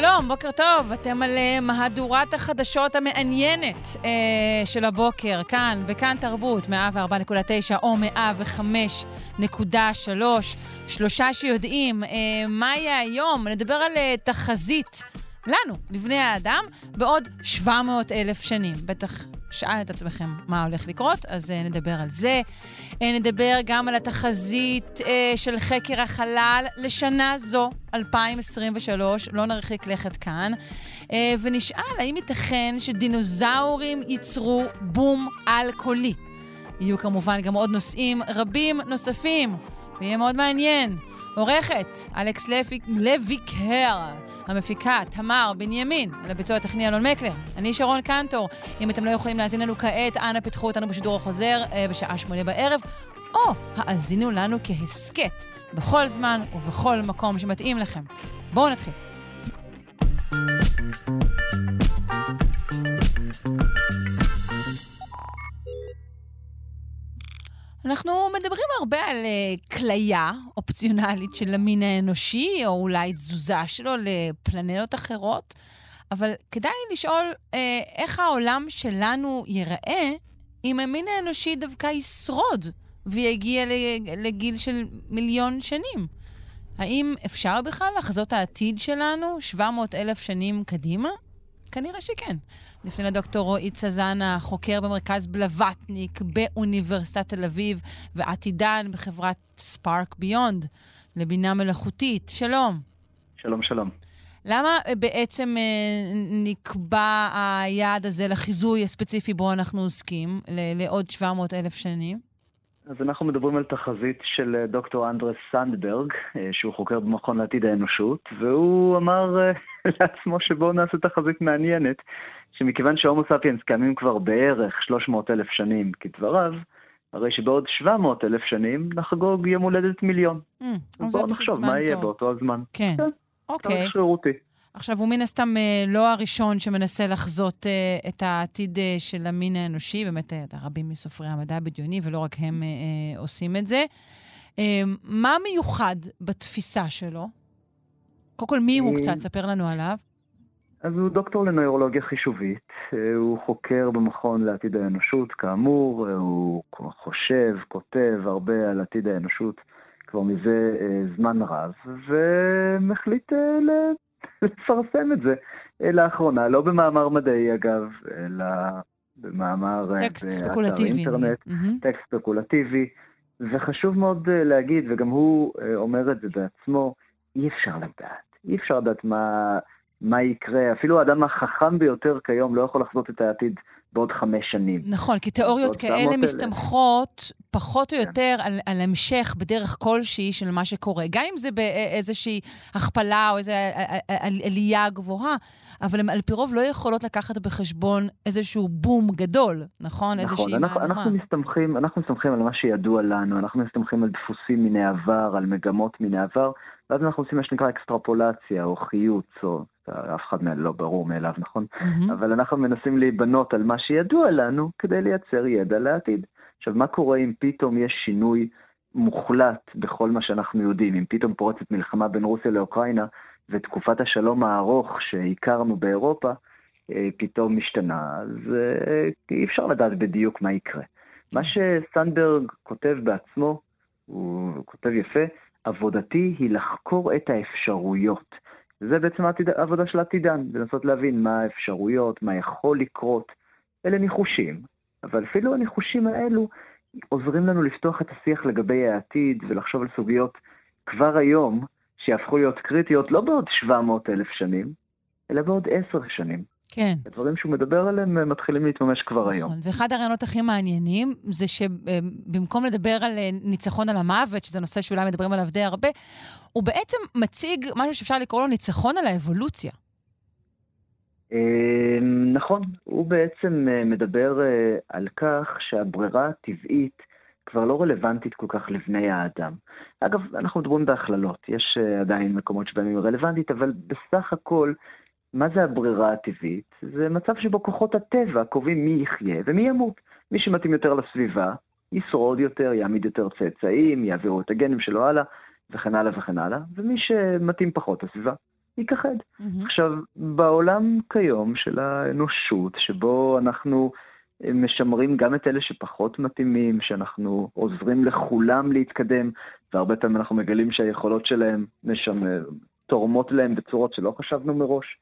שלום, בוקר טוב. אתם על uh, מהדורת החדשות המעניינת uh, של הבוקר, כאן, בכאן תרבות, 104.9 או 105.3. שלושה שיודעים uh, מה יהיה היום. נדבר על uh, תחזית לנו, לבני האדם, בעוד 700 אלף שנים. בטח שאל את עצמכם מה הולך לקרות, אז uh, נדבר על זה. Uh, נדבר גם על התחזית uh, של חקר החלל לשנה זו, 2023, לא נרחיק לכת כאן, ונשאל האם ייתכן שדינוזאורים ייצרו בום על-קולי. יהיו כמובן גם עוד נושאים רבים נוספים, ויהיה מאוד מעניין. עורכת, אלכס לויקר, המפיקה, תמר בנימין, על הביצוע הטכני אלון מקלר. אני שרון קנטור. אם אתם לא יכולים להאזין לנו כעת, אנא פתחו אותנו בשידור החוזר אה, בשעה שמונה בערב, או האזינו לנו כהסכת, בכל זמן ובכל מקום שמתאים לכם. בואו נתחיל. אנחנו מדברים הרבה על uh, כליה אופציונלית של המין האנושי, או אולי תזוזה שלו לפלנטות אחרות, אבל כדאי לשאול uh, איך העולם שלנו ייראה אם המין האנושי דווקא ישרוד ויגיע לגיל של מיליון שנים. האם אפשר בכלל לחזות העתיד שלנו 700 אלף שנים קדימה? כנראה שכן. נפנה לדוקטור רועי צזנה, חוקר במרכז בלווטניק באוניברסיטת תל אביב, ועתידן בחברת ספארק ביונד לבינה מלאכותית. שלום. שלום, שלום. למה בעצם אה, נקבע היעד הזה לחיזוי הספציפי בו אנחנו עוסקים, לעוד 700 אלף שנים? אז אנחנו מדברים על תחזית של אה, דוקטור אנדרס סנדברג, אה, שהוא חוקר במכון לעתיד האנושות, והוא אמר אה, לעצמו שבואו נעשה תחזית מעניינת, שמכיוון שההומו ספיאנס קיימים כבר בערך 300 אלף שנים כדבריו, הרי שבעוד 700 אלף שנים נחגוג יום הולדת מיליון. Mm, אז בואו נחשוב מה יהיה באותו הזמן. כן, כן אוקיי. Okay. שרירותי. עכשיו, הוא מן הסתם אה, לא הראשון שמנסה לחזות אה, את העתיד אה, של המין האנושי, באמת רבים מסופרי המדע הבדיוני, ולא רק הם עושים את זה. מה מיוחד בתפיסה שלו? קודם כל, מי הוא קצת? ספר לנו עליו. אז הוא דוקטור לנוירולוגיה חישובית, הוא חוקר במכון לעתיד האנושות, כאמור, הוא חושב, כותב הרבה על עתיד האנושות כבר מזה זמן רב, ומחליט לפרסם את זה אה, לאחרונה, לא במאמר מדעי אגב, אלא במאמר אה, טקסט ספקולטיבי. אינטרנט, mm-hmm. טקסט ספקולטיבי, וחשוב מאוד אה, להגיד, וגם הוא אומר את זה בעצמו, אי אפשר לדעת. אי אפשר לדעת מה, מה יקרה. אפילו האדם החכם ביותר כיום לא יכול לחזות את העתיד בעוד חמש שנים. נכון, כי תיאוריות כאלה מסתמכות פחות או כן. יותר כן. על, על המשך בדרך כלשהי של מה שקורה. גם אם זה באיזושהי הכפלה או איזו עלייה גבוהה, אבל הן על פי רוב לא יכולות לקחת בחשבון איזשהו בום גדול, נכון? נכון, אנחנו, אנחנו, מסתמכים, אנחנו מסתמכים על מה שידוע לנו, אנחנו מסתמכים על דפוסים מן העבר, על מגמות מן העבר, ואז אנחנו עושים מה שנקרא אקסטרפולציה או חיוץ, או אף אחד מהם לא ברור מאליו, נכון? Mm-hmm. אבל אנחנו מנסים להיבנות על מה שידוע לנו כדי לייצר ידע לעתיד. עכשיו, מה קורה אם פתאום יש שינוי מוחלט בכל מה שאנחנו יודעים? אם פתאום פורצת מלחמה בין רוסיה לאוקראינה, ותקופת השלום הארוך שהכרנו באירופה אה, פתאום משתנה, אז אה, אי אפשר לדעת בדיוק מה יקרה. מה שסנדברג כותב בעצמו, הוא כותב יפה, עבודתי היא לחקור את האפשרויות. זה בעצם העבודה של עתידן, לנסות להבין מה האפשרויות, מה יכול לקרות. אלה ניחושים, אבל אפילו הניחושים האלו עוזרים לנו לפתוח את השיח לגבי העתיד ולחשוב על סוגיות כבר היום, שיהפכו להיות קריטיות לא בעוד 700 אלף שנים, אלא בעוד עשר שנים. כן. הדברים שהוא מדבר עליהם מתחילים להתממש כבר נכון. היום. ואחד הרעיונות הכי מעניינים זה שבמקום לדבר על אה, ניצחון על המוות, שזה נושא שאולי מדברים עליו די הרבה, הוא בעצם מציג משהו שאפשר לקרוא לו ניצחון על האבולוציה. נכון, הוא בעצם מדבר על כך שהברירה הטבעית כבר לא רלוונטית כל כך לבני האדם. אגב, אנחנו מדברים בהכללות, יש עדיין מקומות שבהם היא רלוונטית, אבל בסך הכל, מה זה הברירה הטבעית? זה מצב שבו כוחות הטבע קובעים מי יחיה ומי ימות. מי שמתאים יותר לסביבה, ישרוד יותר, יעמיד יותר צאצאים, יעבירו את הגנים שלו הלאה, וכן הלאה וכן הלאה, ומי שמתאים פחות לסביבה, ייכחד. Mm-hmm. עכשיו, בעולם כיום של האנושות, שבו אנחנו משמרים גם את אלה שפחות מתאימים, שאנחנו עוזרים לכולם להתקדם, והרבה פעמים אנחנו מגלים שהיכולות שלהם משם, תורמות להם בצורות שלא חשבנו מראש.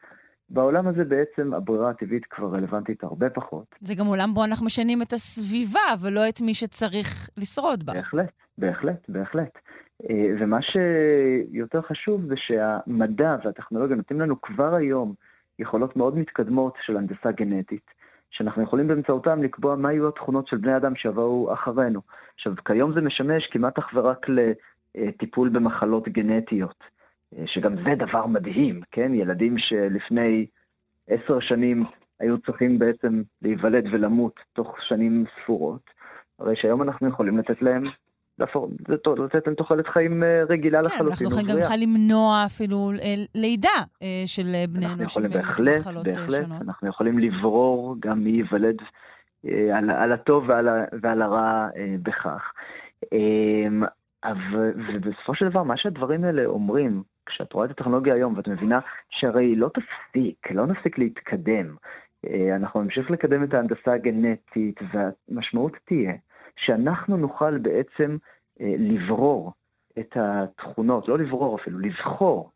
בעולם הזה בעצם הברירה הטבעית כבר רלוונטית הרבה פחות. זה גם עולם בו אנחנו משנים את הסביבה, ולא את מי שצריך לשרוד בה. בהחלט, בהחלט, בהחלט. אה, ומה שיותר חשוב זה שהמדע והטכנולוגיה נותנים לנו כבר היום יכולות מאוד מתקדמות של הנדסה גנטית, שאנחנו יכולים באמצעותם לקבוע מה יהיו התכונות של בני אדם שיבואו אחרינו. עכשיו, כיום זה משמש כמעט אך ורק לטיפול במחלות גנטיות. שגם זה דבר מדהים, כן? ילדים שלפני עשר שנים היו צריכים בעצם להיוולד ולמות תוך שנים ספורות, הרי שהיום אנחנו יכולים לתת להם לתת להם תוחלת חיים אה, רגילה כן, לחלוטין. אנחנו יכולים גם בכלל למנוע אפילו אה, לידה אה, של בני אנוש עם מחלות בהחלט, שונות. אנחנו יכולים לברור גם מי ייוולד על, על הטוב ועל, ועל הרע בכך. ובסופו של דבר, מה שהדברים האלה אומרים, כשאת רואה את הטכנולוגיה היום ואת מבינה שהרי היא לא תפסיק, לא נפסיק להתקדם. אה, אנחנו נמשיך לקדם את ההנדסה הגנטית, והמשמעות תהיה שאנחנו נוכל בעצם אה, לברור את התכונות, לא לברור אפילו, לבחור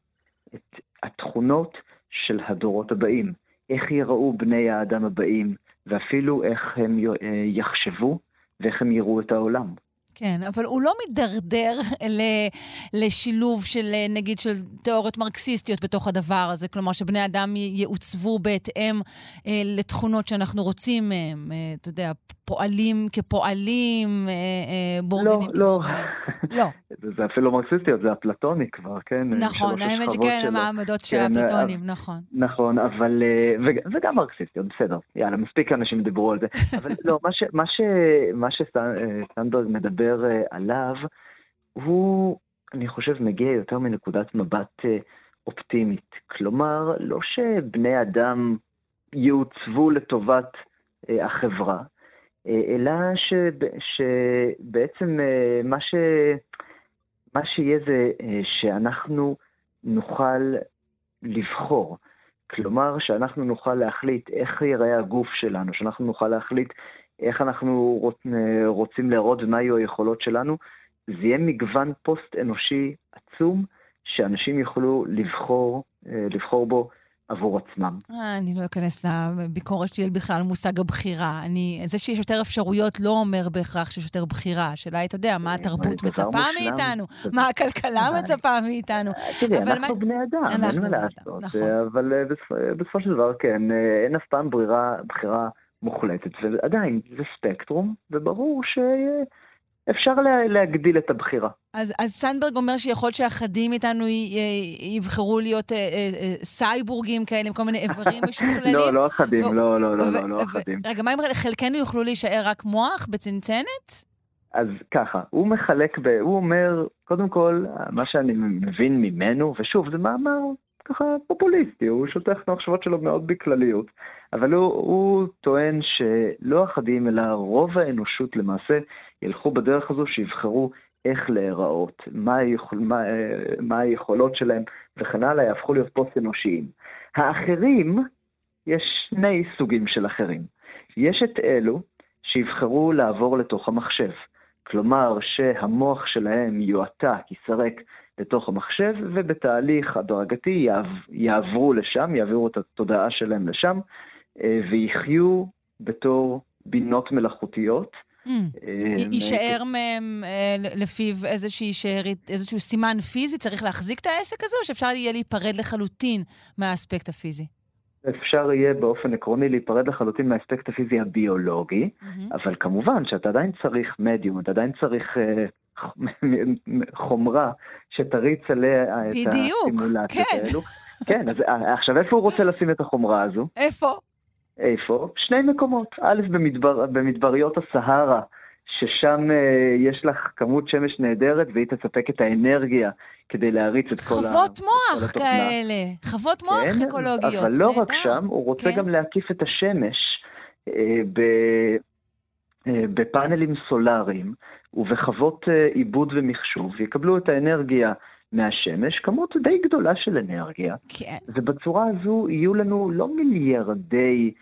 את התכונות של הדורות הבאים. איך יראו בני האדם הבאים, ואפילו איך הם אה, יחשבו ואיך הם יראו את העולם. כן, אבל הוא לא מידרדר לשילוב של, נגיד, של תיאוריות מרקסיסטיות בתוך הדבר הזה, כלומר שבני אדם יעוצבו בהתאם אה, לתכונות שאנחנו רוצים מהם, אה, אתה יודע, פועלים כפועלים, אה, אה, בורגנים לא, לא. לא. זה אפילו מרקסיסטיות, זה אפלטוני כבר, כן? נכון, האמת שכן, המעמדות של כן, האפלטונים, נכון. נכון, אבל, אה, וגם מרקסיסטיות, בסדר, יאללה, מספיק אנשים דיברו על זה. אבל לא, מה שסנדברג מדבר עליו, הוא, אני חושב, מגיע יותר מנקודת מבט אופטימית. כלומר, לא שבני אדם יעוצבו לטובת החברה, אה, אלא שבעצם אה, מה, ש, מה שיהיה זה אה, שאנחנו נוכל לבחור. כלומר, שאנחנו נוכל להחליט איך ייראה הגוף שלנו, שאנחנו נוכל להחליט איך אנחנו רוצ, רוצים להראות ומה יהיו היכולות שלנו. זה יהיה מגוון פוסט-אנושי עצום, שאנשים יוכלו לבחור, לבחור בו עבור עצמם. אה, אני לא אכנס לביקורת שלי בכלל מושג הבחירה. אני, זה שיש יותר אפשרויות לא אומר בהכרח שיש יותר בחירה. השאלה היא, אתה יודע, מה התרבות מצפה מאיתנו, מה הכלכלה מצפה מאיתנו. תראי, אנחנו בני אדם, אין מה לעשות. נכון. אבל אה, בסופו של דבר, כן, אה, אין אף פעם בחירה מוחלטת, ועדיין, זה ספקטרום, וברור ש... אפשר לה, להגדיל את הבחירה. אז, אז סנדברג אומר שיכול להיות שאחדים מאיתנו יבחרו להיות אה, אה, אה, סייבורגים כאלה עם כל מיני איברים משוכללים. לא, לא אחדים, ו- לא, לא, לא, ו- לא, לא אחדים. רגע, מה אם חלקנו יוכלו להישאר רק מוח בצנצנת? אז ככה, הוא מחלק, ב, הוא אומר, קודם כל, מה שאני מבין ממנו, ושוב, זה מאמר ככה פופוליסטי, הוא שוטח את המחשבות שלו מאוד בכלליות, אבל הוא, הוא טוען שלא אחדים, אלא רוב האנושות למעשה ילכו בדרך הזו שיבחרו איך להיראות, מה, היכול, מה, מה היכולות שלהם וכן הלאה, יהפכו להיות פוסט-אנושיים. האחרים, יש שני סוגים של אחרים. יש את אלו שיבחרו לעבור לתוך המחשב. כלומר שהמוח שלהם יועתק, ייסרק לתוך המחשב, ובתהליך הדרגתי יעברו לשם, יעבירו את התודעה שלהם לשם, אה, ויחיו בתור בינות מלאכותיות. אה, יישאר מהם אה, לפיו איזשהו סימן פיזי? צריך להחזיק את העסק הזה, או שאפשר יהיה להיפרד לחלוטין מהאספקט הפיזי? אפשר יהיה באופן עקרוני להיפרד לחלוטין מהאספקט הפיזי הביולוגי, mm-hmm. אבל כמובן שאתה עדיין צריך מדיום, אתה עדיין צריך חומרה שתריץ עליה את הסימולציות כן. האלו. כן, אז אה, עכשיו איפה הוא רוצה לשים את החומרה הזו? איפה? איפה? שני מקומות. א', במדבר, במדבריות הסהרה, ששם אה, יש לך כמות שמש נהדרת והיא תספק את האנרגיה כדי להריץ את כל, ה, חוות מוח התוכנה. כאלה, חוות מוח כן, אקולוגיות. אבל לא רק נהדר. שם, הוא רוצה כן. גם להקיף את השמש אה, ב, אה, בפאנלים סולאריים ובחוות אה, עיבוד ומחשוב, יקבלו את האנרגיה מהשמש, כמות די גדולה של אנרגיה, כן. ובצורה הזו יהיו לנו לא מיליארדי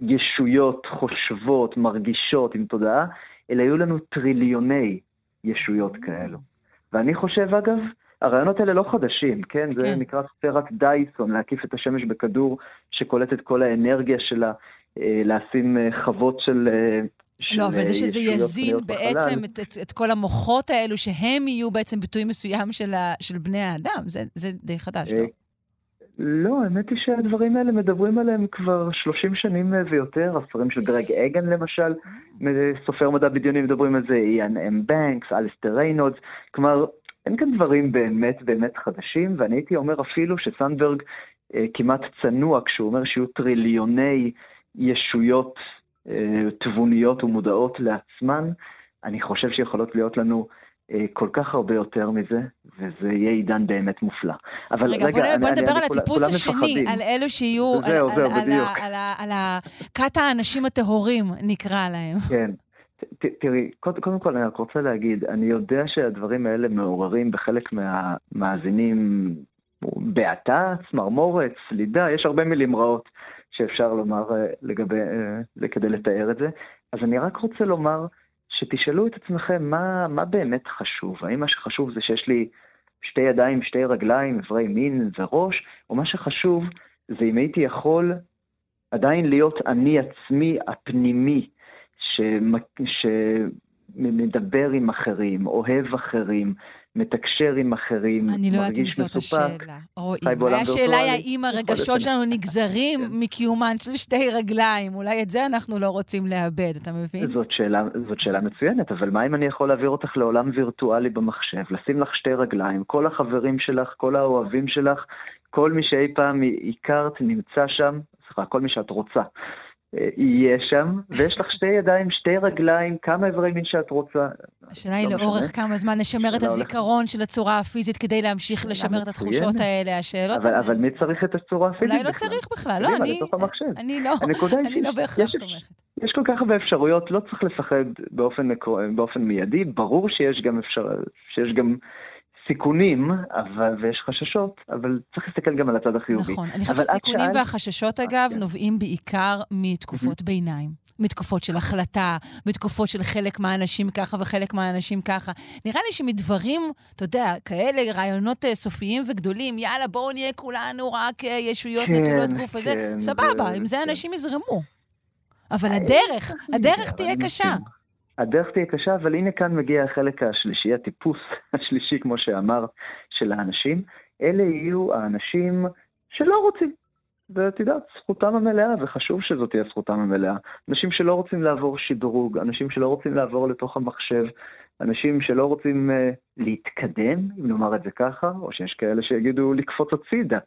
ישויות חושבות, מרגישות עם תודעה, אלא יהיו לנו טריליוני ישויות כאלו. ואני חושב, אגב, הרעיונות האלה לא חדשים, כן? זה כן. נקרא ספירת דייסון, להקיף את השמש בכדור שקולט את כל האנרגיה שלה, אה, לשים אה, חוות של... אה, של, לא, אבל זה שזה יזין בעצם. את, את, את כל המוחות האלו, שהם יהיו בעצם ביטוי מסוים של, ה, של בני האדם. זה, זה די חדש, לא? לא, האמת היא שהדברים האלה מדברים עליהם כבר 30 שנים אה, ויותר, הספרים של גרג אגן למשל, סופר מדע בדיוני מדברים על זה, איאן אם בנקס, אליסטר ריינולדס, כלומר, אין כאן דברים באמת באמת חדשים, ואני הייתי אומר אפילו שסנדברג אה, כמעט צנוע כשהוא אומר שיהיו טריליוני ישויות אה, תבוניות ומודעות לעצמן, אני חושב שיכולות להיות לנו אה, כל כך הרבה יותר מזה, וזה יהיה עידן באמת מופלא. אבל רגע, בוא, אני- בוא נדבר על הטיפוס השני, מפחדים. על אלו שיהיו, על, זהו, על, זהו, על, בדיוק. על, על ה- כת האנשים הטהורים, נקרא להם. כן. ת- תראי, קודם, קודם כל אני רק רוצה להגיד, אני יודע שהדברים האלה מעוררים בחלק מהמאזינים בעתה, צמרמורת, סלידה, יש הרבה מילים רעות שאפשר לומר אה, לגבי, אה, כדי לתאר את זה. אז אני רק רוצה לומר שתשאלו את עצמכם מה, מה באמת חשוב. האם מה שחשוב זה שיש לי שתי ידיים, שתי רגליים, איברי מין וראש, או מה שחשוב זה אם הייתי יכול עדיין להיות אני עצמי הפנימי, שמ- שמדבר עם אחרים, אוהב אחרים, מתקשר עם אחרים, אני לא יודעת אם זאת. השאלה. חי בעולם השאלה היא. האם הרגשות. שלנו נגזרים כן. מקיומן של שתי רגליים. אולי את זה אנחנו לא רוצים לאבד, אתה מבין? זאת שאלה, זאת שאלה מצוינת, אבל מה אם אני יכול להעביר אותך לעולם וירטואלי במחשב, לשים לך שתי רגליים, כל החברים שלך, כל האוהבים שלך, כל מי שאי פעם הכרת נמצא שם, סליחה, כל מי שאת רוצה, יהיה שם, ויש לך שתי ידיים, שתי רגליים, כמה איברי מין שאת רוצה. השאלה היא לא לאורך. כמה זמן נשמר את שאלה הולכת- הזיכרון של הצורה הפיזית כדי להמשיך לשמר את התחושות. האלה, השאלות אבל, מי צריך את הצורה הפיזית אולי לא? צריך בכלל, לא, אני... אני לא, אני לא בהכרח יש- תומכת. יש כל כך הרבה אפשרויות, לא צריך לפחד באופן, באופן מיידי, ברור שיש גם, אפשר, שיש גם סיכונים אבל, ויש חששות, אבל צריך להסתכל גם על הצד החיובי. נכון. אני חושבת שהסיכונים שאלת- והחששות, אגב, כן. נובעים בעיקר מתקופות ביניים. מתקופות של החלטה, מתקופות של חלק מהאנשים ככה וחלק מהאנשים ככה. נראה לי שמדברים, אתה יודע, כאלה רעיונות אה, סופיים וגדולים, יאללה, בואו נהיה כולנו רק אה, ישויות כן, נטולות גוף וזה, כן, סבבה, זה- עם זה כן. אנשים יזרמו. אבל אה, הדרך, הדרך תהיה קשה. הדרך תהיה קשה, אבל הנה כאן מגיע החלק השלישי, הטיפוס השלישי, כמו שאמר, של האנשים. אלה יהיו האנשים שלא רוצים. ואת יודעת, זכותם המלאה, וחשוב שזאת תהיה זכותם המלאה. אנשים שלא רוצים לעבור שדרוג, אנשים שלא רוצים לעבור לתוך המחשב, אנשים שלא רוצים uh, להתקדם, אם נאמר את זה ככה, או שיש כאלה שיגידו לקפוץ הצידה uh,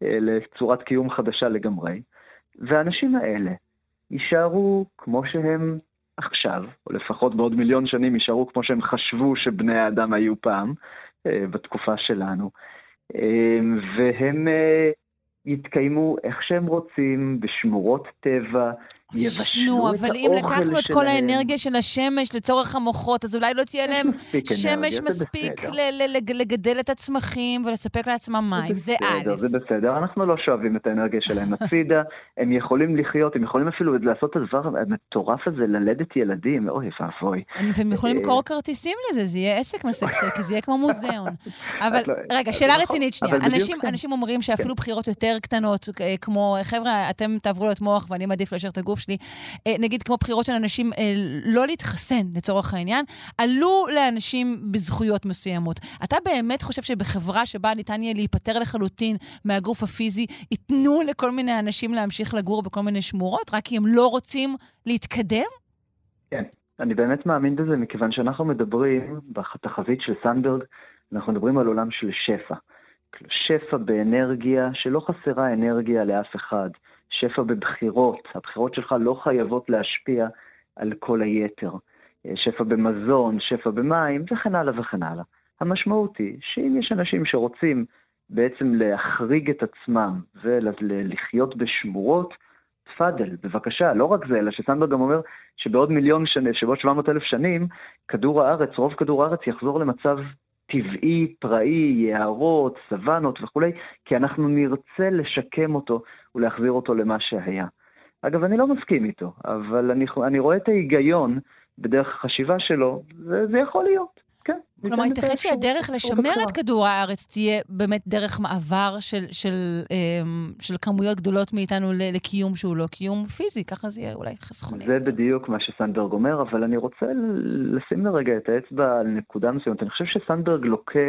לצורת קיום חדשה לגמרי. והאנשים האלה יישארו כמו שהם עכשיו, או לפחות בעוד מיליון שנים יישארו כמו שהם חשבו שבני האדם היו פעם, אה, בתקופה שלנו. אה, והם אה, יתקיימו איך שהם רוצים, בשמורות טבע, יבשלו נו, את אבל אם האוכל לקחנו את כל שלהם. האנרגיה של השמש לצורך המוחות, אז אולי לא תהיה להם שמש מספיק לגדל את הצמחים ולספק לעצמם מים. זה א'. זה בסדר, אנחנו לא שואבים את האנרגיה שלהם הצידה, הם יכולים לחיות, הם יכולים אפילו לעשות את הדבר המטורף הזה, ללדת ילדים, אוי ואבוי. והם יכולים אה, למכור כרטיסים לזה, זה יהיה עסק משגשג, זה יהיה כמו מוזיאון. אבל לא, רגע, אז שאלה נכון, רצינית שנייה. אנשים, כן. אנשים אומרים שאפילו בחירות יותר קטנות, אה, כמו, חבר'ה, אתם תעברו לו את מוח ואני מעדיף להשאיר את הגוף שלי, אה, נגיד כמו בחירות של אנשים אה, לא להתחסן, לצורך העניין, עלו לאנשים בזכויות מסוימות. אתה באמת חושב שבחברה שבה ניתן יהיה להיפטר לחלוטין מהגוף הפיזי, ייתנו לכל מיני אנשים להמשיך לגור בכל מיני שמורות, רק כי הם לא רוצים להתקדם? כן, אני באמת מאמין בזה, מכיוון שאנחנו מדברים, בתחזית של סנדברג, אנחנו מדברים על עולם של שפע. שפע באנרגיה, שלא חסרה אנרגיה לאף אחד. שפע בבחירות, הבחירות שלך לא חייבות להשפיע על כל היתר. אה, שפע במזון, שפע במים, וכן הלאה וכן הלאה. המשמעות היא שאם יש אנשים שרוצים בעצם להחריג את עצמם ולחיות בשמורות, תפאדל, בבקשה, לא רק זה, אלא שסנדברג גם אומר שבעוד מיליון שנים, שבעוד 700 אלף שנים, כדור הארץ, רוב כדור הארץ יחזור למצב טבעי, פראי, יערות, סוואנות וכולי, כי אנחנו נרצה לשקם אותו ולהחזיר אותו למה שהיה. אגב, אני לא מסכים איתו, אבל אני, אני רואה את ההיגיון בדרך החשיבה שלו, וזה יכול להיות. כן. כלומר, ייתכן שהדרך לשמר את כדור הארץ תהיה באמת דרך מעבר של, של, אמ, של כמויות גדולות מאיתנו לקיום שהוא לא קיום פיזי, ככה זה יהיה אולי חסכוני. זה בדיוק מה שסנדברג אומר, אבל אני רוצה לשים לרגע את האצבע על נקודה מסוימת. אני חושב שסנדברג לוקה...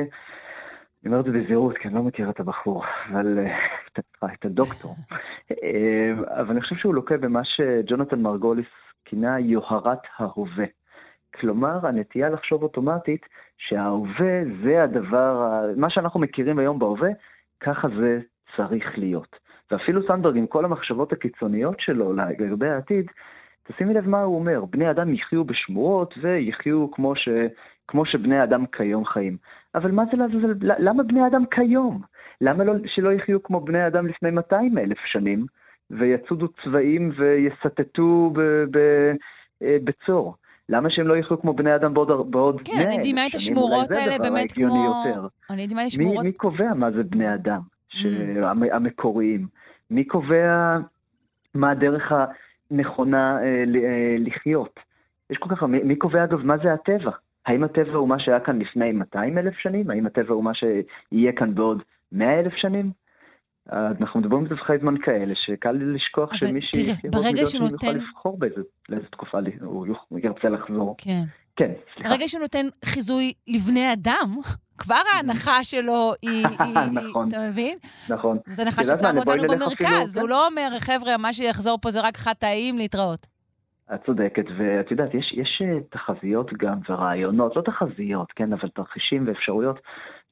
אני אומר את זה בזהירות, כי אני לא מכיר את הבחור, אבל אה, את הדוקטור. אה, אבל אני חושב שהוא לוקה במה שג'ונתן מרגוליס כינה יוהרת ההווה. כלומר, הנטייה לחשוב אוטומטית שההווה זה הדבר, מה שאנחנו מכירים היום בהווה, ככה זה צריך להיות. ואפילו סנדברג, עם כל המחשבות הקיצוניות שלו לגבי העתיד, תשימי לב מה הוא אומר, בני אדם יחיו בשמורות ויחיו כמו, ש, כמו שבני אדם כיום חיים. אבל מה זה, למה בני אדם כיום? למה לא, שלא יחיו כמו בני אדם לפני 200 אלף שנים, ויצודו צבעים ויסטטו אה, בצור? למה שהם לא יחיו כמו בני אדם בעוד, בעוד כן, אני דימה את השמורות האלה באמת כמו... יותר. אני דימה את השמורות... מי, מי קובע מה זה בני אדם ש... mm. המקוריים? מי קובע מה הדרך הנכונה אה, אה, לחיות? יש כל כך... מי, מי קובע אגב מה זה הטבע? האם הטבע הוא מה שהיה כאן לפני 200 אלף שנים? האם הטבע הוא מה שיהיה כאן בעוד 100 אלף שנים? אנחנו מדברים בטווחי זמן כאלה, שקל לי לשכוח שמי שנותן... יוכל לבחור באיזה תקופה הוא ירצה לחזור. כן. כן, סליחה. ברגע שהוא נותן חיזוי לבני אדם, כבר ההנחה שלו היא... נכון. אתה מבין? נכון. זאת הנחה ששמו אותנו במרכז. הוא לא אומר, חבר'ה, מה שיחזור פה זה רק חטאים להתראות. את צודקת, ואת יודעת, יש, יש אה, תחזיות גם ורעיונות, לא תחזיות, כן, אבל תרחישים ואפשרויות.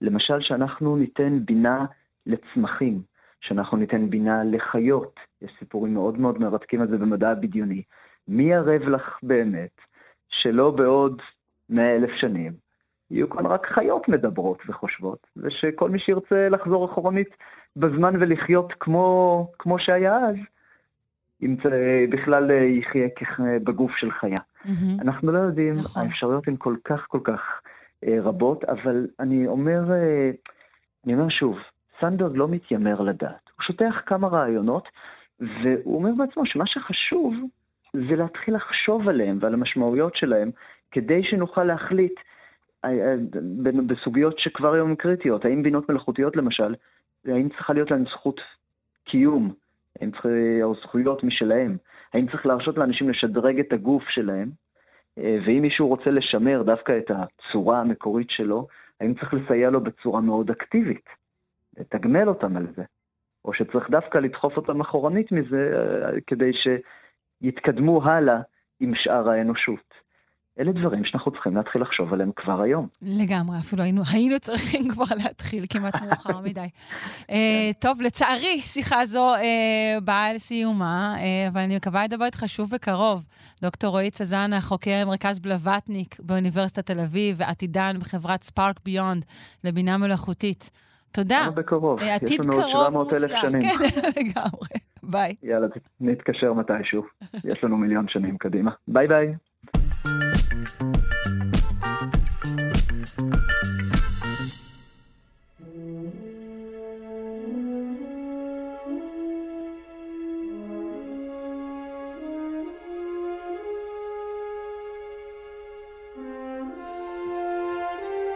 למשל, שאנחנו ניתן בינה לצמחים. שאנחנו ניתן בינה לחיות. יש סיפורים מאוד מאוד מרתקים על זה במדע הבדיוני. מי ערב לך באמת שלא בעוד מאה אלף שנים יהיו כאן רק חיות מדברות וחושבות, ושכל מי שירצה לחזור אחורנית בזמן ולחיות כמו, כמו שהיה אז, ימצא, בכלל יחיה בגוף של חיה. Mm-hmm. אנחנו לא יודעים, נכון. האפשרויות הן כל כך כל כך אה, רבות, אבל אני אומר, אה, אני אומר שוב, סנדברג לא מתיימר לדעת. הוא שוטח כמה רעיונות, והוא אומר בעצמו שמה שחשוב זה להתחיל לחשוב עליהם ועל המשמעויות שלהם, כדי שנוכל להחליט אה, אה, בסוגיות שכבר היום קריטיות. האם בינות מלאכותיות למשל, האם צריכה להיות להן זכות קיום, האם צריך, או זכויות משלהם? האם צריך להרשות לאנשים לשדרג את הגוף שלהם? אה, ואם מישהו רוצה לשמר דווקא את הצורה המקורית שלו, האם צריך לסייע לו בצורה מאוד אקטיבית? לתגמל אותם על זה, או שצריך דווקא לדחוף אותם אחורנית מזה אה, כדי שיתקדמו הלאה עם שאר האנושות. אלה דברים שאנחנו צריכים להתחיל לחשוב עליהם כבר היום. לגמרי, אפילו היינו, היינו צריכים כבר להתחיל כמעט מאוחר מדי. uh, טוב, לצערי, שיחה זו uh, באה לסיומה, uh, אבל אני מקווה לדבר איתך שוב בקרוב. דוקטור רועי צזנה, חוקר מרכז בלווטניק באוניברסיטת תל אביב, ועתידן בחברת ספארק ביונד לבינה מלאכותית. תודה. כמה בקרוב. אה, עתיד קרוב מוצלח. כן, לגמרי. ביי. יאללה, נתקשר מתישהו. יש לנו מיליון שנים קדימה. ביי ביי.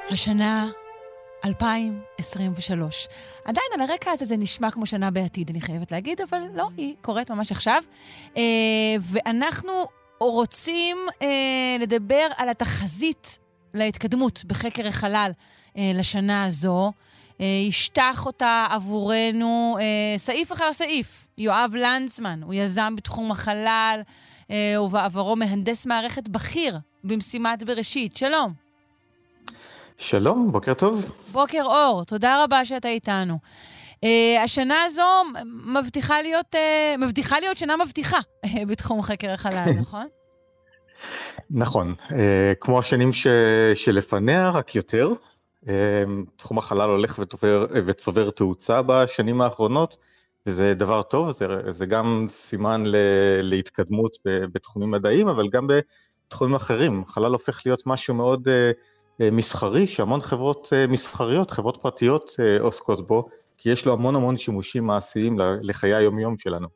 השנה 2023. עדיין על הרקע הזה זה נשמע כמו שנה בעתיד, אני חייבת להגיד, אבל לא, היא קורית ממש עכשיו. אה, ואנחנו רוצים אה, לדבר על התחזית להתקדמות בחקר החלל אה, לשנה הזו. ישטח אותה עבורנו סעיף אחר סעיף. יואב לנצמן, הוא יזם בתחום החלל, ובעברו מהנדס מערכת בכיר במשימת בראשית. שלום. שלום, בוקר טוב. בוקר אור, תודה רבה שאתה איתנו. Uh, השנה הזו מבטיחה להיות, uh, מבטיחה להיות שנה מבטיחה uh, בתחום חקר החלל, נכון? נכון, uh, כמו השנים ש... שלפניה, רק יותר. Uh, תחום החלל הולך ותופר, וצובר תאוצה בשנים האחרונות, וזה דבר טוב, זה, זה גם סימן ל... להתקדמות בתחומים מדעיים, אבל גם בתחומים אחרים. חלל הופך להיות משהו מאוד uh, מסחרי, שהמון חברות uh, מסחריות, חברות פרטיות uh, עוסקות בו, כי יש לו המון המון שימושים מעשיים לחיי היום-יום שלנו.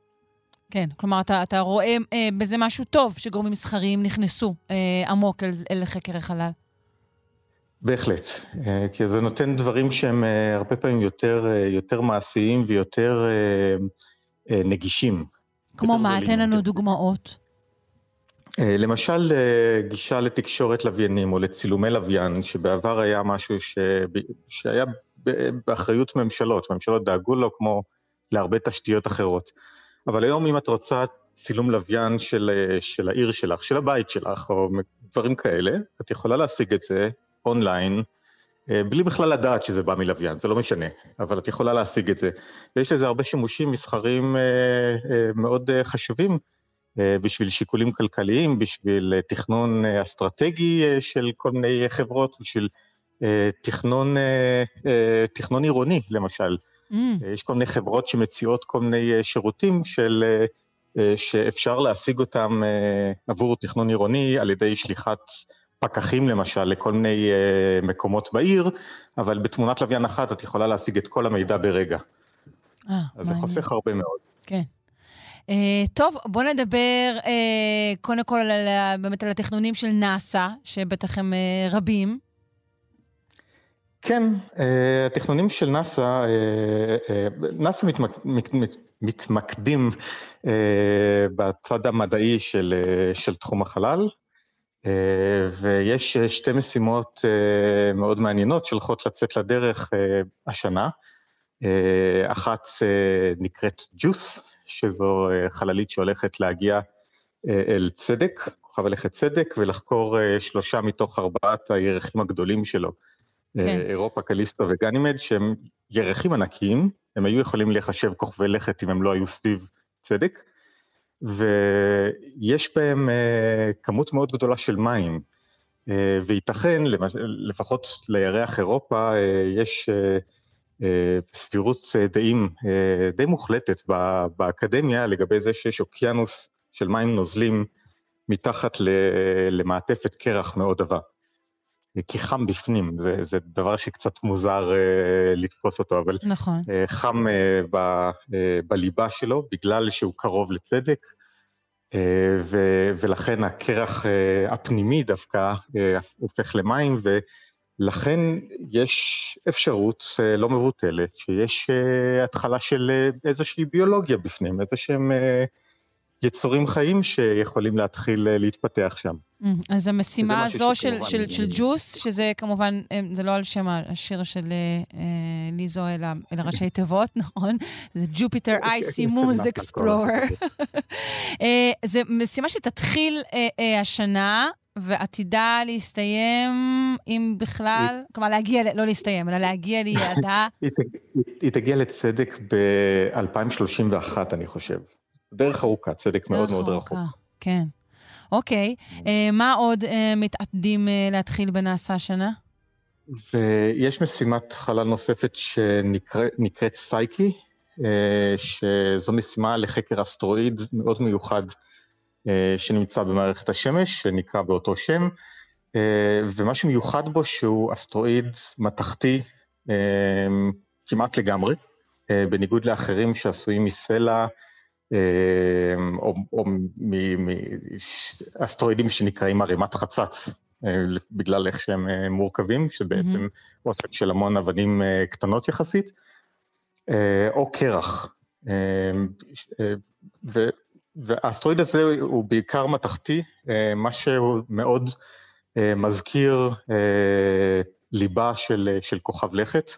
כן, כלומר, אתה, אתה רואה אה, בזה משהו טוב שגורמים מסחריים נכנסו אה, עמוק אל, אל חקר החלל. בהחלט, אה, כי זה נותן דברים שהם אה, הרבה פעמים יותר, אה, יותר מעשיים ויותר אה, אה, נגישים. כמו מה? תן לנו דוגמאות. אה, למשל, אה, גישה לתקשורת לוויינים או לצילומי לוויין, שבעבר היה משהו ש... שהיה באחריות ממשלות, ממשלות דאגו לו כמו להרבה תשתיות אחרות. אבל היום אם את רוצה צילום לוויין של, של העיר שלך, של הבית שלך, או דברים כאלה, את יכולה להשיג את זה אונליין, אה, בלי בכלל לדעת שזה בא מלוויין, זה לא משנה, אבל את יכולה להשיג את זה. ויש לזה הרבה שימושים מסחריים אה, אה, מאוד חשובים, בשביל שיקולים כלכליים, בשביל תכנון אסטרטגי של כל מיני חברות, בשביל אה, תכנון, אה, אה, תכנון עירוני, למשל. Mm. יש כל מיני חברות שמציעות כל מיני שירותים של, שאפשר להשיג אותם עבור תכנון עירוני על ידי שליחת פקחים, למשל, לכל מיני מקומות בעיר, אבל בתמונת לוויין אחת את יכולה להשיג את כל המידע ברגע. אה, אז זה חוסך הרבה מאוד. כן. Uh, טוב, בוא נדבר uh, קודם כל על, באמת על התכנונים של נאס"א, שבטח הם uh, רבים. כן, אה, התכנונים של נאס"א, אה, אה, נאס"א מתמקדים בצד המדעי של, של תחום החלל, ויש שתי משימות מאוד מעניינות שהולכות לצאת לדרך השנה. אחת נקראת ג'וס, שזו חללית שהולכת להגיע אל צדק, כוכב הלכת צדק, ולחקור שלושה מתוך ארבעת הירחים הגדולים שלו. כן. אה, אירופה, קליסטו וגנימד, שהם ירחים ענקיים, הם היו יכולים להיחשב כוכבי לכת אם הם לא היו סביב צדק, ויש בהם כמות מאוד גדולה של מים, וייתכן, לפחות לירח אירופה, יש סבירות דעים uh, די מוחלטת באקדמיה לגבי זה שיש אוקיינוס של מים נוזלים מתחת למעטפת קרח מאוד עבה. כי חם בפנים, זה, זה דבר שקצת מוזר uh, לתפוס אותו, אבל נכון. uh, חם uh, ב, uh, בליבה שלו, בגלל שהוא קרוב לצדק, uh, ו, ולכן הקרח uh, הפנימי דווקא uh, הופך למים, ולכן יש אפשרות uh, לא מבוטלת, שיש uh, התחלה של uh, איזושהי ביולוגיה בפנים, איזה שהם... יצורים חיים שיכולים להתחיל אה, להתפתח שם. Mm, אז המשימה הזו של, של, של ג'וס, שזה כמובן, אה, זה לא על שם השיר של אה, ליזו, אלא, אלא ראשי תיבות, נכון? זה Jupiter Icy Moons Explorer. זו משימה שתתחיל השנה. ועתידה להסתיים, אם בכלל, כלומר להגיע, לא להסתיים, אלא להגיע ליעדה. היא תגיע לצדק ב-2031, אני חושב. דרך ארוכה, צדק מאוד מאוד רחוק. כן. אוקיי, אה, מה עוד אה, מתעתדים אה, להתחיל בנעשה השנה? ויש משימת חלל נוספת שנקראת סייקי, שזו משימה לחקר אסטרואיד מאוד מיוחד שנמצא במערכת השמש, שנקרא באותו שם, ומה שמיוחד בו שהוא אסטרואיד מתכתי כמעט לגמרי, בניגוד לאחרים שעשויים מסלע, או, או מאסטרואידים שנקראים ערימת חצץ, אה, בגלל איך שהם אה, מורכבים, שבעצם mm-hmm. אוסף של המון אבנים אה, קטנות יחסית, או קרח. ו, והאסטרואיד הזה הוא בעיקר מתכתי, מה שהוא מאוד מזכיר ליבה של, של כוכב לכת.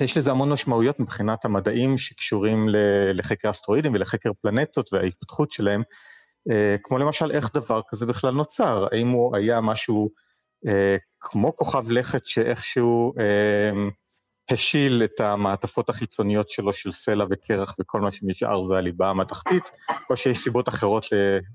יש לזה המון משמעויות מבחינת המדעים שקשורים לחקר אסטרואידים ולחקר פלנטות וההתפתחות שלהם, אה, כמו למשל איך דבר כזה בכלל נוצר, האם הוא היה משהו כמו כוכב לכת שאיכשהו השיל את המעטפות החיצוניות שלו של סלע וקרח וכל מה שנשאר זה הליבה המתכתית, או שיש סיבות אחרות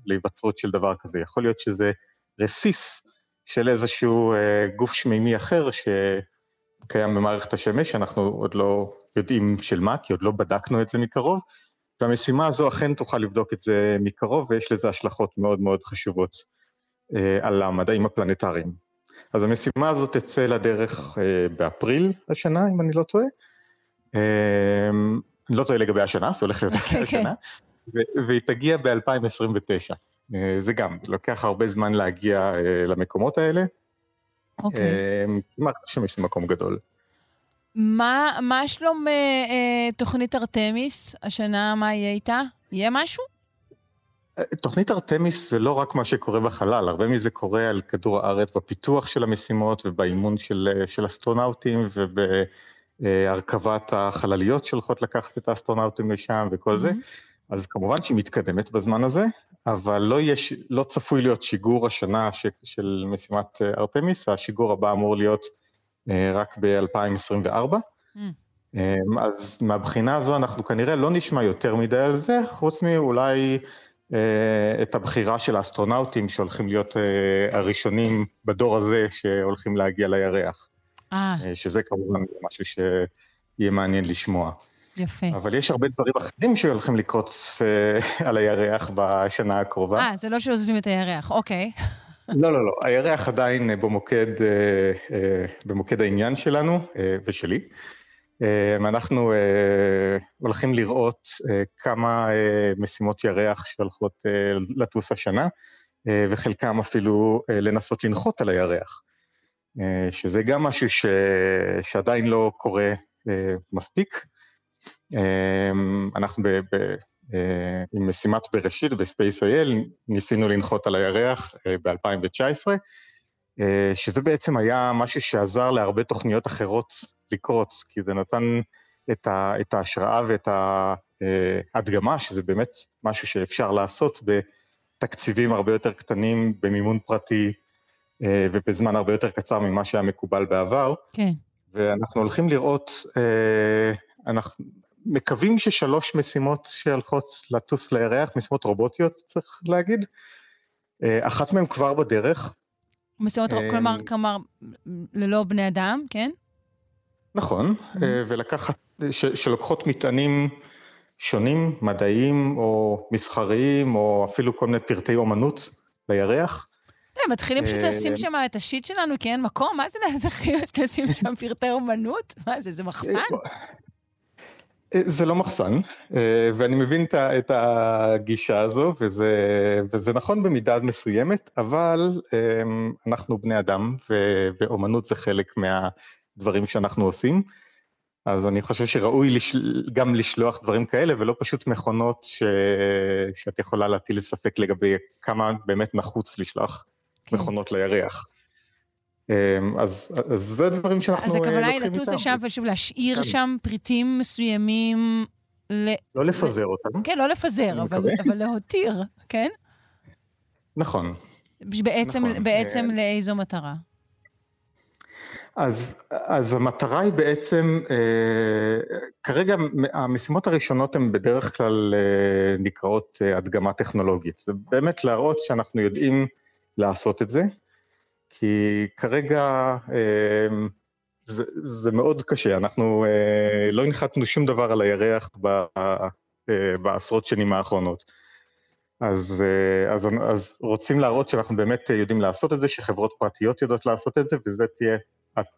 להיווצרות של דבר כזה. יכול להיות שזה רסיס של איזשהו אה, גוף שמימי אחר שקיים במערכת השמש, אנחנו עוד לא יודעים של מה, כי עוד לא בדקנו את זה מקרוב, והמשימה הזו אכן תוכל לבדוק את זה מקרוב, ויש לזה השלכות מאוד מאוד חשובות אה, על המדעים הפלנטריים. אז המשימה הזאת תצא לדרך אה, באפריל השנה, אם אני לא טועה. אה, אני לא טועה לגבי השנה, זה הולך להיות okay, השנה. Okay. והיא תגיע ב-2029. אה, זה גם, לוקח הרבה זמן להגיע אה, למקומות האלה. אוקיי. אה, כמעט שמש זה מקום גדול. מה, מה שלום אה, תוכנית ארתמיס השנה, מה יהיה איתה? יהיה משהו? תוכנית ארתמיס זה לא רק מה שקורה בחלל, הרבה מזה קורה על כדור הארץ, בפיתוח של המשימות ובאימון של, של אסטרונאוטים ובהרכבת החלליות שהולכות לקחת את האסטרונאוטים לשם וכל mm-hmm. זה. אז כמובן שהיא מתקדמת בזמן הזה, אבל לא, יש, לא צפוי להיות שיגור השנה ש, של משימת ארתמיס, השיגור הבא אמור להיות אה, רק ב-2024. Mm. אמ, אז מהבחינה הזו אנחנו כנראה לא נשמע יותר מדי על זה, חוץ מאולי אה, את הבחירה של האסטרונאוטים שהולכים להיות אה, הראשונים בדור הזה שהולכים להגיע לירח. אה. שזה כמובן משהו שיהיה מעניין לשמוע. יפה. אבל יש הרבה דברים אחרים שהולכים לקרות על הירח בשנה הקרובה. אה, זה לא שעוזבים את הירח, אוקיי. לא, לא, לא, הירח עדיין במוקד, במוקד העניין שלנו ושלי. אמ, אנחנו אה, הולכים לראות אה, כמה אה, משימות ירח שהולכות לטוס השנה, וחלקם אפילו לנסות לנחות על הירח, שזה גם משהו ש... שעדיין לא קורה מספיק. אמ, אנחנו ב... ב... עם משימת בראשית ב-Space.il ניסינו לנחות על הירח ב-2019, שזה בעצם היה משהו שעזר להרבה תוכניות אחרות לקרות, כי זה נתן את, ה, את ההשראה ואת ההדגמה, שזה באמת משהו שאפשר לעשות בתקציבים הרבה יותר קטנים, במימון פרטי אה, ובזמן הרבה יותר קצר ממה שהיה מקובל בעבר. כן. ואנחנו הולכים לראות, אה, אנחנו מקווים ששלוש משימות שהולכות לטוס לירח, משימות רובוטיות צריך להגיד, אה, אחת מהן כבר בדרך. משימות, כלומר, כלומר, ללא בני אדם, כן? נכון, mm-hmm. ולקחת, ש, שלוקחות מטענים שונים, מדעיים או מסחריים, או אפילו כל מיני פרטי אומנות לירח. הם מתחילים פשוט אה, לשים שם את השיט שלנו, כי אין מקום? מה זה להתחיל לשים שם פרטי אומנות? מה זה, זה מחסן? אה, זה לא מחסן, ואני מבין את הגישה הזו, וזה, וזה נכון במידה מסוימת, אבל אנחנו בני אדם, ואומנות זה חלק מה... דברים שאנחנו עושים. אז אני חושב שראוי לשל... גם לשלוח דברים כאלה, ולא פשוט מכונות ש... שאת יכולה להטיל ספק לגבי כמה באמת נחוץ לשלוח כן. מכונות לירח. אמ, אז, אז זה דברים שאנחנו לוקחים איתם. אז הכוונה היא לטוס לשם ושוב להשאיר כן. שם פריטים מסוימים. ל... לא לפזר אותם. כן, לא לפזר, אבל, אבל להותיר, כן? נכון. בעצם, נכון. בעצם אה, לאיזו מטרה? אז, אז המטרה היא בעצם, אה, כרגע המשימות הראשונות הן בדרך כלל אה, נקראות אה, הדגמה טכנולוגית. זה באמת להראות שאנחנו יודעים לעשות את זה, כי כרגע זה, זה מאוד קשה, אנחנו לא הנחתנו שום דבר על הירח ב, בעשרות שנים האחרונות. אז, אז, אז רוצים להראות שאנחנו באמת יודעים לעשות את זה, שחברות פרטיות יודעות לעשות את זה, וזה תהיה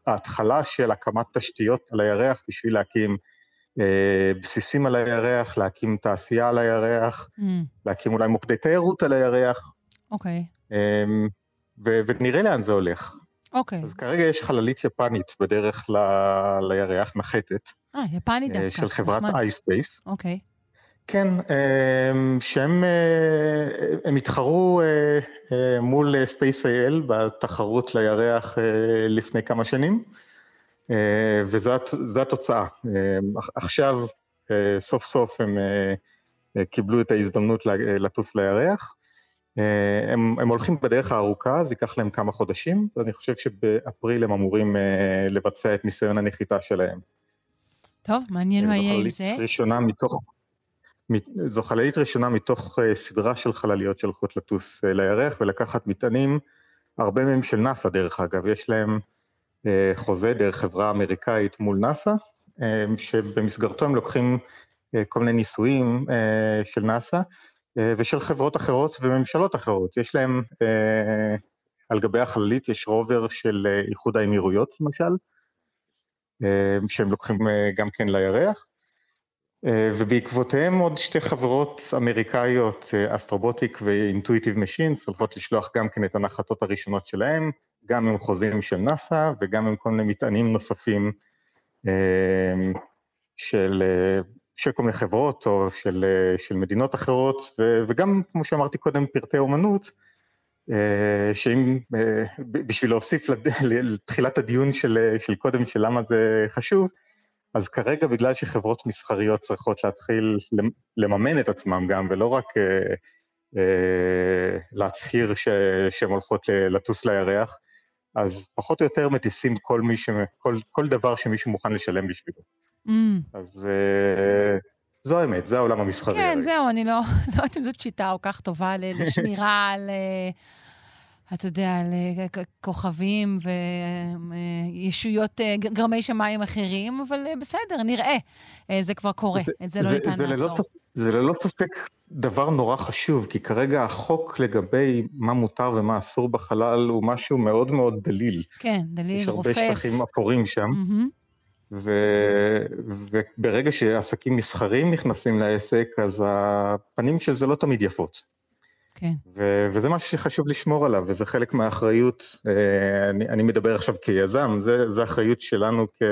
ההתחלה של הקמת תשתיות על הירח בשביל להקים אה, בסיסים על הירח, להקים תעשייה על הירח, mm. להקים אולי מוקדי תיירות על הירח. אוקיי. Okay. אה, ו- ונראה לאן זה הולך. אוקיי. Okay. אז כרגע יש חללית יפנית בדרך ל- לירח, נחתת. אה, יפנית דווקא. של חברת iSpace. אוקיי. Okay. כן, אמ, שהם אה, הם התחרו אה, אה, מול SpaceIL בתחרות לירח לפני כמה שנים, וזו התוצאה. עכשיו, סוף סוף הם קיבלו את ההזדמנות לטוס לירח, הם, הם הולכים בדרך הארוכה, זה ייקח להם כמה חודשים, ואני חושב שבאפריל הם אמורים לבצע את ניסיון הנחיתה שלהם. טוב, מעניין מה יהיה עם זה. ראשונה מתוך, זו חללית ראשונה מתוך סדרה של חלליות שהולכות לטוס לירח ולקחת מטענים, הרבה מהם של נאס"א דרך אגב, יש להם חוזה דרך חברה אמריקאית מול נאס"א, שבמסגרתו הם לוקחים כל מיני ניסויים של נאס"א ושל חברות אחרות וממשלות אחרות. יש להם, על גבי החללית יש רובר של איחוד האמירויות למשל, שהם לוקחים גם כן לירח, ובעקבותיהם עוד שתי חברות אמריקאיות, אסטרובוטיק ואינטואיטיב משינס, הולכות לשלוח גם כן את הנחתות הראשונות שלהם, גם עם חוזים של נאס"א וגם עם כל מיני מטענים נוספים של, של כל מיני חברות או של, של מדינות אחרות, וגם, כמו שאמרתי קודם, פרטי אומנות, שאם, בשביל להוסיף לתחילת הדיון של, של קודם, של למה זה חשוב, אז כרגע בגלל שחברות מסחריות צריכות להתחיל לממן את עצמם גם, ולא רק להצהיר שהן הולכות לטוס לירח, אז פחות או יותר מטיסים כל, ש... כל, כל דבר שמישהו מוכן לשלם בשבילו. Mm. אז uh, זו האמת, זה העולם המסחרי. כן, הרי. זהו, אני לא, לא יודעת אם זאת שיטה כל כך טובה לשמירה על... אה, אתה יודע, על אה, כוכבים וישויות, גרמי שמיים אחרים, אבל בסדר, נראה. זה כבר קורה, זה, את זה, זה לא ניתן זה לעצור. ספק, זה ללא ספק דבר נורא חשוב, כי כרגע החוק לגבי מה מותר ומה אסור בחלל הוא משהו מאוד מאוד דליל. כן, דליל, רופף. יש הרבה שטחים אפורים שם. Mm-hmm. ו... וברגע שעסקים מסחריים נכנסים לעסק, אז הפנים של זה לא תמיד יפות. כן. ו... וזה משהו שחשוב לשמור עליו, וזה חלק מהאחריות, אה, אני, אני מדבר עכשיו כיזם, זה, זה אחריות שלנו כ...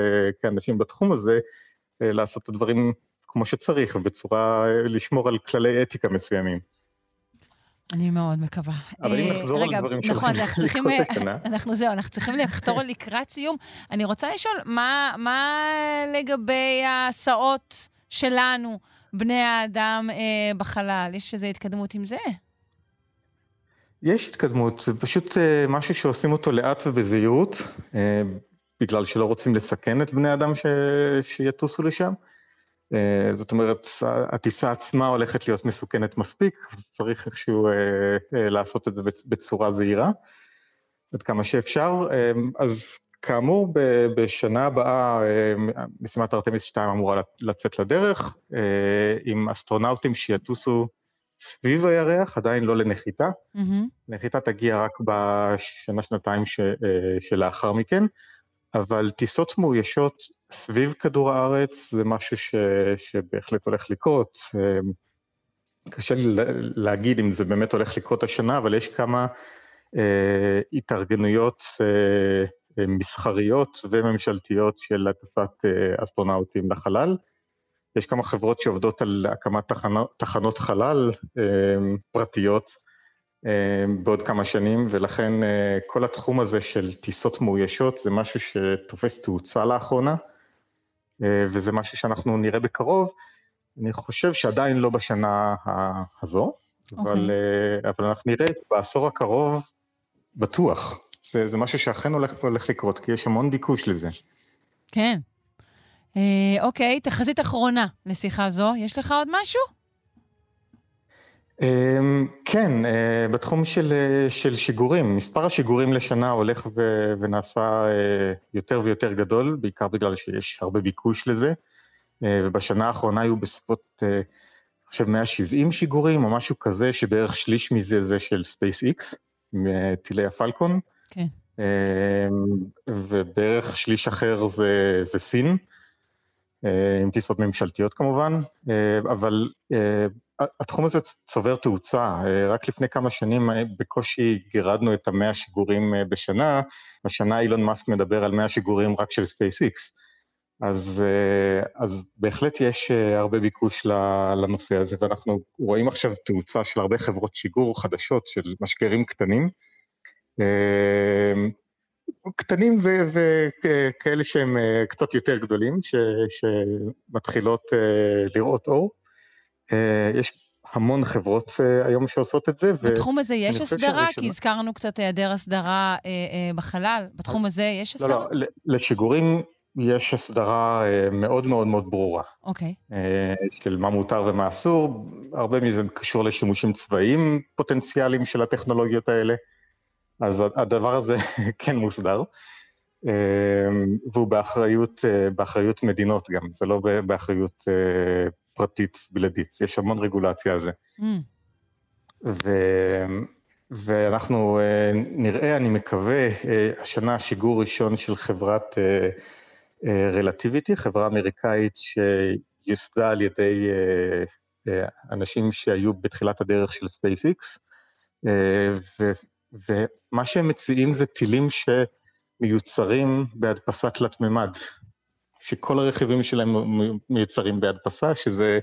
כאנשים בתחום הזה, אה, לעשות את הדברים כמו שצריך, ובצורה, לשמור על כללי אתיקה מסוימים. אני מאוד מקווה. אבל אם אה, נחזור על דברים שלכם, נכון, אנחנו צריכים, אנחנו זהו, אנחנו צריכים לחתור לקראת סיום. אני רוצה לשאול, מה, מה לגבי ההסעות שלנו, בני האדם, אה, בחלל? יש איזו התקדמות עם זה? יש התקדמות, זה פשוט אה, משהו שעושים אותו לאט ובזהירות, אה, בגלל שלא רוצים לסכן את בני האדם ש... שיטוסו לשם. אה, זאת אומרת, הטיסה עצמה הולכת להיות מסוכנת מספיק, צריך איכשהו לעשות את זה בצורה זהירה, עד כמה שאפשר. אז כאמור, בשנה הבאה משימת ארתמיס 2 אמורה לצאת לדרך, עם אסטרונאוטים שיטוסו סביב הירח, עדיין לא לנחיתה. Mm-hmm. נחיתה תגיע רק בשנה-שנתיים שלאחר מכן. אבל טיסות מאוישות סביב כדור הארץ זה משהו ש, שבהחלט הולך לקרות. אמ, קשה לי להגיד אם זה באמת הולך לקרות השנה, אבל יש כמה אה, התארגנויות אה, אה מסחריות וממשלתיות של הטסת אה, אסטרונאוטים לחלל. יש כמה חברות שעובדות על הקמת תחנות, תחנות חלל אה, פרטיות, אה, בעוד כמה שנים, ולכן אה, כל התחום הזה של טיסות מאוישות זה משהו שתופס תאוצה לאחרונה, וזה משהו שאנחנו נראה בקרוב. אני חושב שעדיין לא בשנה הזו, okay. אבל, אוקיי. אבל אנחנו נראה את זה בעשור הקרוב בטוח. זה, זה משהו שאכן הולך, הולך לקרות, כי יש המון ביקוש לזה. כן. אוקיי, תחזית אחרונה לשיחה זו. יש לך עוד משהו? אמ, כן, אה, בתחום של, אה, של שיגורים, מספר השיגורים לשנה הולך ו, ונעשה אה, יותר ויותר גדול, בעיקר בגלל שיש הרבה ביקוש לזה, ובשנה האחרונה היו בסביבות, אני חושב, 170 שיגורים או משהו כזה, שבערך שליש מזה זה של SpaceX, מטילי הפלקון. כן. ובערך שליש אחר זה, זה סין, עם טיסות ממשלתיות כמובן, אבל התחום הזה צובר תאוצה, אה, רק לפני כמה שנים אה, בקושי גירדנו את המאה שיגורים אה, בשנה, השנה אילון מאסק מדבר על מאה שיגורים רק של SpaceX. אז, אז בהחלט יש הרבה ביקוש לנושא הזה, ואנחנו רואים עכשיו תאוצה של הרבה חברות שיגור חדשות של משגרים קטנים, קטנים וכאלה שהם קצת יותר גדולים, ש, שמתחילות לראות אור. אה, יש המון חברות היום שעושות את זה. בתחום הזה יש הסדרה? כי הזכרנו קצת היעדר הסדרה בחלל. בתחום הזה יש הסדרה? לא, לא, לשיגורים יש הסדרה מאוד מאוד מאוד ברורה. אוקיי. Okay. של מה מותר ומה אסור. הרבה מזה קשור לשימושים צבאיים פוטנציאליים של הטכנולוגיות האלה. אז הדבר הזה כן מוסדר. Uh, והוא באחריות, uh, באחריות מדינות גם, זה לא באחריות uh, פרטית בלעדית, יש המון רגולציה על זה. Mm. ו... ואנחנו uh, נראה, אני מקווה, השנה שיגור ראשון של חברת רלטיביטי, חברה אמריקאית שיוסדה על ידי אנשים שהיו בתחילת הדרך של SpaceX, ומה שהם מציעים זה טילים שמיוצרים בהדפסת תלת מימד. שכל הרכיבים שלהם מיוצרים בהדפסה, שזה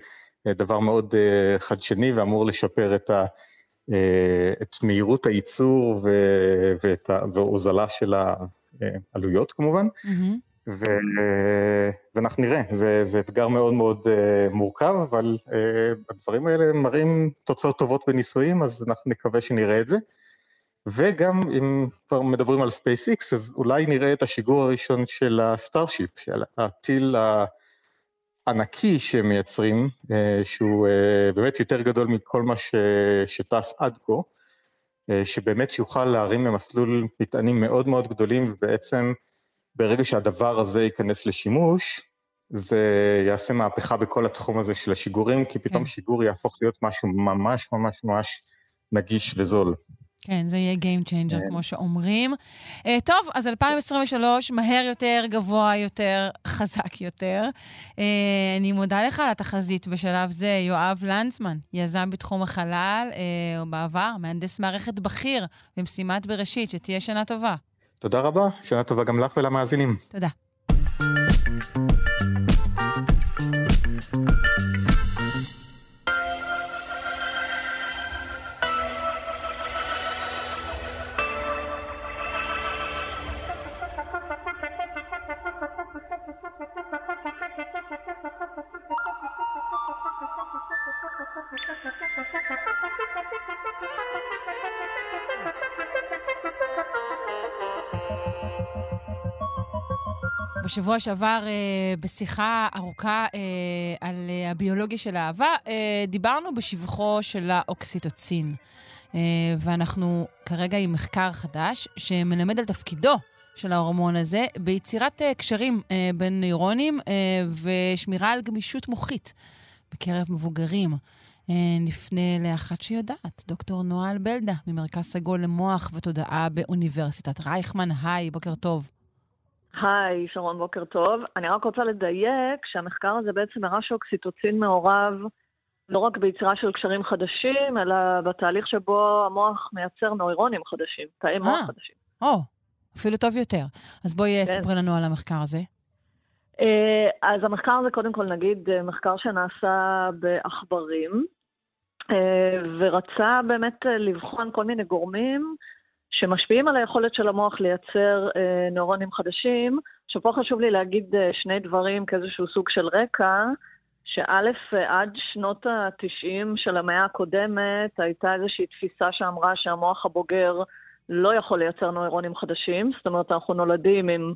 אה, דבר מאוד אה, חדשני ואמור לשפר את, ה, אה, את מהירות הייצור ואת והוזלה של העלויות כמובן. Mm-hmm. ו, ואנחנו נראה, זה, זה אתגר מאוד מאוד מורכב, אבל הדברים האלה מראים תוצאות טובות בניסויים, אז אנחנו נקווה שנראה את זה. וגם אם כבר מדברים על SpaceX, אז אולי נראה את השיגור הראשון של הסטארשיפ, של הטיל הענקי שהם מייצרים, אה, שהוא אה, באמת יותר גדול מכל מה ש... שטס עד כה, אה, שבאמת יוכל להרים למסלול מטענים מאוד מאוד גדולים, ובעצם ברגע שהדבר הזה ייכנס לשימוש, זה יעשה מהפכה בכל התחום הזה של השיגורים, כי פתאום כן. שיגור יהפוך להיות משהו ממש ממש ממש נגיש וזול. כן, זה יהיה Game Changer, כן. כמו שאומרים. Uh, טוב, אז 2023, מהר יותר, גבוה יותר, חזק יותר. Uh, אני מודה לך על התחזית בשלב זה. יואב לנצמן, יזם בתחום החלל, uh, או בעבר, מהנדס מערכת בכיר במשימת בראשית, שתהיה שנה טובה. תודה רבה, שנה טובה גם לך ולמאזינים. תודה. בשבוע שעבר, אה, בשיחה ארוכה אה, על אה, הביולוגיה של האהבה, אה, דיברנו בשבחו של האוקסיטוצין. אה, ואנחנו כרגע עם מחקר חדש שמלמד על תפקידו של ההורמון הזה ביצירת אה, קשרים אה, בין נוירונים אה, ושמירה על גמישות מוחית בקרב מבוגרים. אה, נפנה לאחת שיודעת, דוקטור נועה אלבלדה, ממרכז סגול למוח ותודעה באוניברסיטת רייכמן. היי, בוקר טוב. היי, שרון, בוקר טוב. אני רק רוצה לדייק שהמחקר הזה בעצם הראה שאוקסיטוצין מעורב לא רק ביצירה של קשרים חדשים, אלא בתהליך שבו המוח מייצר נוירונים חדשים, תאי מוח אה, חדשים. או, אפילו טוב יותר. אז בואי כן. ספרי לנו על המחקר הזה. אה, אז המחקר הזה, קודם כל נגיד, אה, מחקר שנעשה בעכברים, ורצה באמת לבחון כל מיני גורמים שמשפיעים על היכולת של המוח לייצר אה, נוירונים חדשים. עכשיו פה חשוב לי להגיד אה, שני דברים כאיזשהו סוג של רקע, שא', אה, עד שנות ה-90 של המאה הקודמת הייתה איזושהי תפיסה שאמרה שהמוח הבוגר לא יכול לייצר נוירונים חדשים, זאת אומרת אנחנו נולדים עם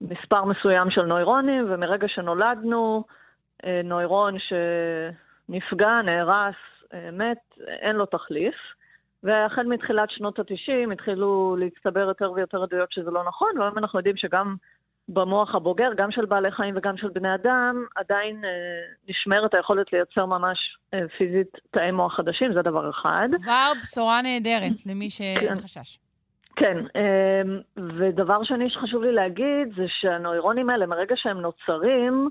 מספר מסוים של נוירונים, ומרגע שנולדנו, אה, נוירון שנפגע, נהרס, אה, מת, אין לו תחליף. והחל מתחילת שנות ה-90 התחילו להצטבר יותר ויותר עדויות שזה לא נכון, והיום אנחנו יודעים שגם במוח הבוגר, גם של בעלי חיים וגם של בני אדם, עדיין אה, נשמרת היכולת לייצר ממש אה, פיזית תאי מוח חדשים, זה דבר אחד. כבר בשורה נהדרת למי שחשש. כן, אה, ודבר שני שחשוב לי להגיד זה שהנוירונים האלה, מרגע שהם נוצרים,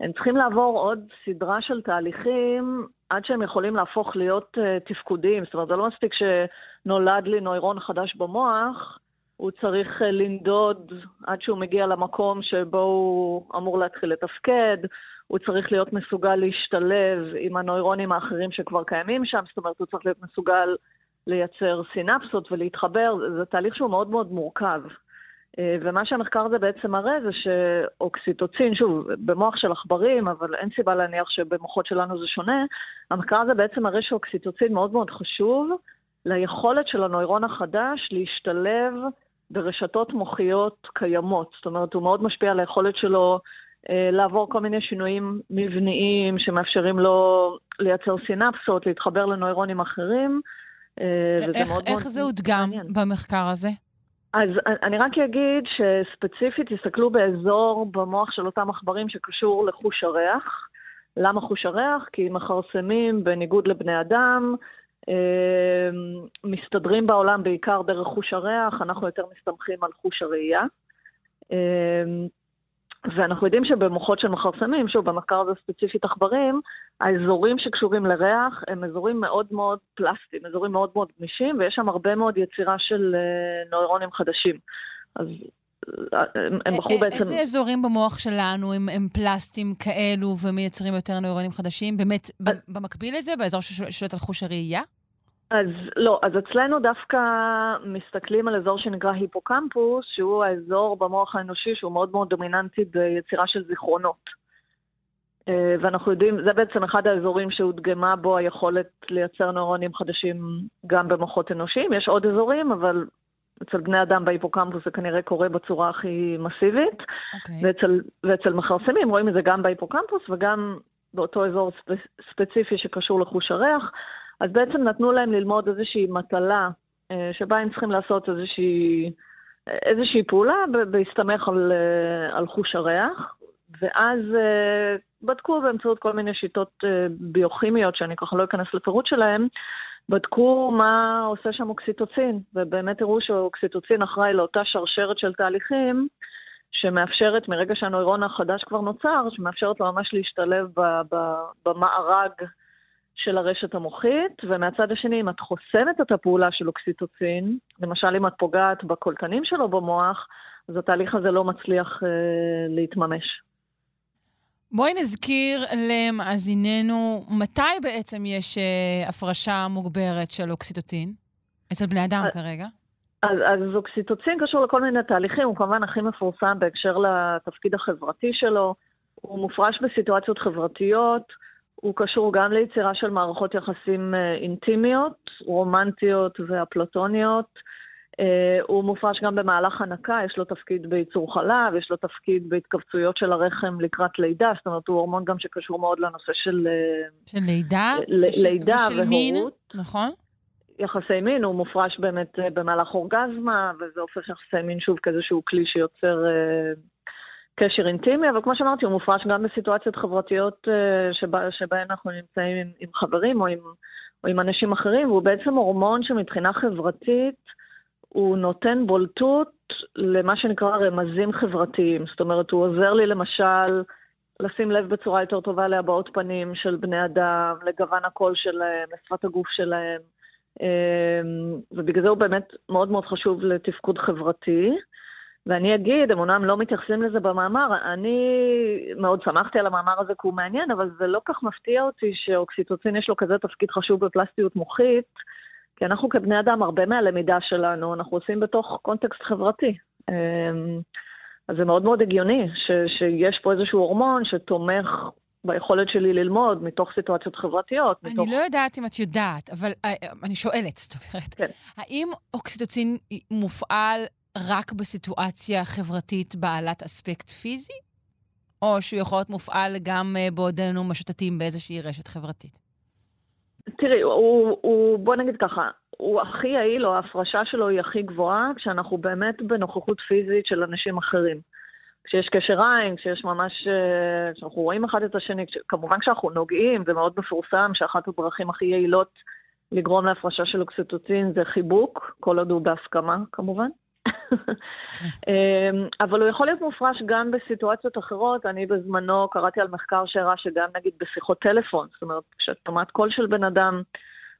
הם צריכים לעבור עוד סדרה של תהליכים עד שהם יכולים להפוך להיות uh, תפקודיים. זאת אומרת, זה לא מספיק שנולד לי נוירון חדש במוח, הוא צריך uh, לנדוד עד שהוא מגיע למקום שבו הוא אמור להתחיל לתפקד, הוא צריך להיות מסוגל להשתלב עם הנוירונים האחרים שכבר קיימים שם, זאת אומרת, הוא צריך להיות מסוגל לייצר סינפסות ולהתחבר, זה תהליך שהוא מאוד מאוד מורכב. אה, ומה שהמחקר הזה בעצם מראה זה שאוקסיטוצין, שוב, במוח של עכברים, אבל אין סיבה להניח שבמוחות שלנו זה שונה, המחקר הזה בעצם מראה שאוקסיטוצין מאוד מאוד חשוב ליכולת של הנוירון החדש להשתלב ברשתות מוחיות קיימות. זאת אומרת, הוא מאוד משפיע על היכולת שלו אה, לעבור כל מיני שינויים מבניים שמאפשרים לו לייצר סינפסות, להתחבר לנוירונים אחרים. אה, איך, מאוד איך מאוד זה הודגם במחקר הזה? אז אני רק אגיד שספציפית תסתכלו באזור במוח של אותם עכברים שקשור לחוש הריח. למה חוש הריח? כי מכרסמים בניגוד לבני אדם, אה, מסתדרים בעולם בעיקר דרך חוש הריח, אנחנו יותר מסתמכים על חוש הראייה. ואנחנו יודעים שבמוחות של מכרסמים, שוב, במחקר הזה ספציפית עכברים, האזורים שקשורים לריח הם אזורים מאוד מאוד פלסטיים, אזורים מאוד מאוד גמישים, ויש שם הרבה מאוד יצירה של uh, נוירונים חדשים. אז אה, הם בחרו בעצם... איזה אזורים במוח שלנו הם, הם פלסטיים כאלו ומייצרים יותר נוירונים חדשים? באמת, במקביל לזה, באזור ששולט על חוש הראייה? אז לא, אז אצלנו דווקא מסתכלים על אזור שנקרא היפוקמפוס, שהוא האזור במוח האנושי שהוא מאוד מאוד דומיננטי ביצירה של זיכרונות. אה, ואנחנו יודעים, זה בעצם אחד האזורים שהודגמה בו היכולת לייצר נוירונים חדשים גם במוחות אנושיים. יש עוד אזורים, אבל אצל בני אדם בהיפוקמפוס זה כנראה קורה בצורה הכי מסיבית. Okay. אוקיי. ואצל, ואצל מכרסמים רואים את זה גם בהיפוקמפוס וגם באותו אזור ספציפי שקשור לחוש הריח. אז בעצם נתנו להם ללמוד איזושהי מטלה, אה, שבה הם צריכים לעשות איזושהי, איזושהי פעולה בהסתמך על, אה, על חוש הריח, ואז אה, בדקו באמצעות כל מיני שיטות ביוכימיות, שאני ככה לא אכנס לפירוט שלהם, בדקו מה עושה שם אוקסיטוצין, ובאמת הראו שאוקסיטוצין אחראי לאותה שרשרת של תהליכים, שמאפשרת, מרגע שהנוירון החדש כבר נוצר, שמאפשרת לו ממש להשתלב במארג הרשת המוחית, ומהצד השני, אם את חוסמת את הפעולה של אוקסיטוצין, למשל אם את פוגעת בקולטנים שלו במוח, אז התהליך הזה לא מצליח אה, להתממש. בואי נזכיר למאזיננו מתי בעצם יש אה, הפרשה מוגברת של אוקסיטוצין, אצל בני אדם אז, כרגע. אז, אז אוקסיטוצין קשור לכל מיני תהליכים, הוא כמובן הכי מפורסם בהקשר לתפקיד החברתי שלו, הוא מופרש בסיטואציות חברתיות, הוא קשור גם ליצירה של מערכות יחסים אה, אינטימיות, רומנטיות ואפלטוניות. אה, הוא מופרש גם במהלך הנקה, יש לו תפקיד בייצור חלב, יש לו תפקיד בהתכווצויות של הרחם לקראת לידה, זאת אומרת, הוא הורמון גם שקשור מאוד לנושא של... אה, של לידה? וש... לידה ושל והורות. מין, נכון? יחסי מין, הוא מופרש באמת במהלך אורגזמה, וזה הופך יחסי מין שוב כאיזשהו כלי שיוצר קשר אינטימי, אבל כמו שאמרתי, הוא מופרש גם בסיטואציות חברתיות אה, שבה, שבהן אנחנו נמצאים עם, עם חברים או עם, או עם אנשים אחרים, והוא בעצם הורמון שמבחינה חברתית הוא נותן בולטות למה שנקרא רמזים חברתיים. זאת אומרת, הוא עוזר לי למשל לשים לב בצורה יותר טובה להבעות פנים של בני אדם, לגוון הקול שלהם, לשפת הגוף שלהם, אה, ובגלל זה הוא באמת מאוד מאוד חשוב לתפקוד חברתי. ואני אגיד, הם אומנם לא מתייחסים לזה במאמר, אני מאוד שמחתי על המאמר הזה כי הוא מעניין, אבל זה לא כך מפתיע אותי שאוקסיטוצין יש לו כזה תפקיד חשוב בפלסטיות מוחית, כי אנחנו כבני אדם, הרבה מהלמידה שלנו, אנחנו עושים בתוך קונטקסט חברתי. אמ, אז זה מאוד מאוד הגיוני ש, שיש פה איזשהו הורמון שתומך ביכולת שלי ללמוד מתוך סיטואציות חברתיות. אני מתוך... לא יודעת אם את יודעת, אבל אה, אני שואלת, זאת אומרת, כן. האם אוקסיטוצין מופעל רק בסיטואציה חברתית בעלת אספקט פיזי? או שהוא יכול להיות מופעל גם אה, בעודנו משוטטים באיזושהי רשת חברתית? תראי, הוא, הוא, בוא נגיד ככה, הוא הכי יעיל, או ההפרשה שלו היא הכי גבוהה, כשאנחנו באמת בנוכחות פיזית של אנשים אחרים. כשיש קשר עין, כשיש ממש, אה, כשאנחנו רואים אחד את השני, כמובן כשאנחנו נוגעים, זה מאוד מפורסם שאחת הדרכים הכי יעילות לגרום להפרשה של אוקסיטוצין זה חיבוק, כל עוד הוא בהסכמה כמובן. אמ, אבל הוא יכול להיות מופרש גם בסיטואציות אחרות. אני בזמנו קראתי על מחקר שהראה שגם נגיד בשיחות טלפון, זאת אומרת, כשאת שומעת קול של בן אדם,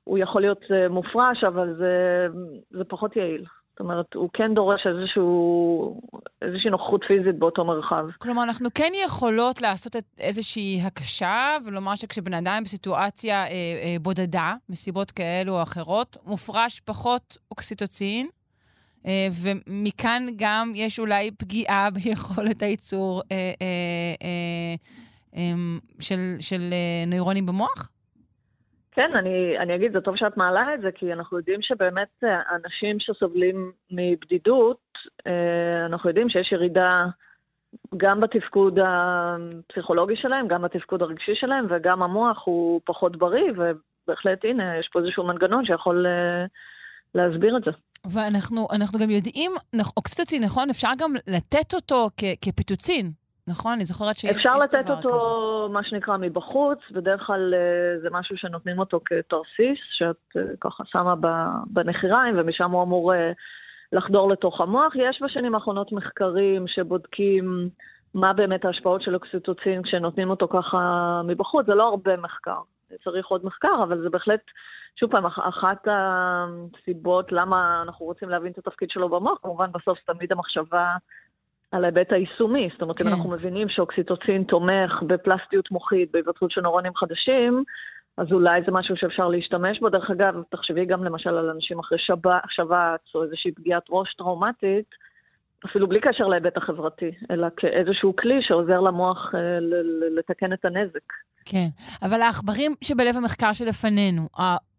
הוא יכול להיות אה, מופרש, אבל זה, זה פחות יעיל. זאת אומרת, הוא כן דורש איזשהו, איזושהי נוכחות פיזית באותו מרחב. כלומר, אנחנו כן יכולות לעשות את איזושהי הקשה, ולומר שכשבן אדם בסיטואציה אה, אה, בודדה, מסיבות כאלו או אחרות, מופרש פחות אוקסיטוצין, ומכאן גם יש אולי פגיעה ביכולת הייצור אה, אה, אה, אה, של, של אה, נוירונים במוח? כן, אני, אני אגיד, זה טוב שאת מעלה את זה, כי אנחנו יודעים שבאמת אה, אנשים שסובלים מבדידות, אה, אנחנו יודעים שיש ירידה גם בתפקוד הפסיכולוגי שלהם, גם בתפקוד הרגשי שלהם, וגם המוח הוא פחות בריא, ובהחלט, הנה, יש פה איזשהו מנגנון שיכול אה, להסביר את זה. ואנחנו גם יודעים, אוקסיטוצין, נכון? אפשר גם לתת אותו כפיטוצין. נכון? אני זוכרת שיש דבר כזה. אפשר לתת אותו, כזה. מה שנקרא, מבחוץ, בדרך כלל אה, זה משהו שנותנים אותו כתרסיס, שאת אה, ככה שמה בנחיריים, ומשם הוא אמור אה, לחדור לתוך המוח. יש בשנים האחרונות מחקרים שבודקים מה באמת ההשפעות של אוקסיטוצין כשנותנים אותו ככה מבחוץ. זה לא הרבה מחקר, צריך עוד מחקר, אבל זה בהחלט, שוב פעם, אחת הסיבות למה אנחנו רוצים להבין את התפקיד שלו במוח, כמובן בסוף תמיד המחשבה על ההיבט היישומי. זאת אומרת, כן. אם אנחנו מבינים שאוקסיטוצין תומך בפלסטיות מוחית, בהיווצרות של נורונים חדשים, אז אולי זה משהו שאפשר להשתמש בו. דרך אגב, תחשבי גם למשל על אנשים אחרי שבץ או איזושהי פגיעת ראש טראומטית, אפילו בלי קשר להיבט החברתי, אלא כאיזשהו כלי שעוזר למוח אה, לתקן את הנזק. כן, אבל העכברים שבלב המחקר שלפנינו,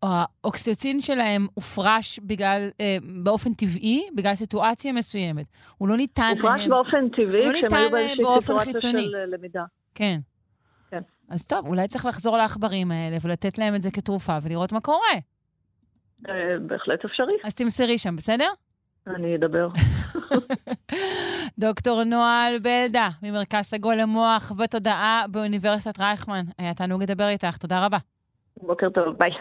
האוקסיטוצין שלהם הופרש בגלל, אה, באופן טבעי, בגלל סיטואציה מסוימת. הוא לא ניתן הופרש להם... הופרש באופן טבעי, לא כשהם היו באיזושהי סיטואציה חיצוני. של למידה. כן. כן. אז טוב, אולי צריך לחזור לעכברים האלה ולתת להם את זה כתרופה ולראות מה קורה. אה, בהחלט אפשרי. אז תמסרי שם, בסדר? אני אדבר. דוקטור נועה בלדה, ממרכז סגול למוח ותודעה באוניברסיטת רייכמן. היה תענוג לדבר איתך, תודה רבה. בוקר טוב, ביי.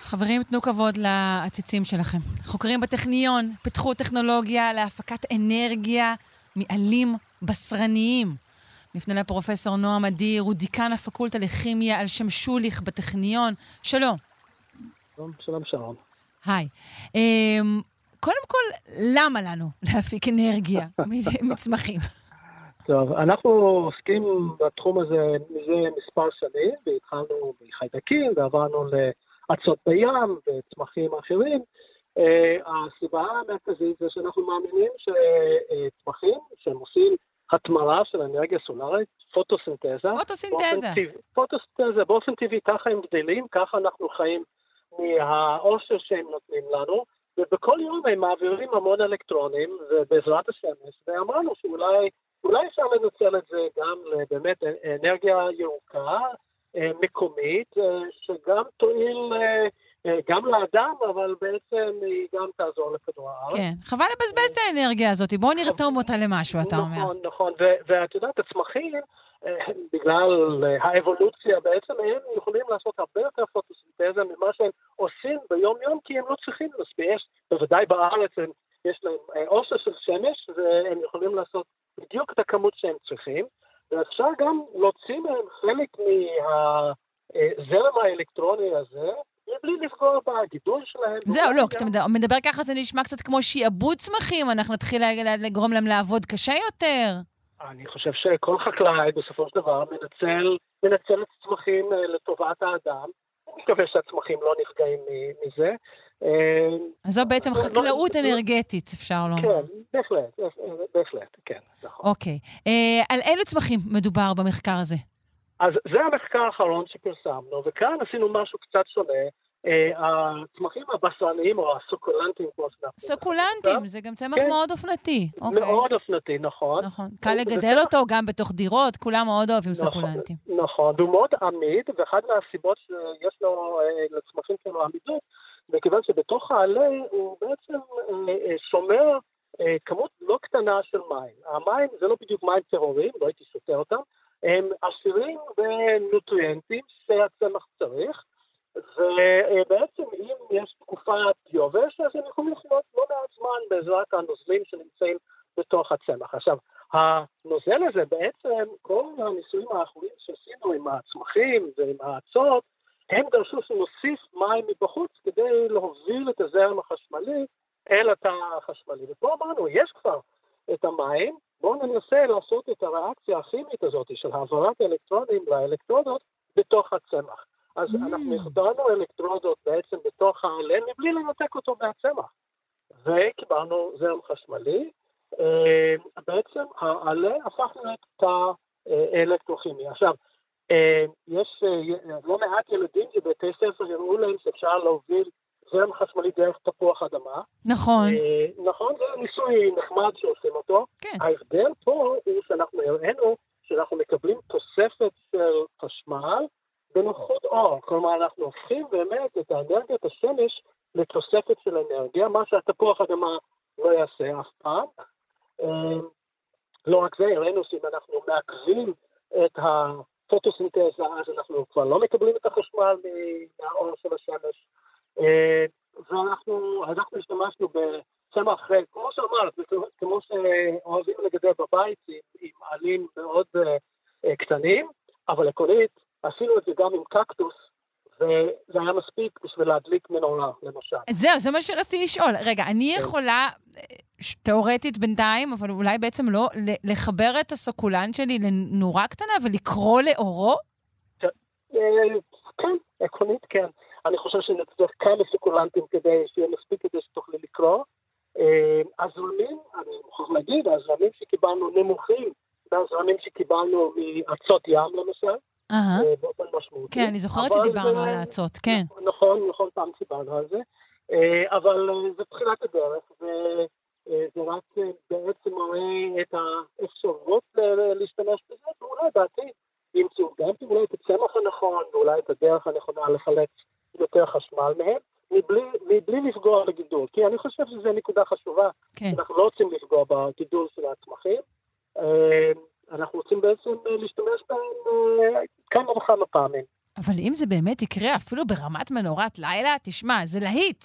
חברים, תנו כבוד לעציצים שלכם. חוקרים בטכניון פיתחו טכנולוגיה להפקת אנרגיה מעלים בשרניים. נפנה לפרופסור נועם אדיר, הוא דיקן הפקולטה לכימיה על שם שוליך בטכניון. שלום. שלום, שלום, שלום. היי. Um, קודם כל, למה לנו להפיק אנרגיה מצמחים? טוב, אנחנו עוסקים בתחום הזה מזה מספר שנים, והתחלנו מחיידקים ועברנו לאצות בים וצמחים אחרים. Uh, הסיבה המרכזית זה שאנחנו מאמינים שצמחים שהם עושים התמרה של אנרגיה סולארית, פוטוסינתזה. פוטוסינתזה. פוטוסינתזה, באופן טבעי ככה הם גדלים, ככה אנחנו חיים מהעושר שהם נותנים לנו, ובכל יום הם מעבירים המון אלקטרונים, ובעזרת השמש, ואמרנו שאולי אולי אפשר לנצל את זה גם לבאמת אנרגיה ירוקה, אה, מקומית, אה, שגם תועיל אה, גם לאדם, אבל בעצם היא גם תעזור לכדור הארץ. כן, חבל לבזבז את האנרגיה הזאת, בואו נרתום אותה למשהו, אתה אומר. נכון, נכון, ואת יודעת, הצמחים, בגלל האבולוציה, בעצם הם יכולים לעשות הרבה יותר פוטוסינתזה ממה שהם עושים ביום-יום, כי הם לא צריכים מספיק. בוודאי בארץ הם, יש להם אוסר של שמש, והם יכולים לעשות בדיוק את הכמות שהם צריכים, ואפשר גם להוציא מהם חלק מהזרם האלקטרוני הזה, בלי לפגוע בגידול שלהם. זהו, לא, כשאתה מדבר ככה זה נשמע קצת כמו שיעבוד צמחים, אנחנו נתחיל לגרום להם לעבוד קשה יותר. אני חושב שכל חקלאי בסופו של דבר מנצל, מנצל את הצמחים אה, לטובת האדם. אני מקווה שהצמחים לא נפגעים מזה. אה, אז זו בעצם לא, לא, חקלאות לא, אנרגטית, אפשר לומר. כן, בהחלט, בהחלט, כן, נכון. אוקיי. אה, על אילו צמחים מדובר במחקר הזה? אז זה המחקר האחרון שפרסמנו, וכאן עשינו משהו קצת שונה. אה, הצמחים הבשרניים או הסוקולנטים, כמו שאנחנו... סוקולנטים, זה גם צמח כן. מאוד אופנתי. אוקיי. מאוד אופנתי, נכון. נכון. קל לגדל אותו גם בתוך דירות, כולם מאוד אוהבים נכון, סוקולנטים. נכון, והוא מאוד עמיד, ואחת מהסיבות שיש לו, אה, לצמחים שלו עמידות, מכיוון שבתוך העלה הוא בעצם אה, שומר כמות לא קטנה של מים. המים זה לא בדיוק מים טהורים, לא הייתי שותה אותם, הם עשירים בנוטריאנטים שהצמח צריך. ובעצם אם יש תקופת יובש, אז הם יכולים לחיות לא מעט זמן בעזרת הנוזלים שנמצאים בתוך הצמח. עכשיו, הנוזל הזה בעצם, כל הניסויים האחרונים שעשינו עם הצמחים ועם האצות, הם דרשו שנוסיף מים מבחוץ כדי להוביל את הזרם החשמלי אל התא החשמלי. ופה אמרנו, יש כבר את המים, בואו ננסה לעשות את הריאקציה הכימית הזאת של העברת אלקטרונים לאלקטרודות בתוך הצמח. אז mm. אנחנו החדרנו אלקטרודות בעצם בתוך העלה מבלי לנתק אותו מהצמח. וקיבלנו זרם חשמלי. אה, בעצם העלה הפך להיות תא אלקטרוכימי. עכשיו, יש לא מעט ילדים שבתי ספר יראו להם שאפשר להוביל זרם חשמלי דרך תפוח אדמה. נכון. נכון, זה ניסוי נחמד שעושים אותו. כן. ההבדל פה הוא שאנחנו הראינו שאנחנו מקבלים תוספת של חשמל בנוחות אור. כלומר, אנחנו הופכים באמת את האנרגיית השמש לתוספת של אנרגיה, מה שהתפוח אדמה לא יעשה אף פעם. אמ, לא רק זה, הראינו שאם אנחנו מעכבים את הפוטוסינתזה, אז אנחנו כבר לא מקבלים את החשמל מהאור של השמש. אמ, ואנחנו השתמשנו בצמח, כמו שאמרת, כמו שאוהבים לגדל בבית עם, עלים מאוד uh, קטנים, אבל עקרונית עשינו את זה גם עם קקטוס, וזה היה מספיק בשביל להדליק מנורה, למשל. זהו, זה מה שרציתי לשאול. רגע, אני כן. יכולה, תאורטית בינתיים, אבל אולי בעצם לא, לחבר את הסוקולן שלי לנורה קטנה ולקרוא לאורו? כן, עקרונית כן. אני חושב שנצטרך כמה סוקולנטים כדי שיהיה מספיק כדי שתוכלי לקרוא. אה, הזרמים, אני מוכרח להגיד, הזרמים שקיבלנו נמוכים מהזרמים שקיבלנו מארצות ים למשל. אה, באופן משמעותי. כן, אני זוכרת שדיברנו על האצות, כן. נכון, נכון, פעם דיברנו על זה. אה, אבל זה תחילת הדרך, וזה רק בעצם מראה את האפשרות להשתמש בזה, ואולי בעתיד ימצאו גם אולי את הצמח הנכון, ואולי את הדרך הנכונה לחלץ יותר חשמל מהם. מבלי, מבלי לפגוע בגידול, כי אני חושב שזו נקודה חשובה. כן. אנחנו לא רוצים לפגוע בגידול של הצמחים, אנחנו רוצים בעצם להשתמש בהם כמה וכמה פעמים. אבל אם זה באמת יקרה אפילו ברמת מנורת לילה, תשמע, זה להיט.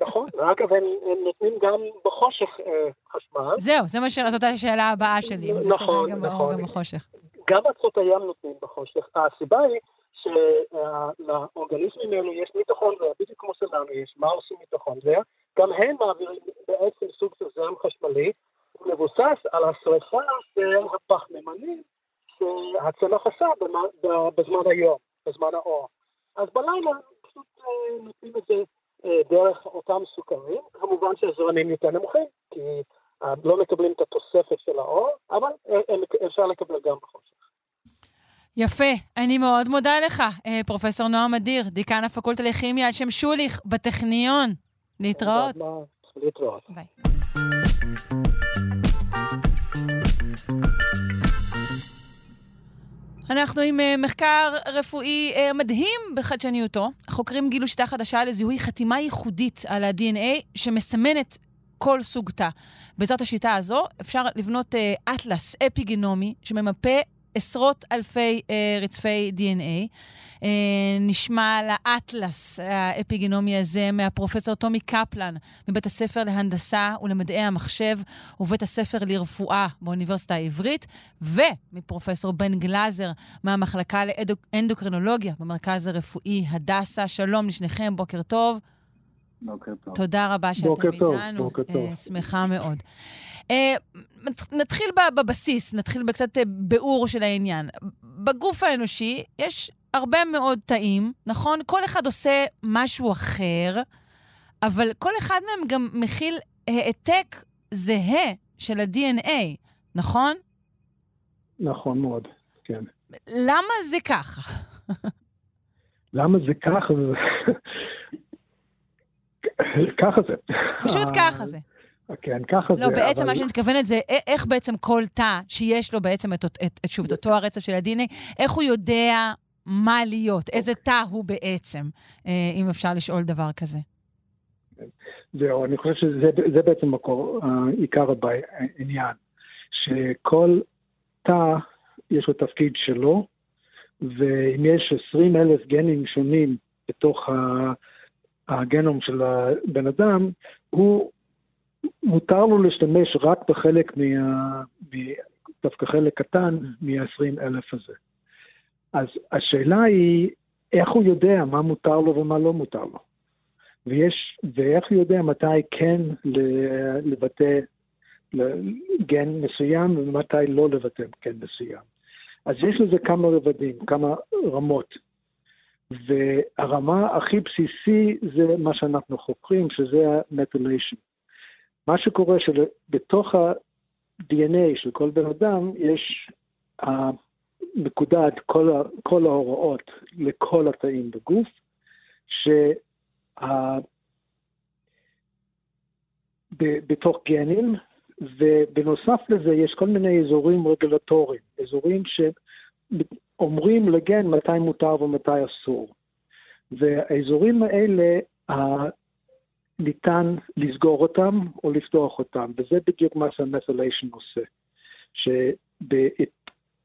נכון, אגב, הם, הם נותנים גם בחושך אה, חשמל. זהו, זה מה ש... זאת השאלה הבאה שלי, אם זה נכון, קורה גם נכון. גם בחושך. גם ארצות הים נותנים בחושך. הסיבה היא שלאורגניזמים האלו יש מיטוכונדריה, בדיוק כמו שלנו יש, מה עושים מיטוכונדריה? גם הם מעבירים בעצם סוג של זרם חשמלי, הוא מבוסס על השרפה של הפחמימנים שהצמח עשה בזמן היום, בזמן האור. אז בלילה פשוט אה, נותנים את זה אה, דרך אותם סוכרים, כמובן שהזרמים יותר נמוכים, כי אה, לא מקבלים את התוספת של האור, אבל אפשר לקבל גם בחושך. יפה, אני מאוד מודה לך, פרופ' נועם אדיר, דיקן הפקולטה לכימיה על שם שוליך בטכניון. להתראות. להתראות. ביי. אנחנו עם אה, מחקר רפואי אה, מדהים בחדשניותו. החוקרים גילו שיטה חדשה לזיהוי חתימה ייחודית על ה-DNA שמסמנת כל סוג תא. בעזרת השיטה הזו אפשר לבנות אטלס אפיגנומי שממפה עשרות אלפי uh, רצפי DNA. Uh, נשמע על האטלס האפיגנומי הזה מהפרופסור טומי קפלן מבית הספר להנדסה ולמדעי המחשב ובית הספר לרפואה באוניברסיטה העברית, ומפרופסור בן גלאזר מהמחלקה לאנדוקרינולוגיה במרכז הרפואי הדסה. שלום לשניכם, בוקר טוב. בוקר טוב. תודה רבה שאתם בוקר איתנו. בוקר טוב. Uh, שמחה מאוד. Uh, נתחיל בבסיס, נתחיל בקצת ביאור של העניין. בגוף האנושי יש הרבה מאוד תאים, נכון? כל אחד עושה משהו אחר, אבל כל אחד מהם גם מכיל העתק זהה של ה-DNA, נכון? נכון מאוד, כן. למה זה ככה? למה זה ככה? ככה זה. פשוט ככה זה. כן, ככה לא, זה. לא, בעצם אבל... מה שאני מתכוונת זה איך בעצם כל תא שיש לו בעצם את, את, את, שוב, את אותו הרצף של ה-DNA, איך הוא יודע מה להיות, איזה תא הוא בעצם, אה, אם אפשר לשאול דבר כזה. זהו, אני חושב שזה בעצם מקור, עיקר העניין, שכל תא יש לו תפקיד שלו, ואם יש 20 אלף גנים שונים בתוך הגנום של הבן אדם, הוא, מותר לו להשתמש רק בחלק מה... דווקא חלק קטן מה-20 אלף הזה. אז השאלה היא, איך הוא יודע מה מותר לו ומה לא מותר לו? ויש, ואיך הוא יודע מתי כן לבטא גן מסוים ומתי לא לבטא גן מסוים. אז יש לזה כמה רבדים, כמה רמות. והרמה הכי בסיסי זה מה שאנחנו חוקרים, שזה ה-methylation. מה שקורה שבתוך ה-DNA של כל בן אדם יש מקודד כל, כל ההוראות לכל התאים בגוף, שה... בתוך גנים, ובנוסף לזה יש כל מיני אזורים רגולטוריים, אזורים שאומרים לגן מתי מותר ומתי אסור. והאזורים האלה, ניתן לסגור אותם או לפתוח אותם, וזה בדיוק מה שהמת'ליישן עושה.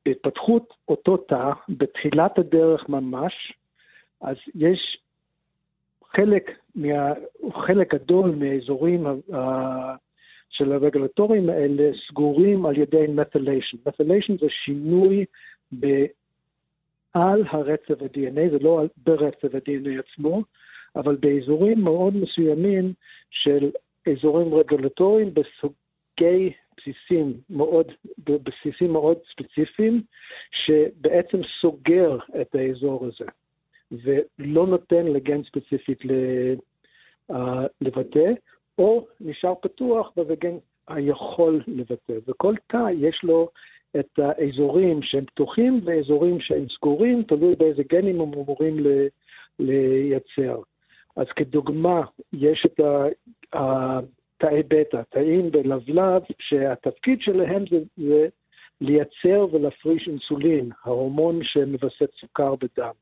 שבהתפתחות אותו תא, בתחילת הדרך ממש, אז יש חלק, מה, חלק גדול מהאזורים של הרגולטורים האלה סגורים על ידי מת'ליישן. מת'ליישן זה שינוי ב... על הרצף ה-DNA, זה לא ברצף ה-DNA עצמו, אבל באזורים מאוד מסוימים של אזורים רגולטוריים בסוגי בסיסים מאוד, בסיסים מאוד ספציפיים, שבעצם סוגר את האזור הזה, ולא נותן לגן ספציפית לבטא, או נשאר פתוח והגן היכול לבטא. וכל תא יש לו את האזורים שהם פתוחים ואזורים שהם סגורים, תלוי באיזה גנים הם אמורים לייצר. אז כדוגמה, יש את התאי בטא, תאים בלבלב, שהתפקיד שלהם זה, זה לייצר ולהפריש אינסולין, ההורמון שמווסת סוכר בדם.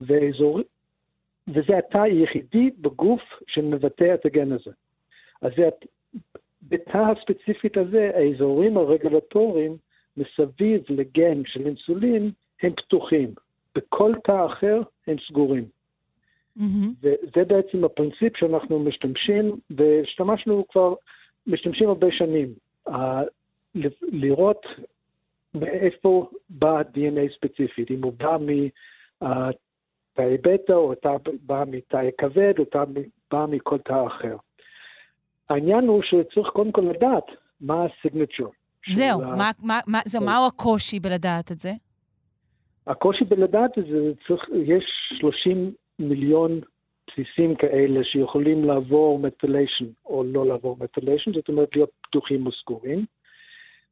ואזור... וזה התא היחידי בגוף שמבטא את הגן הזה. אז זה... בתא הספציפית הזה, האזורים הרגולטוריים מסביב לגן של אינסולין הם פתוחים. בכל תא אחר הם סגורים. Mm-hmm. וזה בעצם הפרינציפ שאנחנו משתמשים, והשתמשנו כבר, משתמשים הרבה שנים. Uh, לראות מאיפה בא DNA ספציפית, אם הוא בא מתאי בטא, או אתה בא מתאי כבד, או אתה בא מכל תא אחר. העניין הוא שצריך קודם כל לדעת מה הסיגנצ'ר. זהו, מה, מה, מה, זהו, כן. מהו הקושי בלדעת את זה? הקושי בלדעת את זה, צריך, יש 30 מיליון בסיסים כאלה שיכולים לעבור מטיליישן או לא לעבור מטיליישן, זאת אומרת להיות פתוחים או סגורים,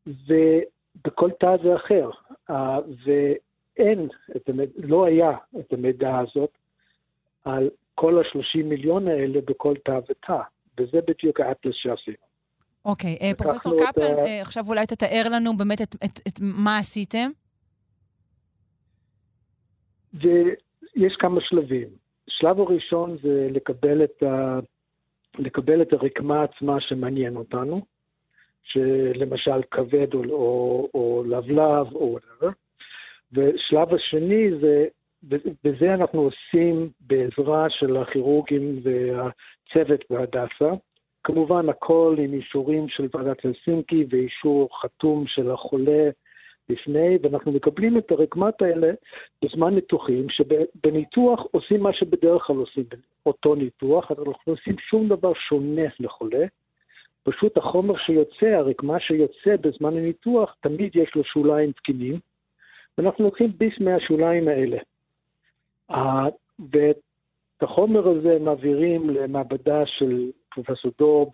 ובכל תא זה אחר. ואין, את המד... לא היה את המידע הזאת על כל ה-30 מיליון האלה בכל תא ותא, וזה בדיוק האטלס שעשינו. אוקיי, okay, uh, פרופסור קפלן, ה... uh, עכשיו אולי תתאר לנו באמת את, את, את מה עשיתם. ויש כמה שלבים. השלב הראשון זה לקבל את, ה... לקבל את הרקמה עצמה שמעניין אותנו, שלמשל כבד או, או, או לבלב או whatever, ושלב השני זה, בזה אנחנו עושים בעזרה של הכירורגים והצוות בהדסה, כמובן הכל עם אישורים של ועדת הלסינקי ואישור חתום של החולה לפני, ואנחנו מקבלים את הרקמות האלה בזמן ניתוחים, שבניתוח עושים מה שבדרך כלל עושים אותו ניתוח, אבל אנחנו לא עושים שום דבר שונה לחולה. פשוט החומר שיוצא, הרקמה שיוצא בזמן הניתוח, תמיד יש לו שוליים תקינים, ואנחנו לוקחים ביס מהשוליים האלה. ואת החומר הזה מעבירים למעבדה של פרופסור דור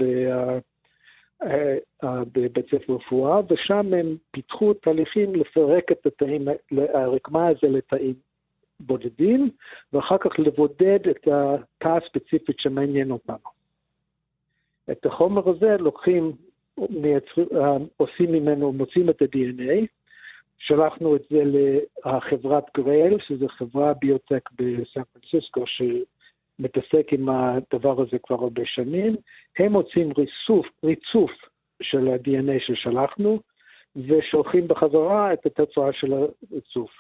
בבית ספר רפואה, ושם הם פיתחו תהליכים לפרק את התאים, הרקמה הזה לתאים בודדים, ואחר כך לבודד את התא הספציפית שמעניין אותנו. את החומר הזה לוקחים, מייצר, אה, עושים ממנו, מוצאים את ה-DNA, שלחנו את זה לחברת גרייל, שזו חברה ביוטק בסן פרנסיסקו, מתעסק עם הדבר הזה כבר הרבה שנים, הם מוצאים ריצוף, ריצוף של ה-DNA ששלחנו, ושולחים בחזרה את התוצאה של הריצוף.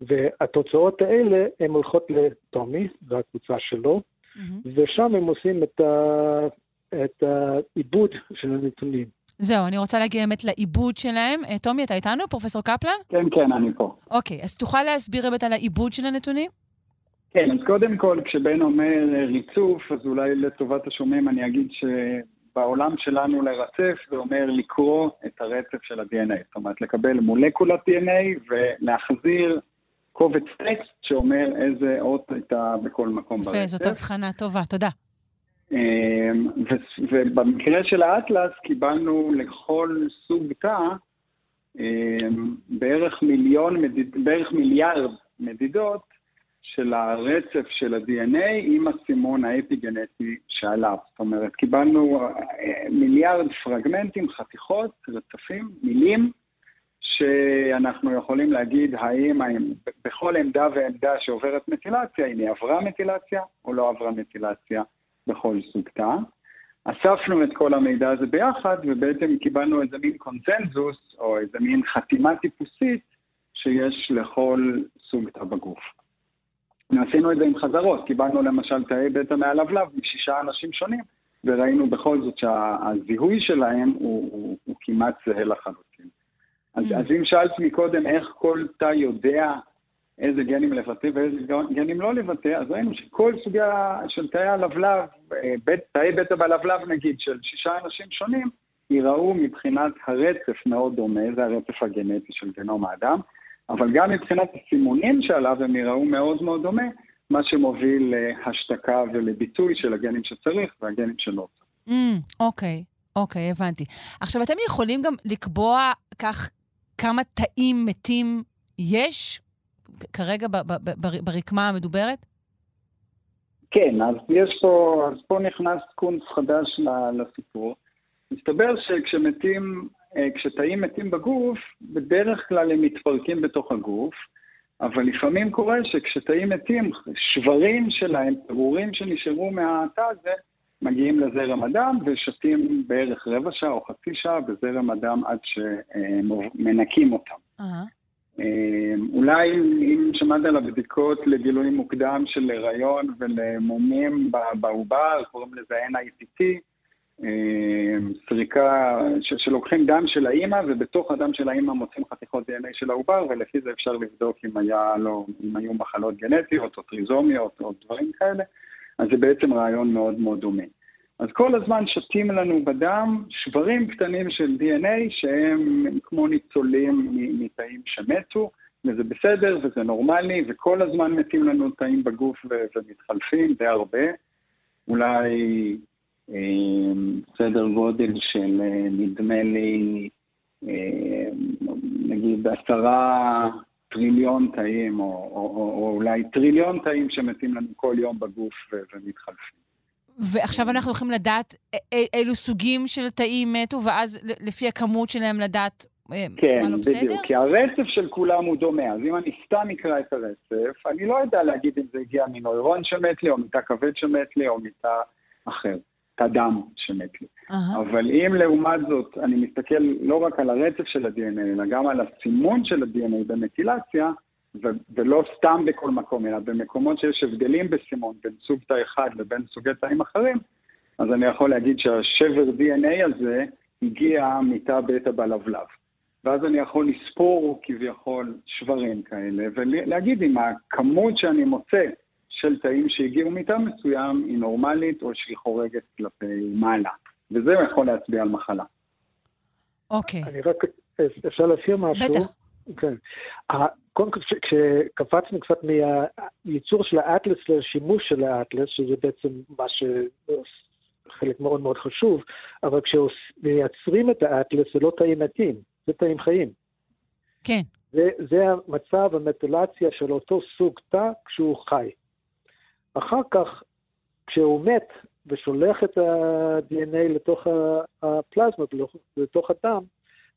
והתוצאות האלה הן הולכות לטומי, זו הקבוצה שלו, mm-hmm. ושם הם עושים את, ה, את העיבוד של הנתונים. זהו, אני רוצה להגיע באמת לעיבוד שלהם. אה, טומי, אתה איתנו, פרופסור קפלן? כן, כן, אני פה. אוקיי, אז תוכל להסביר באמת על העיבוד של הנתונים? כן, אז קודם כל, כשבן אומר ריצוף, אז אולי לטובת השומעים אני אגיד שבעולם שלנו לרצף זה אומר לקרוא את הרצף של ה-DNA. זאת אומרת, לקבל מולקולת DNA ולהחזיר קובץ טקסט שאומר איזה אות הייתה בכל מקום ברצף. יפה, זאת הבחנה טובה, תודה. אמ, ובמקרה של האטלס קיבלנו לכל סוג תא אמ, בערך מיליון, בערך מיליארד מדידות של הרצף של ה-DNA עם הסימון האפיגנטי שעליו. זאת אומרת, קיבלנו אה, מיליארד פרגמנטים, חתיכות, רצפים, מילים, שאנחנו יכולים להגיד האם בכל עמדה ועמדה שעוברת מטילציה, אם היא עברה מטילציה או לא עברה מטילציה בכל סוג תא. אספנו את כל המידע הזה ביחד, ובעצם קיבלנו איזה מין קונצנזוס, או איזה מין חתימה טיפוסית שיש לכל סוג תא בגוף. עשינו את זה עם חזרות, קיבלנו למשל תאי בטא מהלבלב משישה אנשים שונים, וראינו בכל זאת שהזיהוי שלהם הוא, הוא, הוא כמעט זהה לחלוטין. אז, mm. אז אם שאלת מקודם איך כל תא יודע איזה גנים לבטא ואיזה גנים לא לבטא, אז ראינו שכל סוגי של תאי הלבלב, אה, תאי בטא בלבלב נגיד, של שישה אנשים שונים, ייראו מבחינת הרצף מאוד דומה, זה הרצף הגנטי של גנום האדם, אבל גם מבחינת הסימונים שעליו הם ייראו מאוד מאוד דומה, מה שמוביל להשתקה ולביטוי של הגנים שצריך והגנים שלא צריך. אוקיי, אוקיי, הבנתי. עכשיו, אתם יכולים גם לקבוע כך כמה תאים מתים יש כרגע ברקמה המדוברת? כן, אז יש פה, אז פה נכנס קונץ חדש לסיפור. מסתבר שכשמתים, כשתאים מתים בגוף, בדרך כלל הם מתפרקים בתוך הגוף, אבל לפעמים קורה שכשתאים מתים, שברים שלהם, פירורים שנשארו מהתא הזה, מגיעים לזרם הדם ושותים בערך רבע שעה או חצי שעה בזרם הדם עד שמנקים אותם. Uh-huh. אולי אם שמעת על הבדיקות לגילוי מוקדם של הריון ולמומים בעובר, קוראים לזה NIPT, סריקה שלוקחים דם של האימא ובתוך הדם של האימא מוצאים חתיכות DNA של העובר ולפי זה אפשר לבדוק אם, היה לו, אם היו מחלות גנטיות או טריזומיות או דברים כאלה, אז זה בעצם רעיון מאוד מאוד דומה. אז כל הזמן שותים לנו בדם שברים קטנים של DNA שהם כמו ניצולים מתאים שמתו, וזה בסדר וזה נורמלי, וכל הזמן מתים לנו תאים בגוף ומתחלפים די הרבה. אולי סדר גודל של אה, נדמה לי, אה, נגיד עשרה טריליון תאים, או, או, או, או אולי טריליון תאים שמתים לנו כל יום בגוף ומתחלפים. ועכשיו אנחנו יכולים לדעת אילו סוגים של תאים מתו, ואז לפי הכמות שלהם לדעת כן, מה לא בסדר? כן, בדיוק, כי הרצף של כולם הוא דומה, אז אם אני סתם אקרא את הרצף, אני לא יודע להגיד אם זה הגיע מנוירון שמת לי, או מתא כבד שמת לי, או מתא אחר, תא דם שמת לי. Uh-huh. אבל אם לעומת זאת אני מסתכל לא רק על הרצף של ה-DNA, אלא גם על הסימון של ה-DNA במטילציה, ו- ולא סתם בכל מקום, אלא במקומות שיש הבדלים בסימון בין סוג תא אחד לבין סוגי תאים אחרים, אז אני יכול להגיד שהשבר DNA הזה הגיע מתא בטא בלבלב. ואז אני יכול לספור כביכול שברים כאלה, ולהגיד אם הכמות שאני מוצא של תאים שהגיעו מתא מסוים היא נורמלית או שהיא חורגת כלפי מעלה. וזה יכול להצביע על מחלה. אוקיי. אני רק, אפשר להשאיר משהו? בטח. כן. קודם כל, כשקפצנו קצת מהייצור של האטלס לשימוש של האטלס, שזה בעצם מה ש... חלק מאוד מאוד חשוב, אבל כשמייצרים את האטלס זה לא תאים מתים, זה תאים חיים. כן. זה, זה המצב, המטולציה של אותו סוג תא כשהוא חי. אחר כך, כשהוא מת ושולח את ה-DNA לתוך הפלזמה, לתוך הדם,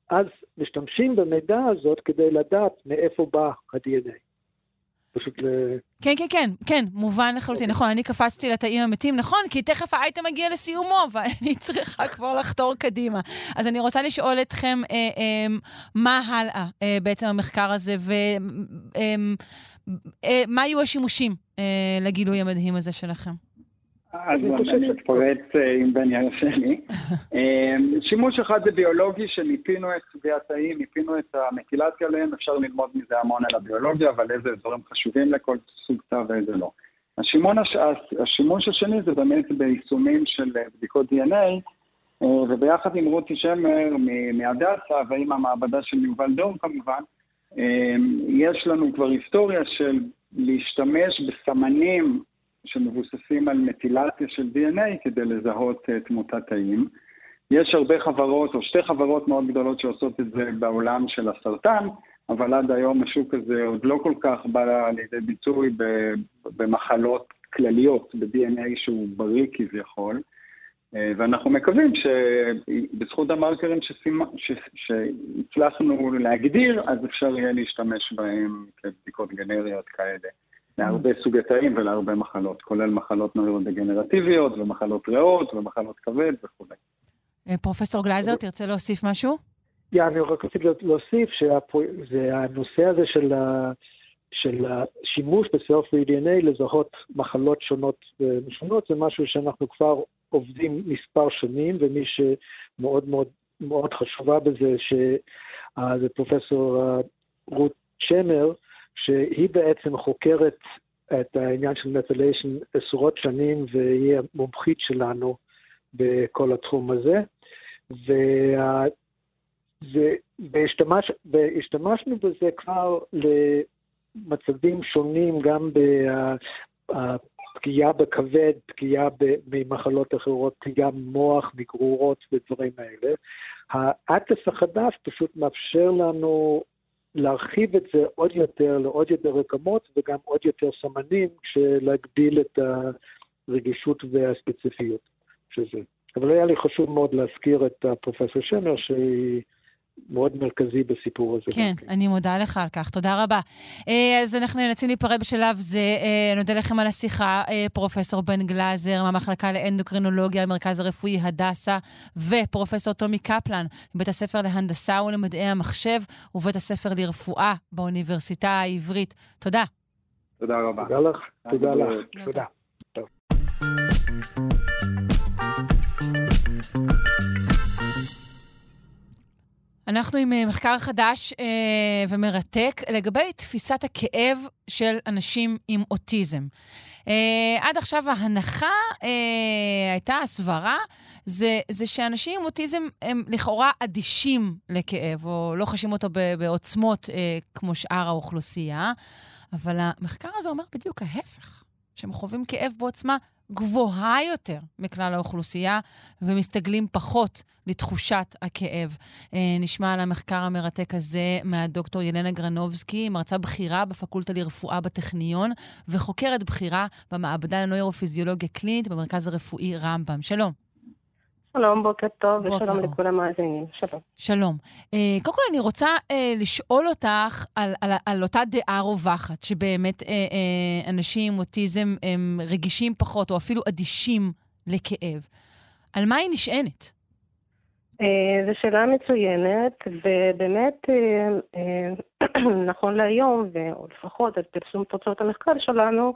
אז משתמשים במידע הזאת כדי לדעת מאיפה בא ה-DNA. פשוט ל... כן, כן, כן, כן, מובן לחלוטין. נכון, אני קפצתי לתאים המתים, נכון, כי תכף האייטם מגיע לסיומו, ואני צריכה כבר לחתור קדימה. אז אני רוצה לשאול אתכם, אה, אה, מה הלאה אה, בעצם המחקר הזה, ומה אה, אה, יהיו השימושים אה, לגילוי המדהים הזה שלכם? אז אני אתפרץ אה, עם בן ירשני. אה, שימוש אחד זה ביולוגי, שמיפינו את סוגי התאים, מיפינו את המטילציה עליהם, אפשר ללמוד מזה המון על הביולוגיה, אבל איזה אזורים חשובים לכל סוג תא ואיזה לא. השימוש, השימוש השני זה באמת ביישומים של בדיקות DNA, אה, וביחד עם רותי שמר מהדסה ועם המעבדה של יובל דור כמובן, יש לנו כבר היסטוריה של להשתמש בסמנים שמבוססים על מטילציה של DNA כדי לזהות תמותת תאים. יש הרבה חברות, או שתי חברות מאוד גדולות שעושות את זה בעולם של הסרטן, אבל עד היום השוק הזה עוד לא כל כך בא לידי ביטוי במחלות כלליות, ב-DNA שהוא בריא כביכול. אה, ואנחנו מקווים שבזכות המרקרים שהצלחנו להגדיר, אז אפשר יהיה להשתמש בהם כבדיקות גנריות כאלה. להרבה סוגי תאים ולהרבה מחלות, כולל מחלות נוירודגנרטיביות ומחלות ריאות ומחלות כבד וכולי. אה, פרופסור גלייזר, תרצה להוסיף משהו? Yeah, אני רק רציתי להוסיף שהנושא הזה של, ה, של השימוש בסלפי DNA לזהות מחלות שונות ושונות זה משהו שאנחנו כבר עובדים מספר שנים, ומי שמאוד מאוד מאוד חשובה בזה, שזה פרופסור אה, רות שמר, שהיא בעצם חוקרת את העניין של מתיליישן עשרות שנים, והיא המומחית שלנו בכל התחום הזה. וה... והשתמש, והשתמשנו בזה כבר למצבים שונים, גם בפגיעה בכבד, פגיעה ממחלות אחרות, פגיעה ממוח, מגרורות ודברים האלה. האטלס החדש פשוט מאפשר לנו להרחיב את זה עוד יותר לעוד יותר רקמות וגם עוד יותר סמנים, כשלהגדיל את הרגישות והספציפיות של זה. אבל היה לי חשוב מאוד להזכיר את פרופסור שמר, שהיא... מאוד מרכזי בסיפור הזה. כן, אני מודה לך על כך, תודה רבה. אה, אז אנחנו נאלצים להיפרד בשלב זה. אה, נודה לכם על השיחה, אה, פרופ' בן גלאזר מהמחלקה לאנדוקרינולוגיה במרכז הרפואי הדסה, ופרופ' טומי קפלן מבית הספר להנדסה ולמדעי המחשב ובית הספר לרפואה באוניברסיטה העברית. תודה. תודה רבה. תודה לך. תודה לך. תודה. אנחנו עם אה, מחקר חדש אה, ומרתק לגבי תפיסת הכאב של אנשים עם אוטיזם. אה, עד עכשיו ההנחה אה, הייתה, הסברה, זה, זה שאנשים עם אוטיזם הם לכאורה אדישים לכאב, או לא חשים אותו בעוצמות אה, כמו שאר האוכלוסייה, אבל המחקר הזה אומר בדיוק ההפך, שהם חווים כאב בעוצמה גבוהה יותר מכלל האוכלוסייה, ומסתגלים פחות לתחושת הכאב. אה, נשמע על המחקר המרתק הזה מהדוקטור ילנה גרנובסקי, מרצה בכירה בפקולטה לרפואה בטכניון, וחוקרת בכירה במעבדה לנוירופיזיולוגיה קלינית במרכז הרפואי רמב"ם. שלום. שלום, בוקר טוב, בוקר ושלום לכל המאזינים. שלום. שלום. Uh, קודם כל, אני רוצה uh, לשאול אותך על, על, על אותה דעה רווחת, שבאמת uh, uh, אנשים עם אוטיזם הם רגישים פחות, או אפילו אדישים לכאב. על מה היא נשענת? Uh, זו שאלה מצוינת, ובאמת, uh, uh, נכון להיום, ולפחות על פרסום תוצאות המחקר שלנו,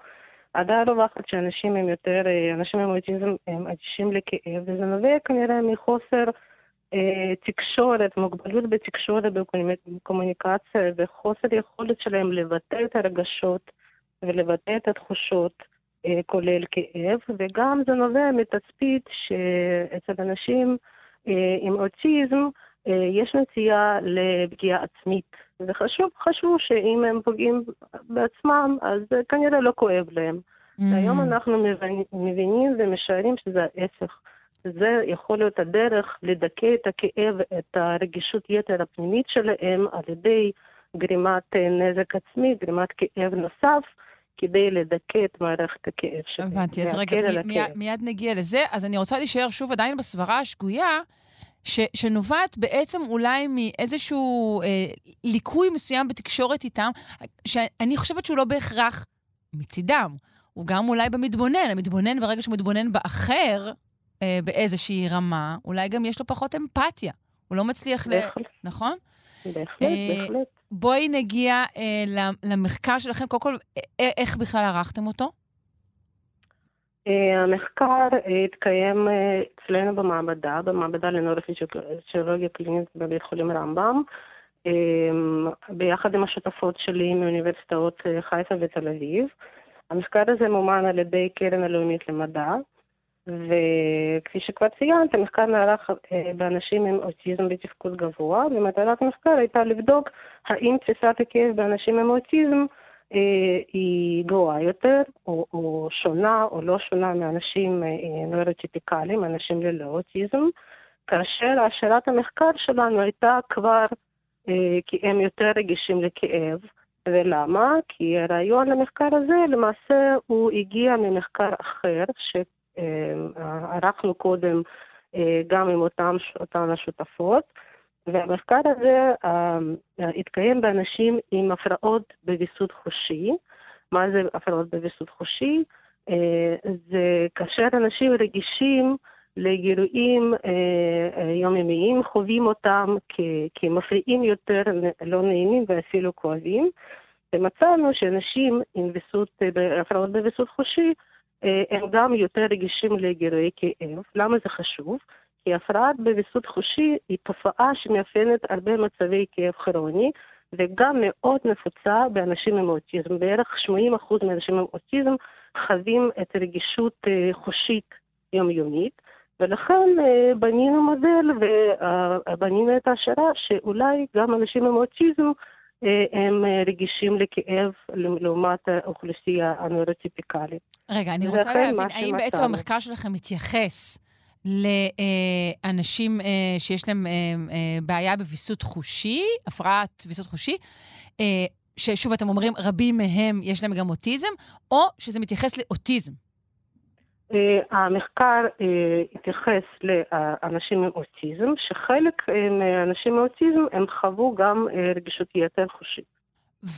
הדעה הרווחת שאנשים הם יותר, אה, אנשים עם אוטיזם הם אדישים לכאב, וזה נובע כנראה מחוסר אה, תקשורת, מוגבלות בתקשורת, בקומוניקציה, וחוסר יכולת שלהם לבטא את הרגשות ולבטא את התחושות, אה, כולל כאב, וגם זה נובע מתצפית שאצל אנשים אה, עם אוטיזם, יש נטייה לפגיעה עצמית. זה חשוב, חשוב שאם הם פוגעים בעצמם, אז כנראה לא כואב להם. Mm-hmm. היום אנחנו מבינים ומשערים שזה ההפך. זה יכול להיות הדרך לדכא את הכאב, את הרגישות יתר הפנימית שלהם על ידי גרימת נזק עצמי, גרימת כאב נוסף. כדי לדכא את מערכת הכאב שלהם. הבנתי, אז רגע, מיד, מיד נגיע לזה. אז אני רוצה להישאר שוב עדיין בסברה השגויה, ש, שנובעת בעצם אולי מאיזשהו אה, ליקוי מסוים בתקשורת איתם, שאני חושבת שהוא לא בהכרח מצידם. הוא גם אולי במתבונן. המתבונן, ברגע שהוא מתבונן באחר, אה, באיזושהי רמה, אולי גם יש לו פחות אמפתיה. הוא לא מצליח בהחלט. ל... נכון? בהחלט, אה, בהחלט. בואי נגיע אה, למחקר שלכם. קודם כל, אה, איך בכלל ערכתם אותו? אה, המחקר אה, התקיים אה, אצלנו במעבדה, במעבדה לנורופיזיולוגיה קלינית בבית חולים רמב"ם, ביחד עם השותפות שלי מאוניברסיטאות חיפה ותל אביב. המחקר הזה מומן על ידי קרן הלאומית למדע, וכפי שכבר ציינת, המחקר נערך באנשים עם אוטיזם בתפקוד גבוה, ומטרת המחקר הייתה לבדוק האם תפיסת הכאב באנשים עם אוטיזם היא גבוהה יותר, או, או שונה או לא שונה מאנשים אה, נוירוטיפיקליים, אנשים ללא אוטיזם, כאשר השאלת המחקר שלנו הייתה כבר אה, כי הם יותר רגישים לכאב. ולמה? כי הרעיון למחקר הזה למעשה הוא הגיע ממחקר אחר שערכנו קודם אה, גם עם אותן השותפות, והמחקר הזה אה, התקיים באנשים עם הפרעות בוויסות חושי. מה זה הפרעות בוויסות חושי? אה, זה כאשר אנשים רגישים לגירויים יומיומיים, חווים אותם כמפריעים יותר, לא נעימים ואפילו כואבים. ומצאנו שאנשים עם ויסות, הפרעות בוויסות חושי, הם גם יותר רגישים לגירועי כאב. למה זה חשוב? כי הפרעת בוויסות חושי היא תופעה שמאפיינת הרבה מצבי כאב כרוני, וגם מאוד נפוצה באנשים עם אוטיזם. בערך 80% מהאנשים עם אוטיזם חווים את רגישות חושית יומיומית. ולכן בנינו מודל ובנינו את ההשערה שאולי גם אנשים עם אוטיזם הם רגישים לכאב לעומת האוכלוסייה הנוירוטיפיקלית. רגע, אני רוצה להבין, האם בעצם המחקר שלכם מתייחס לאנשים שיש להם בעיה בוויסות חושי, הפרעת ויסות חושי, ששוב, אתם אומרים, רבים מהם יש להם גם אוטיזם, או שזה מתייחס לאוטיזם? המחקר התייחס לאנשים עם אוטיזם, שחלק מהאנשים עם אוטיזם הם חוו גם רגישות יתר חושית.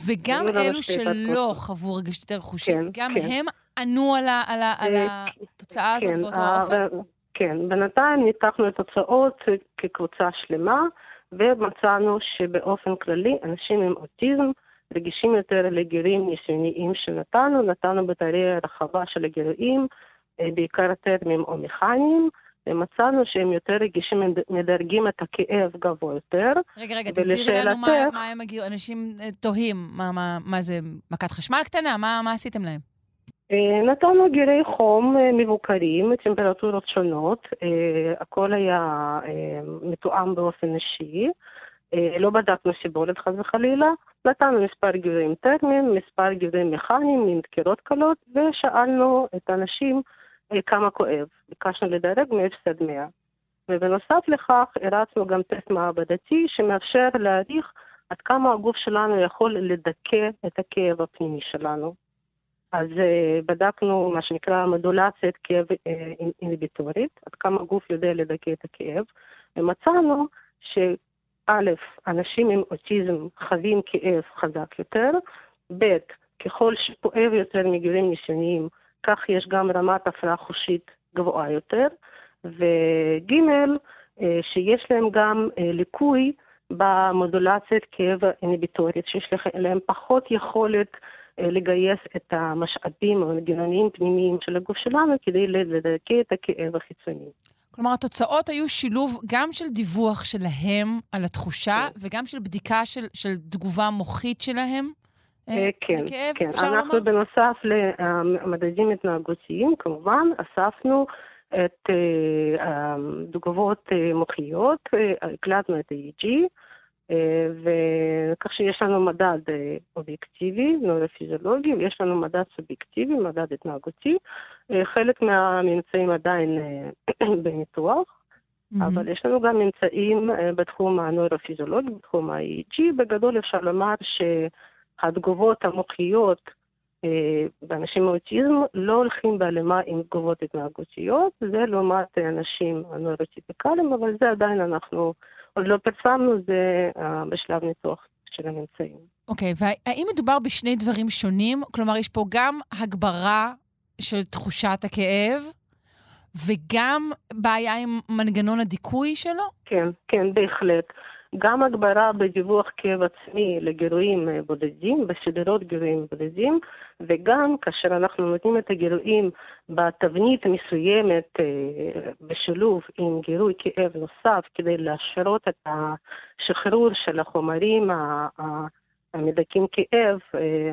וגם אלו שלא חוו רגישות יתר חושית, כן, גם כן. הם ענו על, ה, על, ה, על התוצאה הזאת כן, באותו אופן? כן, בינתיים ניתחנו את התוצאות כקבוצה שלמה, ומצאנו שבאופן כללי אנשים עם אוטיזם רגישים יותר לגירים ניסיוניים שנתנו, נתנו בטריה רחבה של הגירויים, בעיקר טרמים או מכניים, ומצאנו שהם יותר רגישים, מדרגים את הכאב גבוה יותר. רגע, רגע, תסבירי לנו מה, מה הם הגיעו, אנשים תוהים, מה, מה, מה זה, מכת חשמל קטנה? מה, מה עשיתם להם? נתנו גירי חום מבוקרים, טמפרטורות שונות, הכל היה מתואם באופן אישי. לא בדקנו סיבולת חס וחלילה, נתנו מספר גירויים טרמיים, מספר גירויים מכניים עם דקירות קלות, ושאלנו את האנשים כמה כואב. ביקשנו לדרג מ-0 עד 100. ובנוסף לכך, הרצנו גם טסט מעבדתי שמאפשר להעריך עד כמה הגוף שלנו יכול לדכא את הכאב הפנימי שלנו. אז uh, בדקנו מה שנקרא מודולציית כאב uh, אינהיביטורית, עד כמה הגוף יודע לדכא את הכאב, ומצאנו שא', אנשים עם אוטיזם חווים כאב חזק יותר, ב', ככל שכואב יותר מגילים ניסיוניים, כך יש גם רמת הפרעה חושית גבוהה יותר, וג', uh, שיש להם גם ליקוי במודולציית כאב אינהיביטורית, שיש להם פחות יכולת לגייס את המשאבים המנגנונים פנימיים של הגוף שלנו כדי לדכא את הכאב החיצוני. כלומר, התוצאות היו שילוב גם של דיווח שלהם על התחושה, כן. וגם של בדיקה של, של תגובה מוחית שלהם? כן, לכאב, כן. אנחנו לומר? בנוסף למדדים התנהגותיים, כמובן, אספנו את תגובות מוחיות, הקלטנו את ה-EG, וכך שיש לנו מדד אובייקטיבי, נוירופיזיולוגי, ויש לנו מדד סובייקטיבי, מדד התנהגותי. חלק מהממצאים עדיין בניתוח, mm-hmm. אבל יש לנו גם ממצאים בתחום הנוירופיזיולוגי, בתחום ה-EEG. בגדול אפשר לומר שהתגובות המוחיות באנשים עם אוטיזם לא הולכים בהלימה עם תגובות התנהגותיות, זה לעומת אנשים הנוירוטיפיקליים, אבל זה עדיין אנחנו... עוד לא פרסמנו, זה uh, בשלב ניתוח של הממצאים. אוקיי, okay, והאם מדובר בשני דברים שונים? כלומר, יש פה גם הגברה של תחושת הכאב, וגם בעיה עם מנגנון הדיכוי שלו? כן, כן, בהחלט. גם הגברה בדיווח כאב עצמי לגירויים בודדים, בסדרות גירויים בודדים, וגם כאשר אנחנו נותנים את הגירויים בתבנית מסוימת בשילוב עם גירוי כאב נוסף כדי להשרות את השחרור של החומרים המדכאים כאב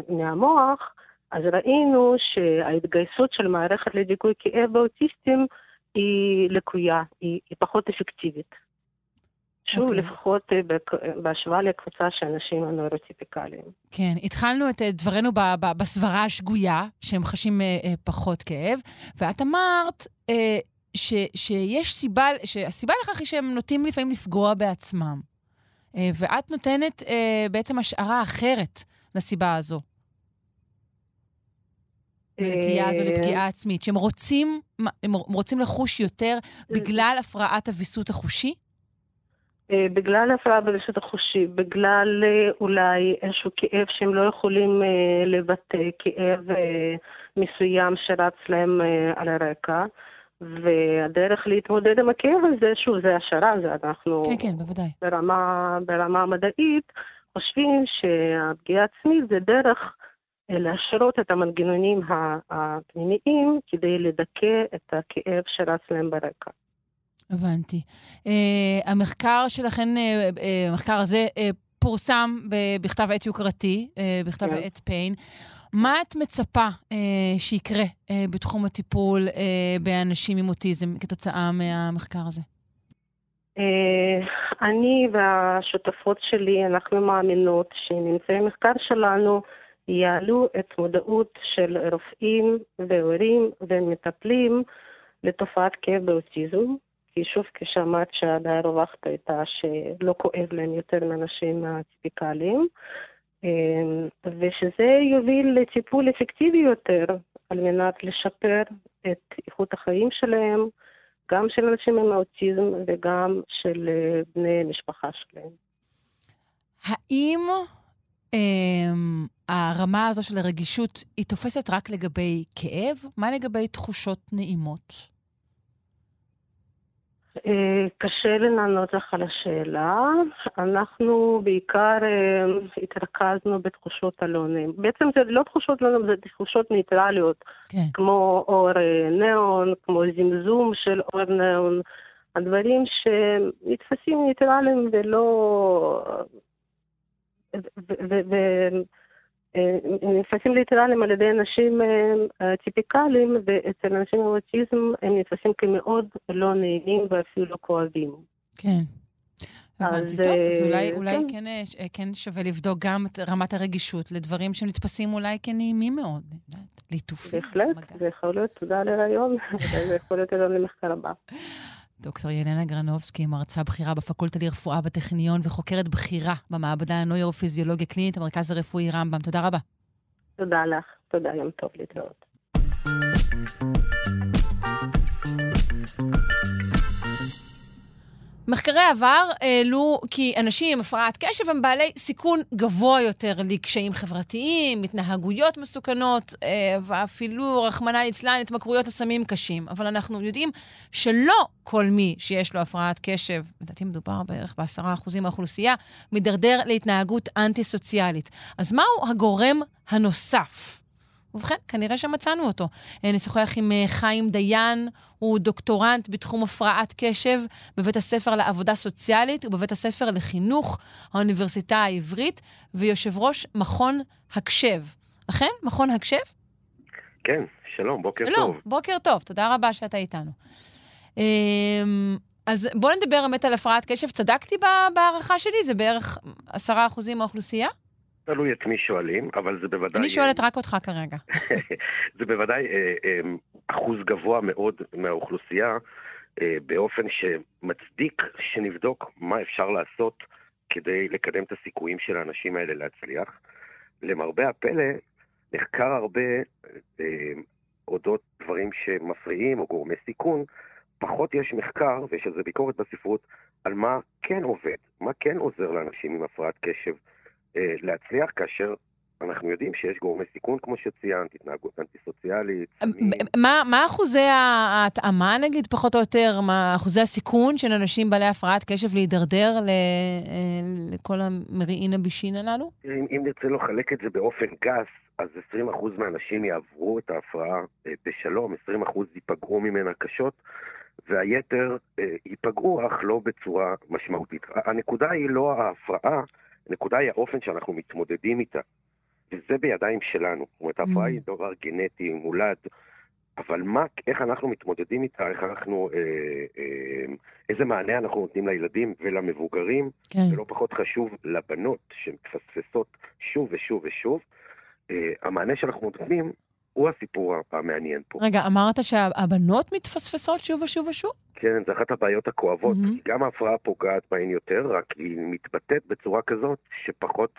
מהמוח, אז ראינו שההתגייסות של מערכת לדיכוי כאב באוטיסטים היא לקויה, היא, היא פחות אפקטיבית. שוב, okay. אוקיי. לפחות אה, בק- בהשוואה לקבוצה של אנשים הנוירוטיפיקליים. כן, התחלנו את אה, דברנו ב- ב- בסברה השגויה, שהם חשים אה, אה, פחות כאב, ואת אמרת אה, ש, שיש סיבה, שהסיבה לכך היא שהם נוטים לפעמים לפגוע בעצמם. אה, ואת נותנת אה, בעצם השערה אחרת לסיבה הזו. לנטייה הזו אה, לפגיעה עצמית, שהם רוצים, הם רוצים לחוש יותר בגלל הפרעת הוויסות החושי? אה, בגלל הפרעה ברשות החושי, בגלל אה, אולי איזשהו כאב שהם לא יכולים אה, לבטא, כאב מסוים שרץ להם על הרקע, והדרך להתמודד עם הכאב הזה, שוב, זה השערה, זה אנחנו כן, כן, בוודאי. ברמה, ברמה המדעית, חושבים שהפגיעה עצמית זה דרך להשרות את המנגנונים הפנימיים כדי לדכא את הכאב שרץ להם ברקע. הבנתי. Uh, המחקר שלכן, uh, uh, המחקר הזה uh, פורסם ב- בכתב עת יוקרתי, uh, בכתב כן. עת פיין. מה את מצפה uh, שיקרה uh, בתחום הטיפול uh, באנשים עם אוטיזם כתוצאה מהמחקר הזה? אה, אני והשותפות שלי, אנחנו מאמינות שממצאי המחקר שלנו יעלו את מודעות של רופאים והורים ומטפלים לתופעת כאב באוטיזם. כי שוב, כשאמרת שהדעה הרווחת הייתה שלא כואב להם יותר מאנשים הטיפיקליים, אה, ושזה יוביל לטיפול אפקטיבי יותר על מנת לשפר את איכות החיים שלהם, גם של אנשים עם אוטיזם וגם של אה, בני משפחה שלהם. האם um, הרמה הזו של הרגישות היא תופסת רק לגבי כאב? מה לגבי תחושות נעימות? אה, קשה לי לענות לך על השאלה. אנחנו בעיקר אה, התרכזנו בתחושות הלא נעימות. בעצם זה לא תחושות לא נעימות, זה תחושות ניטרליות, כן. כמו אור אה, ניאון, כמו זמזום של אור ניאון, הדברים שנתפסים ניטרליים ולא... נתפסים ניטרליים על ידי אנשים אה, טיפיקליים, ואצל אנשים עם אוטיזם הם נתפסים כמאוד לא נעימים ואפילו לא כואבים. כן. הבנתי. טוב, אז אה, אולי, אולי כן. כן, אה, אה, כן שווה לבדוק גם את רמת הרגישות לדברים שנתפסים אולי כנעימים מאוד. ליטופים, בהחלט. זה יכול להיות, תודה על הרעיון, זה יכול להיות רעיון למחקר הבא. דוקטור ילנה גרנובסקי, מרצה בכירה בפקולטה לרפואה בטכניון וחוקרת בכירה במעבדה הנוירופיזיולוגיה קלינית, המרכז הרפואי רמב"ם. תודה רבה. תודה לך, תודה, יום טוב להתראות. מחקרי עבר העלו כי אנשים עם הפרעת קשב הם בעלי סיכון גבוה יותר לקשיים חברתיים, התנהגויות מסוכנות, אה, ואפילו, רחמנא ליצלן, התמכרויות לסמים קשים. אבל אנחנו יודעים שלא כל מי שיש לו הפרעת קשב, לדעתי מדובר בערך ב-10% מהאוכלוסייה, מידרדר להתנהגות אנטי-סוציאלית. אז מהו הגורם הנוסף? ובכן, כנראה שמצאנו אותו. אה, נשוחח עם אה, חיים דיין, הוא דוקטורנט בתחום הפרעת קשב בבית הספר לעבודה סוציאלית ובבית הספר לחינוך האוניברסיטה העברית, ויושב ראש מכון הקשב. אכן? מכון הקשב? כן, שלום, בוקר שלום, טוב. בוקר טוב, תודה רבה שאתה איתנו. אמ, אז בואו נדבר באמת על הפרעת קשב. צדקתי בהערכה שלי? זה בערך 10% מהאוכלוסייה? תלוי את מי שואלים, אבל זה בוודאי... אני שואלת רק אותך כרגע. זה בוודאי אה, אה, אחוז גבוה מאוד מהאוכלוסייה, אה, באופן שמצדיק שנבדוק מה אפשר לעשות כדי לקדם את הסיכויים של האנשים האלה להצליח. למרבה הפלא, נחקר הרבה אודות דברים שמפריעים או גורמי סיכון, פחות יש מחקר, ויש על זה ביקורת בספרות, על מה כן עובד, מה כן עוזר לאנשים עם הפרעת קשב להצליח, כאשר אנחנו יודעים שיש גורמי סיכון, כמו שציינת, התנהגות אנטי-סוציאלית. סמים. מה, מה אחוזי ההתאמה, נגיד, פחות או יותר, מה אחוזי הסיכון של אנשים בעלי הפרעת קשב להידרדר ל, אה, לכל המרעין הבישין הללו? אם, אם נרצה לחלק את זה באופן גס, אז 20% מהאנשים יעברו את ההפרעה אה, בשלום, 20% ייפגעו ממנה קשות, והיתר אה, ייפגעו, אך לא בצורה משמעותית. הנקודה היא לא ההפרעה, הנקודה היא האופן שאנחנו מתמודדים איתה. וזה בידיים שלנו. זאת אומרת, ההפרעה Mm. היא דבר גנטי, מולד, אבל מה, איך אנחנו מתמודדים איתה, איך אנחנו, אה, אה, איזה מענה אנחנו נותנים לילדים ולמבוגרים, כן. ולא פחות חשוב, לבנות שמפספסות שוב ושוב ושוב. אה, המענה שאנחנו נותנים הוא הסיפור המעניין פה. רגע, אמרת שהבנות מתפספסות שוב ושוב ושוב? כן, זו אחת הבעיות מהמם. כי גם ההפרעה פוגעת בהן יותר, רק היא מתבטאת בצורה כזאת שפחות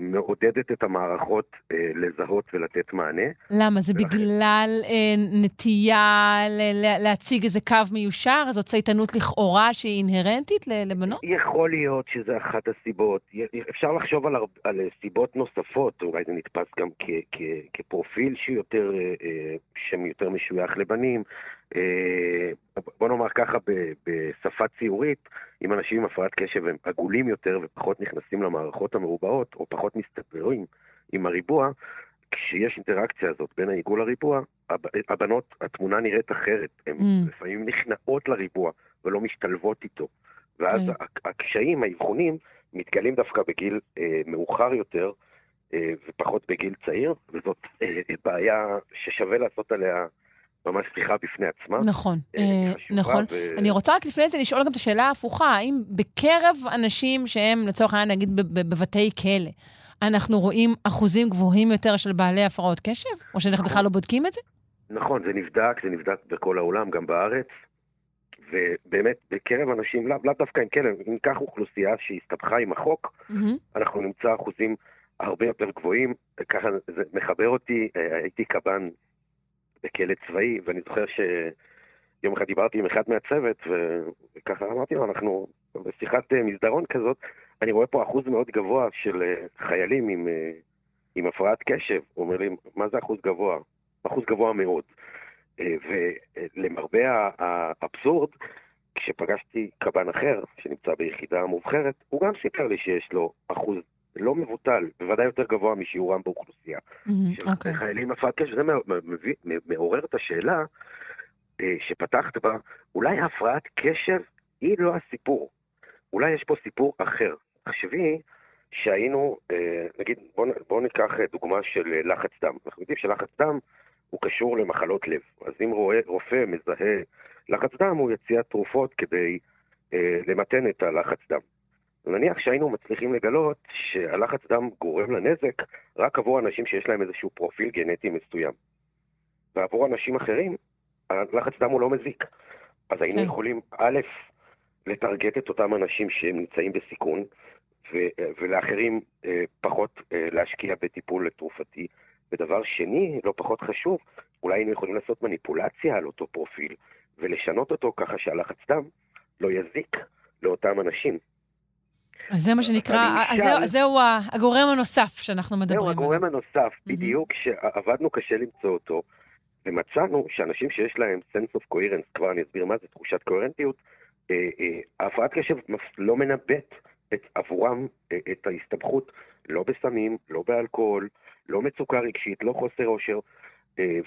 מעודדת את המערכות אה, לזהות ולתת מענה. למה? זה ולכן- בגלל אה, נטייה ל- להציג איזה קו מיושר? זאת צייתנות לכאורה שהיא אינהרנטית לבנות? יכול להיות שזה אחת הסיבות. אפשר לחשוב על, על סיבות נוספות, אולי זה נתפס גם כ, כ, כפרופיל שיותר, אה, אה, שם יותר משוייך לבנים. אה, בוא נאמר ככה בשפה ציורית, אם אנשים עם הפרעת קשב הם עגולים יותר ופחות נכנסים למערכות המרובעות, או פחות מסתברים עם הריבוע, כשיש אינטראקציה הזאת בין העיגול לריבוע, הב- הבנות, התמונה נראית אחרת. הן Mm. לפעמים נכנעות לריבוע ולא משתלבות איתו. ואז כן. ה- הקשיים, האבחונים, מתגלים דווקא בגיל אה, מאוחר יותר אה, ופחות בגיל צעיר, וזאת אה, בעיה ששווה לעשות עליה ממש שיחה בפני עצמה. נכון, אה, אה, נכון. ו- אני רוצה רק לפני זה לשאול גם את השאלה ההפוכה, האם בקרב אנשים שהם, לצורך העניין, נגיד בבתי כלא, אנחנו רואים אחוזים גבוהים יותר של בעלי הפרעות קשב? או שאנחנו בכלל לא בודקים את זה? נכון, זה נבדק, זה נבדק בכל העולם, גם בארץ. ובאמת, בקרב אנשים, לאו לאו דווקא עם כלב, אם ניקח אוכלוסייה שהסתבכה עם החוק, מהמם. אנחנו נמצא אחוזים הרבה יותר גבוהים. ככה זה מחבר אותי, אה, הייתי קב"ן בכלא צבאי, ואני זוכר שיום אחד דיברתי עם אחד מהצוות, וככה אמרתי לו, אנחנו בשיחת אה, מסדרון כזאת, אני רואה פה אחוז מאוד גבוה של אה, חיילים עם, אה, עם הפרעת קשב. הוא אומר לי, מה זה אחוז גבוה? אחוז גבוה מאוד. ולמרבה האבסורד, כשפגשתי קב"ן אחר, שנמצא ביחידה מובחרת, הוא גם סיפר לי שיש לו אחוז לא מבוטל, בוודאי יותר גבוה משיעורם באוכלוסייה. אוקיי. חיילים הפרעת קשב, זה מעורר את השאלה אה, שפתחת בה, אולי הפרעת קשב היא לא הסיפור. אולי יש פה סיפור אחר. תחשבי שהיינו, אה, נגיד, בואו בוא ניקח אה, דוגמה של לחץ דם. אנחנו יודעים שלחץ דם הוא קשור למחלות לב. אז אם רואה, רופא מזהה לחץ דם, הוא יציע תרופות כדי אה, למתן את הלחץ דם. נניח שהיינו מצליחים לגלות שהלחץ דם גורם לנזק רק עבור אנשים שיש להם איזשהו פרופיל גנטי מסוים. ועבור אנשים אחרים, הלחץ דם הוא לא מזיק. אז היינו כן. יכולים, א', לטרגט את אותם אנשים שנמצאים בסיכון, ו- ולאחרים אה, פחות אה, להשקיע בטיפול תרופתי. ודבר שני, לא פחות חשוב, אולי היינו יכולים לעשות מניפולציה על אותו פרופיל, ולשנות אותו ככה שהלחץ דם לא יזיק לאותם אנשים. אז זה מה שנקרא, אז זהו- זהו הגורם הנוסף שאנחנו מדברים זהו, עליו. הגורם הנוסף, בדיוק, שעבדנו קשה למצוא אותו, ומצאנו שאנשים שיש להם sense of coherence, כבר אני אסביר מה זה תחושת קוהרנטיות, אה, אה, ההפרעת קשב לא מנבאת את, עבורם אה, את ההסתבכות, לא בסמים, לא באלכוהול, לא מצוקה רגשית, לא חוסר אושר,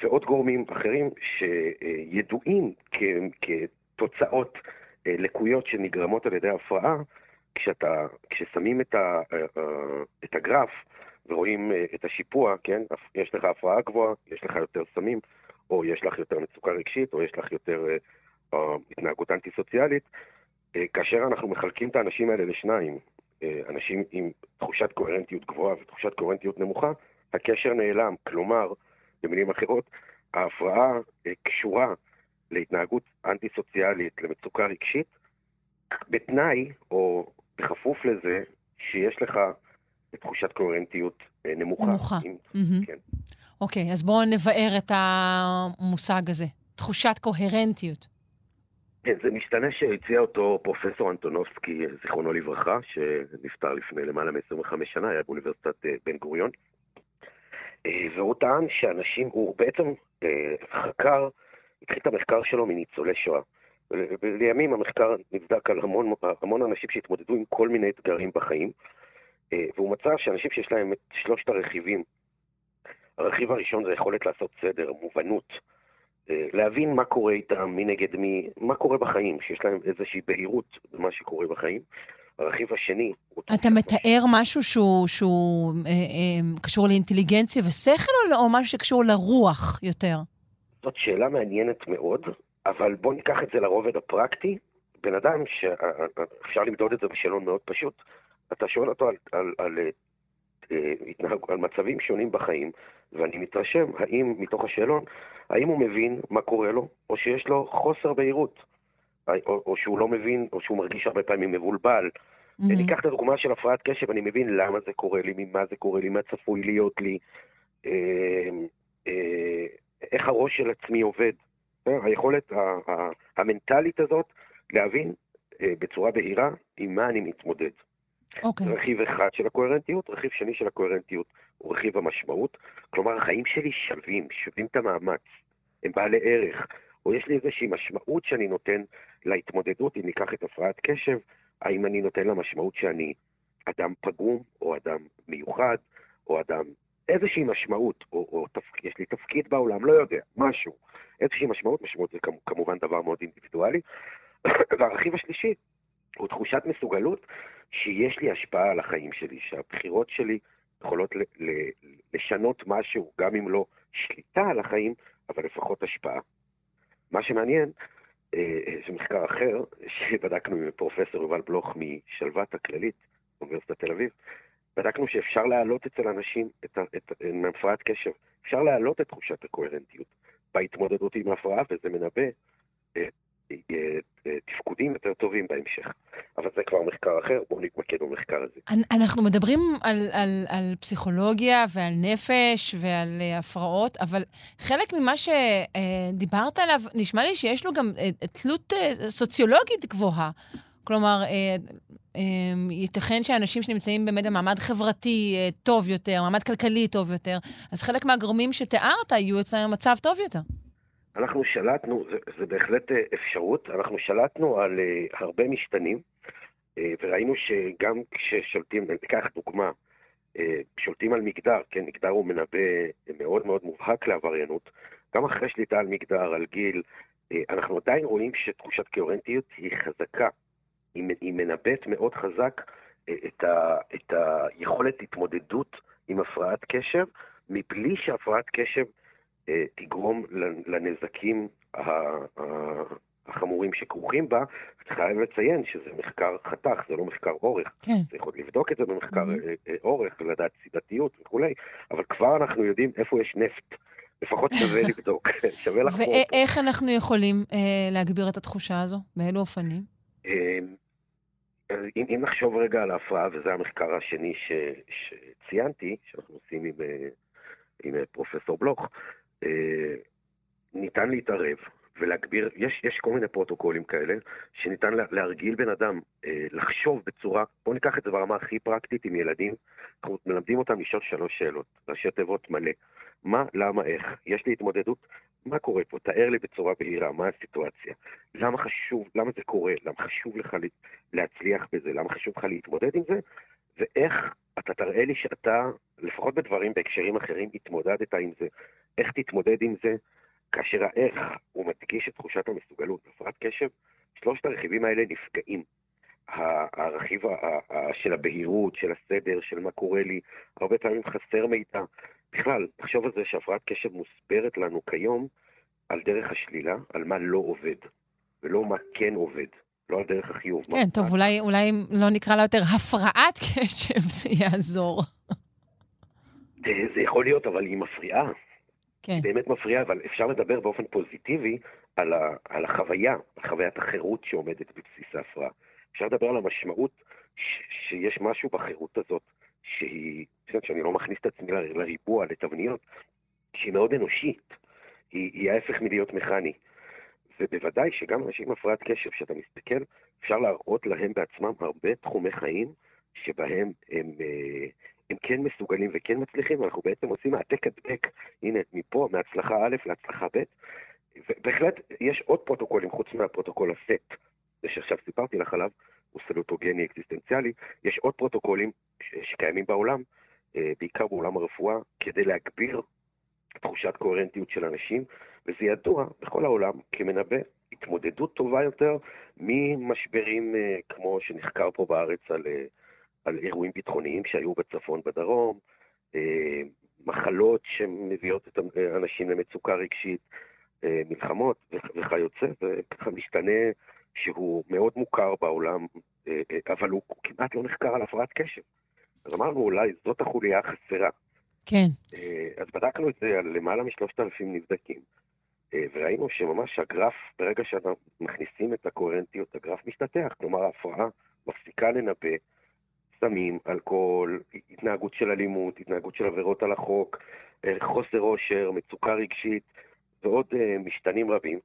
ועוד גורמים אחרים שידועים כ- כתוצאות לקויות שנגרמות על ידי הפרעה, כשאתה, כששמים את, ה, אה, אה, את הגרף ורואים אה, את השיפוע, כן? יש לך הפרעה גבוהה, יש לך יותר סמים, או יש לך יותר מצוקה רגשית, או יש לך יותר התנהגות אנטי-סוציאלית. כאשר אנחנו מחלקים את האנשים האלה לשניים, אנשים עם תחושת קוהרנטיות גבוהה ותחושת קוהרנטיות נמוכה, הקשר נעלם. כלומר, במילים אחרות, ההפרעה קשורה להתנהגות אנטי-סוציאלית, למצוקה רגשית, בתנאי, או בכפוף לזה, שיש לך תחושת קוהרנטיות אה, נמוכה. נמוכה. אם- מהמם. כן. אוקיי, אז בואו נבאר את המושג הזה. תחושת קוהרנטיות. כן, זה משתנה שהציע אותו פרופסור אנטונובסקי, זיכרונו לברכה, שנפטר לפני למעלה מ-25 שנה, היה באוניברסיטת אה, בן גוריון. אה, והוא טען שאנשים, הוא בעצם אה, חקר, התחיל את המחקר שלו מניצולי שואה. ולימים המחקר נבדק על המון, המון אנשים שהתמודדו עם כל מיני אתגרים בחיים, אה, והוא מצא שאנשים שיש להם את שלושת הרכיבים, הרכיב הראשון זה יכולת לעשות סדר, מובנות, אה, להבין מה קורה איתם, מי נגד מי, מה קורה בחיים, שיש להם איזושהי בהירות במה שקורה בחיים. הרכיב השני אתה מתאר משהו שהוא, שהוא אה, אה, קשור לאינטליגנציה ושכל, או, או משהו שקשור לרוח יותר? זאת שאלה מעניינת מאוד, אבל בואו ניקח את זה לרובד הפרקטי. בן אדם שאפשר למדוד את זה בשאלון מאוד פשוט, אתה שואל אותו על, על, על, על, אה, על מצבים שונים בחיים, ואני מתרשם האם, מתוך השאלון, האם הוא מבין מה קורה לו, או שיש לו חוסר בהירות, או, או שהוא לא מבין, או שהוא מרגיש הרבה פעמים מבולבל. Mm-hmm. אני אקח את הדוגמה של הפרעת קשב, אני מבין למה זה קורה לי, ממה זה קורה לי, מה צפוי להיות לי, אה, אה, איך הראש של עצמי עובד. אה, היכולת המנטלית הזאת להבין אה, בצורה בהירה עם מה אני מתמודד. אוקיי. Okay. רכיב אחד של הקוהרנטיות, רכיב שני של הקוהרנטיות הוא רכיב המשמעות. כלומר, החיים שלי שווים, שווים את המאמץ, הם בעלי ערך, או יש לי איזושהי משמעות שאני נותן להתמודדות, אם ניקח את הפרעת קשב, האם אני נותן לה משמעות שאני אדם פגום, או אדם מיוחד, או אדם איזושהי משמעות, או, או. יש לי תפקיד בעולם, לא יודע, משהו. איזושהי משמעות, משמעות זה כמובן דבר מאוד אינדיבידואלי. והרכיב השלישי הוא תחושת מסוגלות שיש לי השפעה על החיים שלי, שהבחירות שלי יכולות ל- ל- לשנות משהו, גם אם לא שליטה על החיים, אבל לפחות השפעה. מה שמעניין, אה, זה מחקר אחר שבדקנו עם פרופסור יובל בלוך משלוות הכללית, אוניברסיטת תל אביב, בדקנו שאפשר להעלות אצל אנשים את, את, עם הפרעת קשב, אפשר להעלות את תחושת הקוהרנטיות בהתמודדות עם ההפרעה, וזה מנבא אה, אה, אה, תפקודים יותר טובים בהמשך. אבל זה כבר מחקר אחר, בואו נתמקד במחקר הזה. אנחנו מדברים על, על, על פסיכולוגיה ועל נפש ועל uh, הפרעות, אבל חלק ממה שדיברת עליו, נשמע לי שיש לו גם uh, תלות סוציולוגית גבוהה. כלומר, uh, um, ייתכן שאנשים שנמצאים באמת במעמד חברתי uh, טוב יותר, מעמד כלכלי טוב יותר, אז חלק מהגורמים שתיארת יהיו אצלם במצב טוב יותר. אנחנו שלטנו, זה, זה בהחלט אה, אפשרות, אנחנו שלטנו על הרבה משתנים, וראינו שגם כששולטים, ניקח דוגמה, שולטים על מגדר, כן, מגדר הוא מנבא מאוד מאוד מובהק לעבריינות, גם אחרי שליטה על מגדר, על גיל, אנחנו עדיין רואים שתחושת קוהרנטיות היא חזקה, היא, היא מנבאת מאוד חזק uh, את, ה, את היכולת התמודדות עם הפרעת קשב, מבלי שהפרעת קשב אה, תגרום לנזקים החמורים שכרוכים בה, צריך לציין שזה מחקר חתך, זה לא מחקר אורך. כן. צריך עוד לבדוק את זה במחקר mm-hmm. אורך, לדעת סידתיות וכולי, אבל כבר אנחנו יודעים איפה יש נפט. לפחות שווה לבדוק, שווה לחקור. ואיך אנחנו יכולים אה, להגביר את התחושה הזו? באילו אופנים? אה, אם, אם נחשוב רגע על ההפרעה, וזה המחקר השני ש, שציינתי, שאנחנו עושים עם, עם פרופסור בלוך, אה, ניתן להתערב ולהגביר, יש, יש כל מיני פרוטוקולים כאלה, שניתן להרגיל בן אדם אה, לחשוב בצורה, בואו ניקח את זה ברמה הכי פרקטית עם ילדים, אנחנו מלמדים אותם לשאול שלוש שאלות, ראשי תיבות מלא. מה, למה, איך? יש לי התמודדות, מה קורה פה? תאר לי בצורה בהירה, מה הסיטואציה? למה חשוב, למה זה קורה? למה חשוב לך להצליח בזה? למה חשוב לך להתמודד עם זה? ואיך אתה תראה לי שאתה, לפחות בדברים בהקשרים אחרים, התמודדת עם זה. איך תתמודד עם זה, כאשר האיך הוא מדגיש את תחושת המסוגלות. הפרעת קשב, שלושת הרכיבים האלה נפגעים. הרכיב של הבהירות, של הסדר, של מה קורה לי, הרבה פעמים חסר מידע. בכלל, תחשוב על זה שהפרעת קשב מוסברת לנו כיום על דרך השלילה, על מה לא עובד, ולא מה כן עובד. לא על דרך החיוב. כן, טוב, מה... אולי, אולי לא נקרא לה יותר הפרעת קשב, זה יעזור. זה, זה יכול להיות, אבל היא מפריעה. כן. באמת מפריעה, אבל אפשר לדבר באופן פוזיטיבי על, ה, על החוויה, חוויית החירות שעומדת בבסיס ההפרעה. אפשר לדבר על המשמעות ש, שיש משהו בחירות הזאת, שהיא, שאני לא מכניס את עצמי לריבוע, לתבניות, שהיא מאוד אנושית. היא, היא ההפך מלהיות מכני. ובוודאי שגם אנשים עם הפרעת קשב, כשאתה מסתכל, אפשר להראות להם בעצמם הרבה תחומי חיים שבהם הם, אה, הם כן מסוגלים וכן מצליחים, ואנחנו בעצם עושים העתק הדבק, הנה, מפה, מהצלחה א' להצלחה ב', ובהחלט יש עוד פרוטוקולים חוץ מהפרוטוקול הסט, זה שעכשיו סיפרתי לך עליו, הוא סלוטוגני אקזיסטנציאלי, יש עוד פרוטוקולים שקיימים בעולם, אה, בעיקר בעולם הרפואה, כדי להגביר תחושת קוהרנטיות של אנשים, וזה ידוע בכל העולם כמנבא התמודדות טובה יותר ממשברים אה, כמו שנחקר פה בארץ על, אה, על אירועים ביטחוניים שהיו בצפון בדרום, אה, מחלות שמביאות את האנשים למצוקה רגשית, אה, מלחמות וכיוצא, וככה משתנה שהוא מאוד מוכר בעולם, אה, אבל הוא כמעט לא נחקר על הפרעת קשב. אז אמרנו, אולי זאת החוליה החסרה. כן. אז בדקנו את זה על למעלה משלושת אלפים נבדקים, וראינו שממש הגרף, ברגע שאנחנו מכניסים את הקוהרנטיות, הגרף משתתח, כלומר ההפרעה מפסיקה לנבא סמים, אלכוהול, התנהגות של אלימות, התנהגות של עבירות על החוק, חוסר עושר, מצוקה רגשית ועוד משתנים רבים.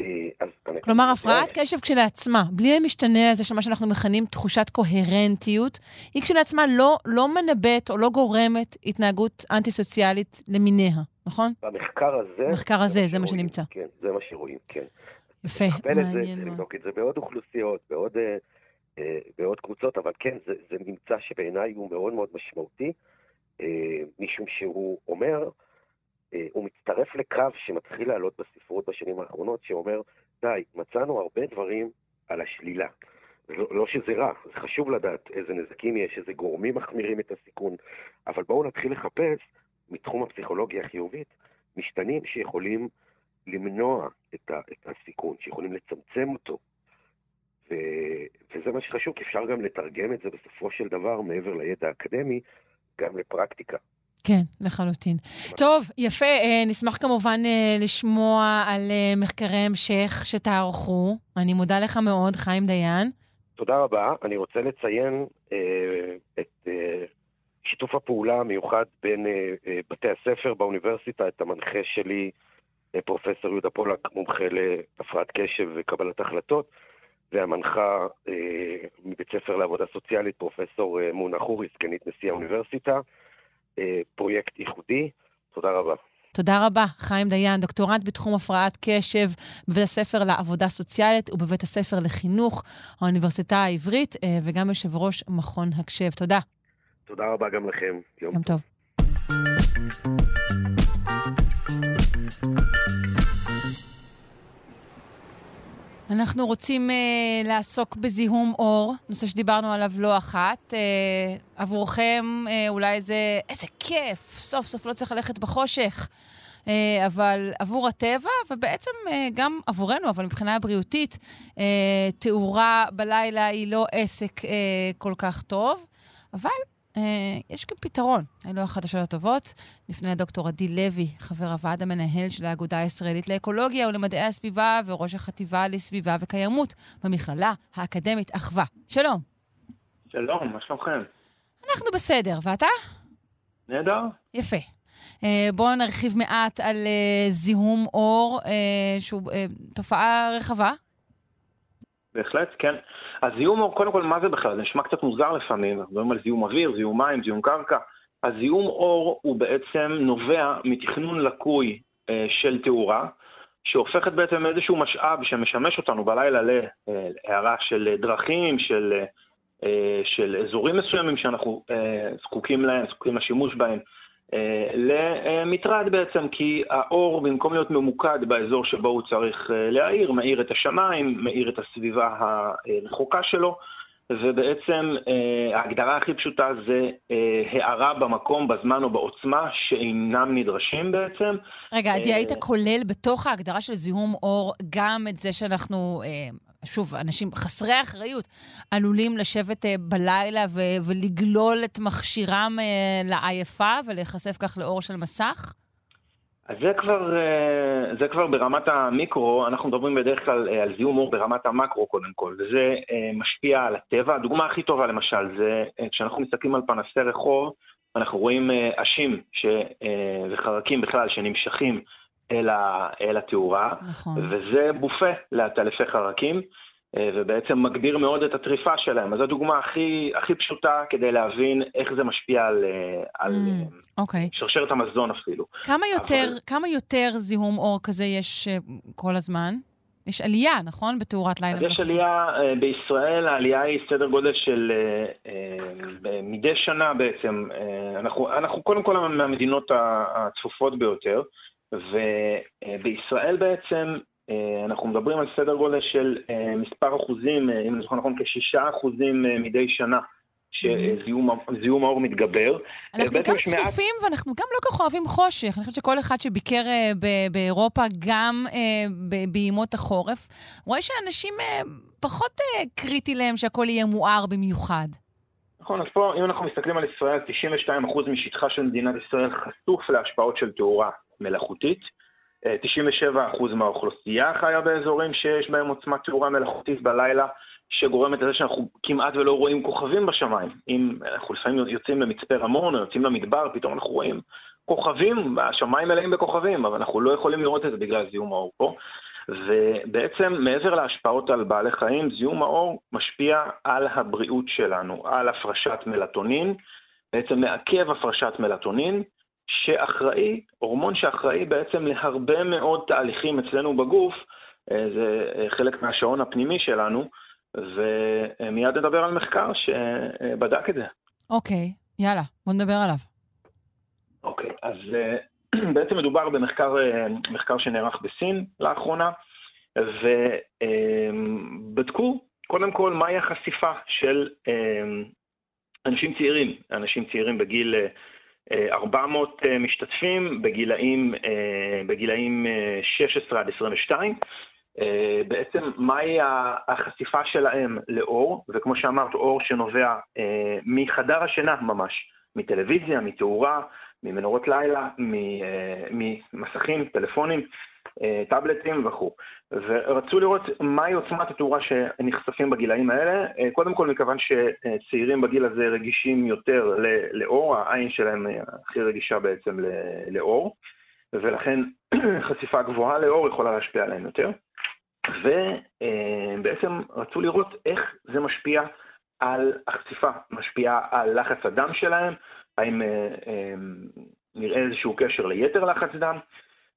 אה, כלומר, הפרעת קשב כשלעצמה, בלי המשתנה הזה של מה שאנחנו מכנים תחושת קוהרנטיות, היא כשלעצמה לא, לא מנבאת או לא גורמת התנהגות אנטי-סוציאלית למיניה, נכון? במחקר הזה... במחקר הזה, זה מה שנמצא. כן, זה מה שרואים, כן. יפה, מעניין. לבדוק את זה בעוד אוכלוסיות, בעוד, אה, בעוד קבוצות, אבל כן, זה, זה ממצא שבעיניי הוא מאוד מאוד משמעותי, אה, משום שהוא אומר, אה, הוא מצטרף לקו שמתחיל לעלות בספרות בשנים האחרונות, שאומר, די, מצאנו הרבה דברים על השלילה. לא, לא שזה רע, זה חשוב לדעת איזה נזקים יש, איזה גורמים מחמירים את הסיכון, אבל בואו נתחיל לחפש מתחום הפסיכולוגיה החיובית משתנים שיכולים למנוע את הסיכון, שיכולים לצמצם אותו. ו, וזה מה שחשוב, כי אפשר גם לתרגם את זה בסופו של דבר, מעבר לידע האקדמי, גם לפרקטיקה. כן, לחלוטין. טוב, יפה. אה, נשמח כמובן אה, לשמוע על אה, מחקרי המשך שתערכו. אני מודה לך מאוד, חיים דיין. תודה רבה. אני רוצה לציין אה, את אה, שיתוף הפעולה המיוחד בין אה, בתי הספר באוניברסיטה, את המנחה שלי, פרופסור יהודה פולק, מומחה להפרעת קשב וקבלת החלטות, והמנחה אה, מבית ספר לעבודה סוציאלית, פרופסור אה, מונה חורי, סגנית נשיא האוניברסיטה. אה, פרויקט ייחודי. תודה רבה. תודה רבה, חיים דיין, דוקטורנט בתחום הפרעת קשב בבית הספר לעבודה סוציאלית ובבית הספר לחינוך, האוניברסיטה העברית, וגם יושב ראש מכון הקשב. תודה. תודה רבה גם לכם. יום, יום טוב. אנחנו רוצים uh, לעסוק בזיהום אור, נושא שדיברנו עליו לא אחת. Uh, עבורכם uh, אולי זה, איזה כיף, סוף סוף לא צריך ללכת בחושך. Uh, אבל עבור הטבע, ובעצם uh, גם עבורנו, אבל מבחינה בריאותית, uh, תאורה בלילה היא לא עסק uh, כל כך טוב. אבל יש גם פתרון, אלו החדשות הטובות. נפנה לדוקטור עדי לוי, חבר הוועד המנהל של האגודה הישראלית לאקולוגיה ולמדעי הסביבה וראש החטיבה לסביבה וקיימות במכללה האקדמית אחווה. שלום. שלום, מה שלומכם? אנחנו בסדר, ואתה? נהדר. יפה. אה, בואו נרחיב מעט על אה, זיהום אור, שהוא תופעה רחבה. בהחלט, כן. אז זיהום קודם כל, מה זה בכלל? זה נשמע קצת מוזר לפעמים, אנחנו מדברים על זיהום אוויר, זיהום מים, זיהום קרקע. הזיהום אור הוא בעצם נובע מתכנון לקוי אה, של תאורה, שהופכת בעצם איזשהו משאב שמשמש אותנו בלילה להערה של דרכים, של, אה, של אזורים מסוימים שאנחנו אה, זקוקים להם, זקוקים לשימוש בהם. אה, למטרד בעצם, כי האור במקום להיות ממוקד באזור שבו הוא צריך אה, להאיר, מאיר את השמיים, מאיר את הסביבה הרחוקה שלו, ובעצם אה, ההגדרה הכי פשוטה זה הארה במקום, בזמן או בעוצמה שאינם נדרשים בעצם. רגע, עדי, היית כולל בתוך ההגדרה של זיהום אור גם את זה שאנחנו שוב, אנשים חסרי אחריות עלולים לשבת אה, בלילה ו- ולגלול את מכשירם אה, לעייפה ולהיחשף כך לאור של מסך? אז זה כבר, אה, זה כבר ברמת המיקרו, אנחנו מדברים בדרך כלל על זיהום אור ברמת המקרו קודם כל, וזה משפיע על הטבע. הדוגמה הכי טובה למשל זה כשאנחנו מסתכלים על פנסי רחוב, אנחנו רואים עשים ש... וחרקים בכלל שנמשכים אל, ה, אל התאורה, נכון. וזה בופה לעטלפי חרקים, אה, ובעצם מגביר מאוד את הטריפה שלהם. אז זו הדוגמה הכי, הכי פשוטה כדי להבין איך זה משפיע על, אה, על mm, okay. שרשרת המזון אפילו. כמה יותר, אבל... כמה יותר זיהום אור כזה יש אה, כל הזמן? יש עלייה, נכון? בתאורת לילה מלאכותית. יש עלייה, בישראל העלייה היא סדר גודל של מדי שנה בעצם. אנחנו, אנחנו קודם כל מהמדינות הצפופות ביותר. ובישראל בעצם אה, אנחנו מדברים על סדר גודל של אה, מספר אחוזים, אה, אם אני זוכר נכון, כשישה אחוזים מדי שנה שזיהום האור מתגבר. אנחנו גם צפופים מעט... ואנחנו גם לא כל כך אוהבים חושך. אני חושבת שכל אחד שביקר באירופה, גם בימות החורף, רואה שאנשים פחות קריטי להם שהכל יהיה מואר במיוחד. נכון, אז פה, אם אנחנו מסתכלים על ישראל, 92% משטחה של מדינת ישראל חשוף להשפעות של תאורה מלאכותית. 97% מהאוכלוסייה חיה באזורים שיש בהם עוצמת תאורה מלאכותית בלילה, שגורמת לזה שאנחנו כמעט ולא רואים כוכבים בשמיים. אם אנחנו לפעמים יוצאים למצפה רמון או יוצאים למדבר, פתאום אנחנו רואים כוכבים, השמיים מלאים בכוכבים, אבל אנחנו לא יכולים לראות את זה בגלל זיהום האור פה. ובעצם מעבר להשפעות על בעלי חיים, זיהום האור משפיע על הבריאות שלנו, על הפרשת מלטונין, בעצם מעכב הפרשת מלטונין, שאחראי, הורמון שאחראי בעצם להרבה מאוד תהליכים אצלנו בגוף, אה, זה אה, חלק מהשעון הפנימי שלנו, ומיד נדבר על מחקר שבדק את זה. אוקיי, okay, יאללה, בוא נדבר עליו. אוקיי, okay, אז אה, בעצם מדובר במחקר שנערך בסין לאחרונה, ובדקו קודם כל מהי החשיפה של אנשים צעירים, אנשים צעירים בגיל 400 אה, משתתפים בגילאים, אה, בגילאים 16 עד 22. בעצם מהי החשיפה שלהם לאור, וכמו שאמרת, אור שנובע מחדר השינה ממש, מטלוויזיה, מתאורה, ממנורות לילה, ממסכים, טלפונים, טאבלטים וכו'. ורצו לראות מהי עוצמת התאורה שנחשפים בגילאים האלה, קודם כל מכיוון שצעירים בגיל הזה רגישים יותר לאור, העין שלהם הכי רגישה בעצם לאור, ולכן חשיפה גבוהה לאור יכולה להשפיע עליהם יותר. ובעצם רצו לראות איך זה משפיע על החשיפה, משפיע על לחץ הדם שלהם, האם אה, אה, נראה איזשהו קשר ליתר לחץ דם,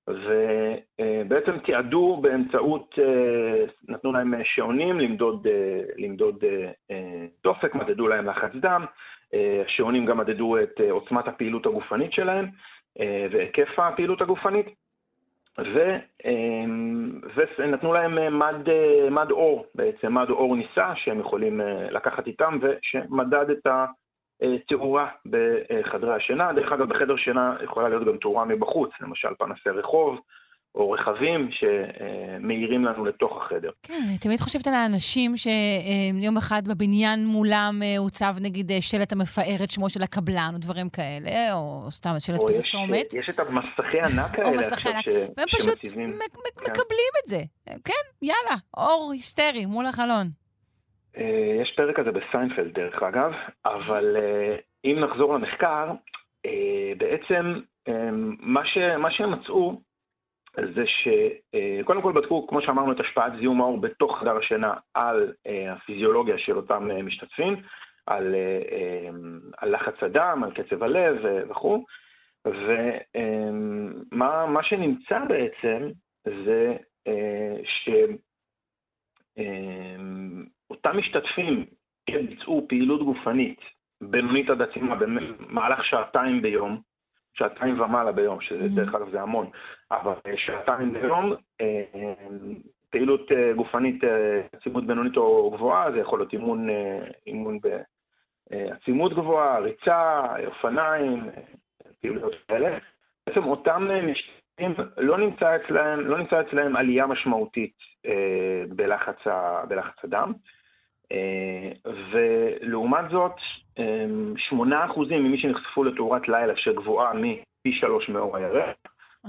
ובעצם תיעדו באמצעות, אה, נתנו להם שעונים למדוד, למדוד דופק, מדדו להם לחץ דם, השעונים גם מדדו את עוצמת הפעילות הגופנית שלהם והיקף הפעילות הגופנית, ו, ונתנו להם מד, מד אור, בעצם מד אור ניסה שהם יכולים לקחת איתם ושמדד את ה... אה, תאורה בחדרי השינה. דרך אגב, בחדר שינה יכולה להיות גם תאורה מבחוץ, למשל פנסי רחוב. או רכבים שמאירים לנו לתוך החדר. כן, אני תמיד חושבת על האנשים שיום אחד בבניין מולם אה, הוצב נגיד אה, שלט המפאר את שמו של הקבלן, או דברים כאלה, או סתם שלט פרסומת. יש את המסכי ענק האלה עכשיו ש... והם פשוט כן. מקבלים את זה. כן, יאללה, אור היסטרי מול החלון. אה, יש פרק כזה בסיינפלד דרך אגב, אבל אה, אם נחזור למחקר, אה, בעצם מה, ש, מה שהם מצאו זה שקודם כל בדקו, כמו שאמרנו, את השפעת זיהום האור בתוך חדר השינה על הפיזיולוגיה של אותם משתתפים, על, על לחץ הדם, על קצב הלב וכו', ומה שנמצא בעצם זה ש... אותם משתתפים ביצעו פעילות גופנית בינונית עד עצימה במהלך שעתיים ביום, שעתיים ומעלה ביום, שזה דרך אגב זה המון, אבל שעתיים ביום, אה, פעילות אה, גופנית עצימות בינונית או גבוהה, זה יכול להיות אימון, אימון בעצימות גבוהה, ריצה, אופניים, פעילויות כאלה. בעצם אותם משתתפים, לא נמצא אצלהם, לא נמצא אצלהם עלייה משמעותית אה, בלחץ, ה, בלחץ הדם. אה, ולעומת זאת, 8% ממי שנחשפו לתאורת לילה שגבוהה מפי שלוש מאור הירח,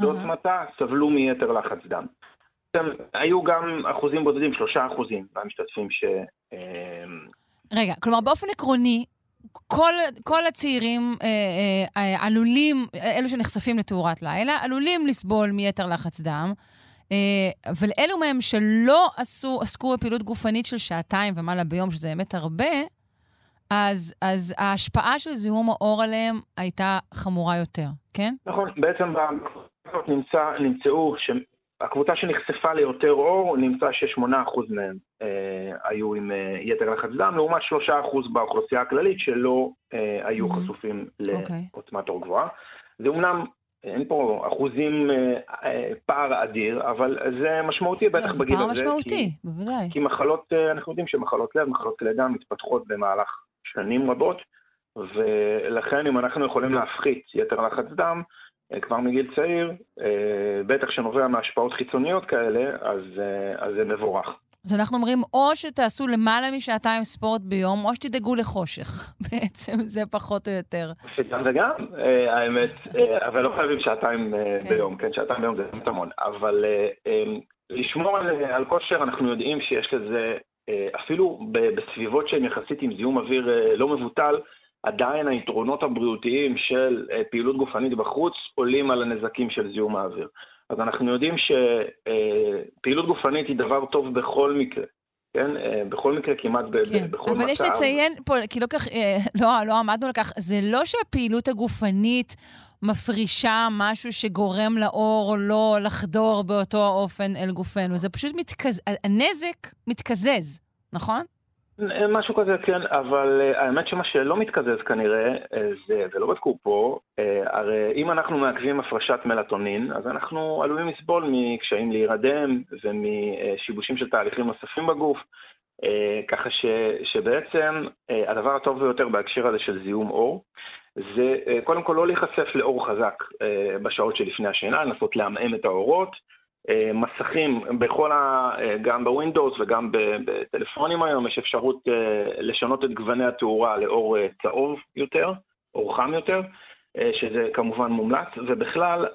בעוצמתה סבלו מיתר לחץ דם. היו גם אחוזים בודדים, שלושה אחוזים מהמשתתפים ש... רגע, כלומר באופן עקרוני, כל, כל הצעירים אה, אה, עלולים, אלו שנחשפים לתאורת לילה, עלולים לסבול מיתר לחץ דם. אה, אבל אלו מהם שלא עשו, עסקו בפעילות גופנית של שעתיים ומעלה ביום, שזה באמת הרבה, אז, אז ההשפעה של זיהום האור עליהם הייתה חמורה יותר, כן? נכון, בעצם נמצא, נמצאו, הקבוצה שנחשפה ליותר אור, נמצא ש-8% מהם אה, היו עם אה, יתר לחץ דם, לעומת 3% באוכלוסייה הכללית שלא אה, היו mm-hmm. חשופים אוקיי. לעוצמת אור גבוהה. זה אומנם אין פה אחוזים, אה, אה, פער אדיר, אבל זה משמעותי בטח בגיל הזה. זה פער משמעותי, בוודאי. כי מחלות, אה, אנחנו יודעים שמחלות לב, מחלות כלי דם מתפתחות במהלך שנים רבות, ולכן אם אנחנו יכולים להפחית יתר לחץ דם, אה, כבר מגיל צעיר, בטח שנובע מהשפעות חיצוניות כאלה, אז, אז זה מבורך. אז אנחנו אומרים, או שתעשו למעלה משעתיים ספורט ביום, או שתדאגו לחושך. בעצם זה פחות או יותר. גם וגם, האמת, אבל לא חייבים שעתיים כן. ביום, כן, שעתיים ביום זה המון. אבל לשמור על, על כושר, אנחנו יודעים שיש לזה, אה, אפילו בסביבות שהן יחסית עם זיהום אוויר אה, לא מבוטל, עדיין היתרונות הבריאותיים של אה, פעילות גופנית בחוץ עולים על הנזקים של זיהום האוויר. אז אנחנו יודעים שפעילות גופנית היא דבר טוב בכל מקרה. כן? בכל מקרה, כמעט כן, בכל אבל מצב. אבל יש לציין פה, כי לא כך, לא, לא עמדנו על כך, זה לא שהפעילות הגופנית מפרישה משהו שגורם לאור לא לחדור באותו האופן אל גופנו. זה פשוט מתקז... הנזק מתקזז, נכון? משהו כזה, כן, אבל uh, האמת שמה שלא מתקזז כנראה, uh, זה, ולא בדקו פה, uh, הרי אם אנחנו מעכבים הפרשת מלטונין, אז אנחנו עלולים לסבול מקשיים להירדם ומשיבושים של תהליכים נוספים בגוף, ככה ש, שבעצם הדבר הטוב ביותר בהקשר הזה של זיהום אור, זה אה, קודם כל לא להיחשף לאור חזק אה, בשעות שלפני השינה, לנסות לעמעם את האורות. אה, מסכים, בכל ה... גם בווינדוס וגם בטלפונים היום יש אפשרות לשנות את גווני התאורה לאור צהוב יותר, אור חם יותר. שזה כמובן מומלץ, ובכלל,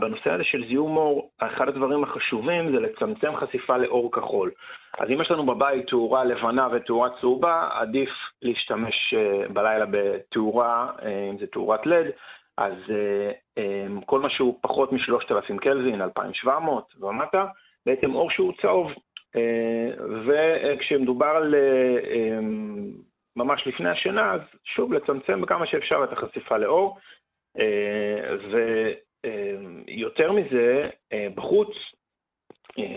בנושא הזה של זיהום אור, אחד הדברים החשובים זה לצמצם חשיפה לאור כחול. אז אם יש לנו בבית תאורה לבנה ותאורה צהובה, עדיף להשתמש אה, בלילה בתאורה, אה, אם זה תאורת לד, אז אה, כל מה שהוא פחות מ-3,000 קלווין, 2,700 ומטה, בעצם אור שהוא צהוב. וכשמדובר על ממש לפני השינה, אז שוב לצמצם בכמה שאפשר את החשיפה לאור. ויותר מזה, בחוץ,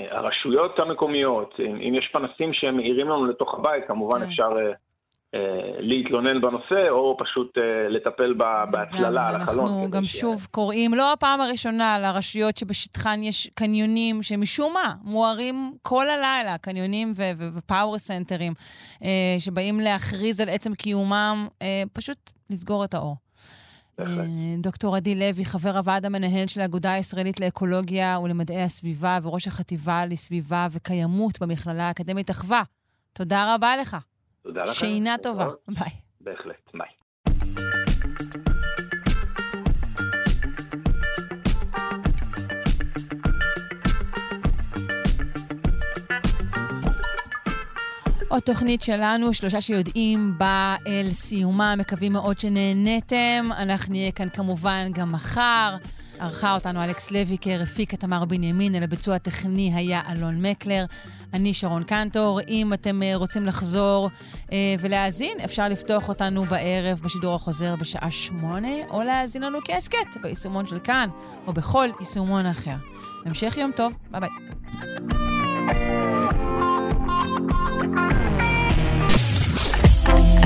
הרשויות המקומיות, אם יש פנסים שהם מאירים לנו לתוך הבית, כמובן כן. אפשר להתלונן בנושא, או פשוט לטפל בהצללה על החלון. אנחנו גם שוב קוראים, לא הפעם הראשונה, לרשויות שבשטחן יש קניונים שמשום מה מוארים כל הלילה, קניונים ופאוור סנטרים, שבאים להכריז על עצם קיומם, פשוט לסגור את האור. אה, דוקטור עדי לוי, חבר הוועד המנהל של האגודה הישראלית לאקולוגיה ולמדעי הסביבה וראש החטיבה לסביבה וקיימות במכללה האקדמית אחווה. תודה רבה לך. תודה לכם. שינה טובה. ביי. בהחלט, ביי. עוד תוכנית שלנו, שלושה שיודעים, באה אל סיומה. מקווים מאוד שנהניתם. אנחנו נהיה כאן כמובן גם מחר. ערכה אותנו אלכס לויקר, הפיק את תמר בנימין, אל הביצוע הטכני היה אלון מקלר. אני שרון קנטור. אם אתם אה, רוצים לחזור אה, ולהאזין, אפשר לפתוח אותנו בערב בשידור החוזר בשעה שמונה, או להאזין לנו כהסכת ביישומון של כאן, או בכל יישומון אחר. המשך יום טוב, ביי ביי.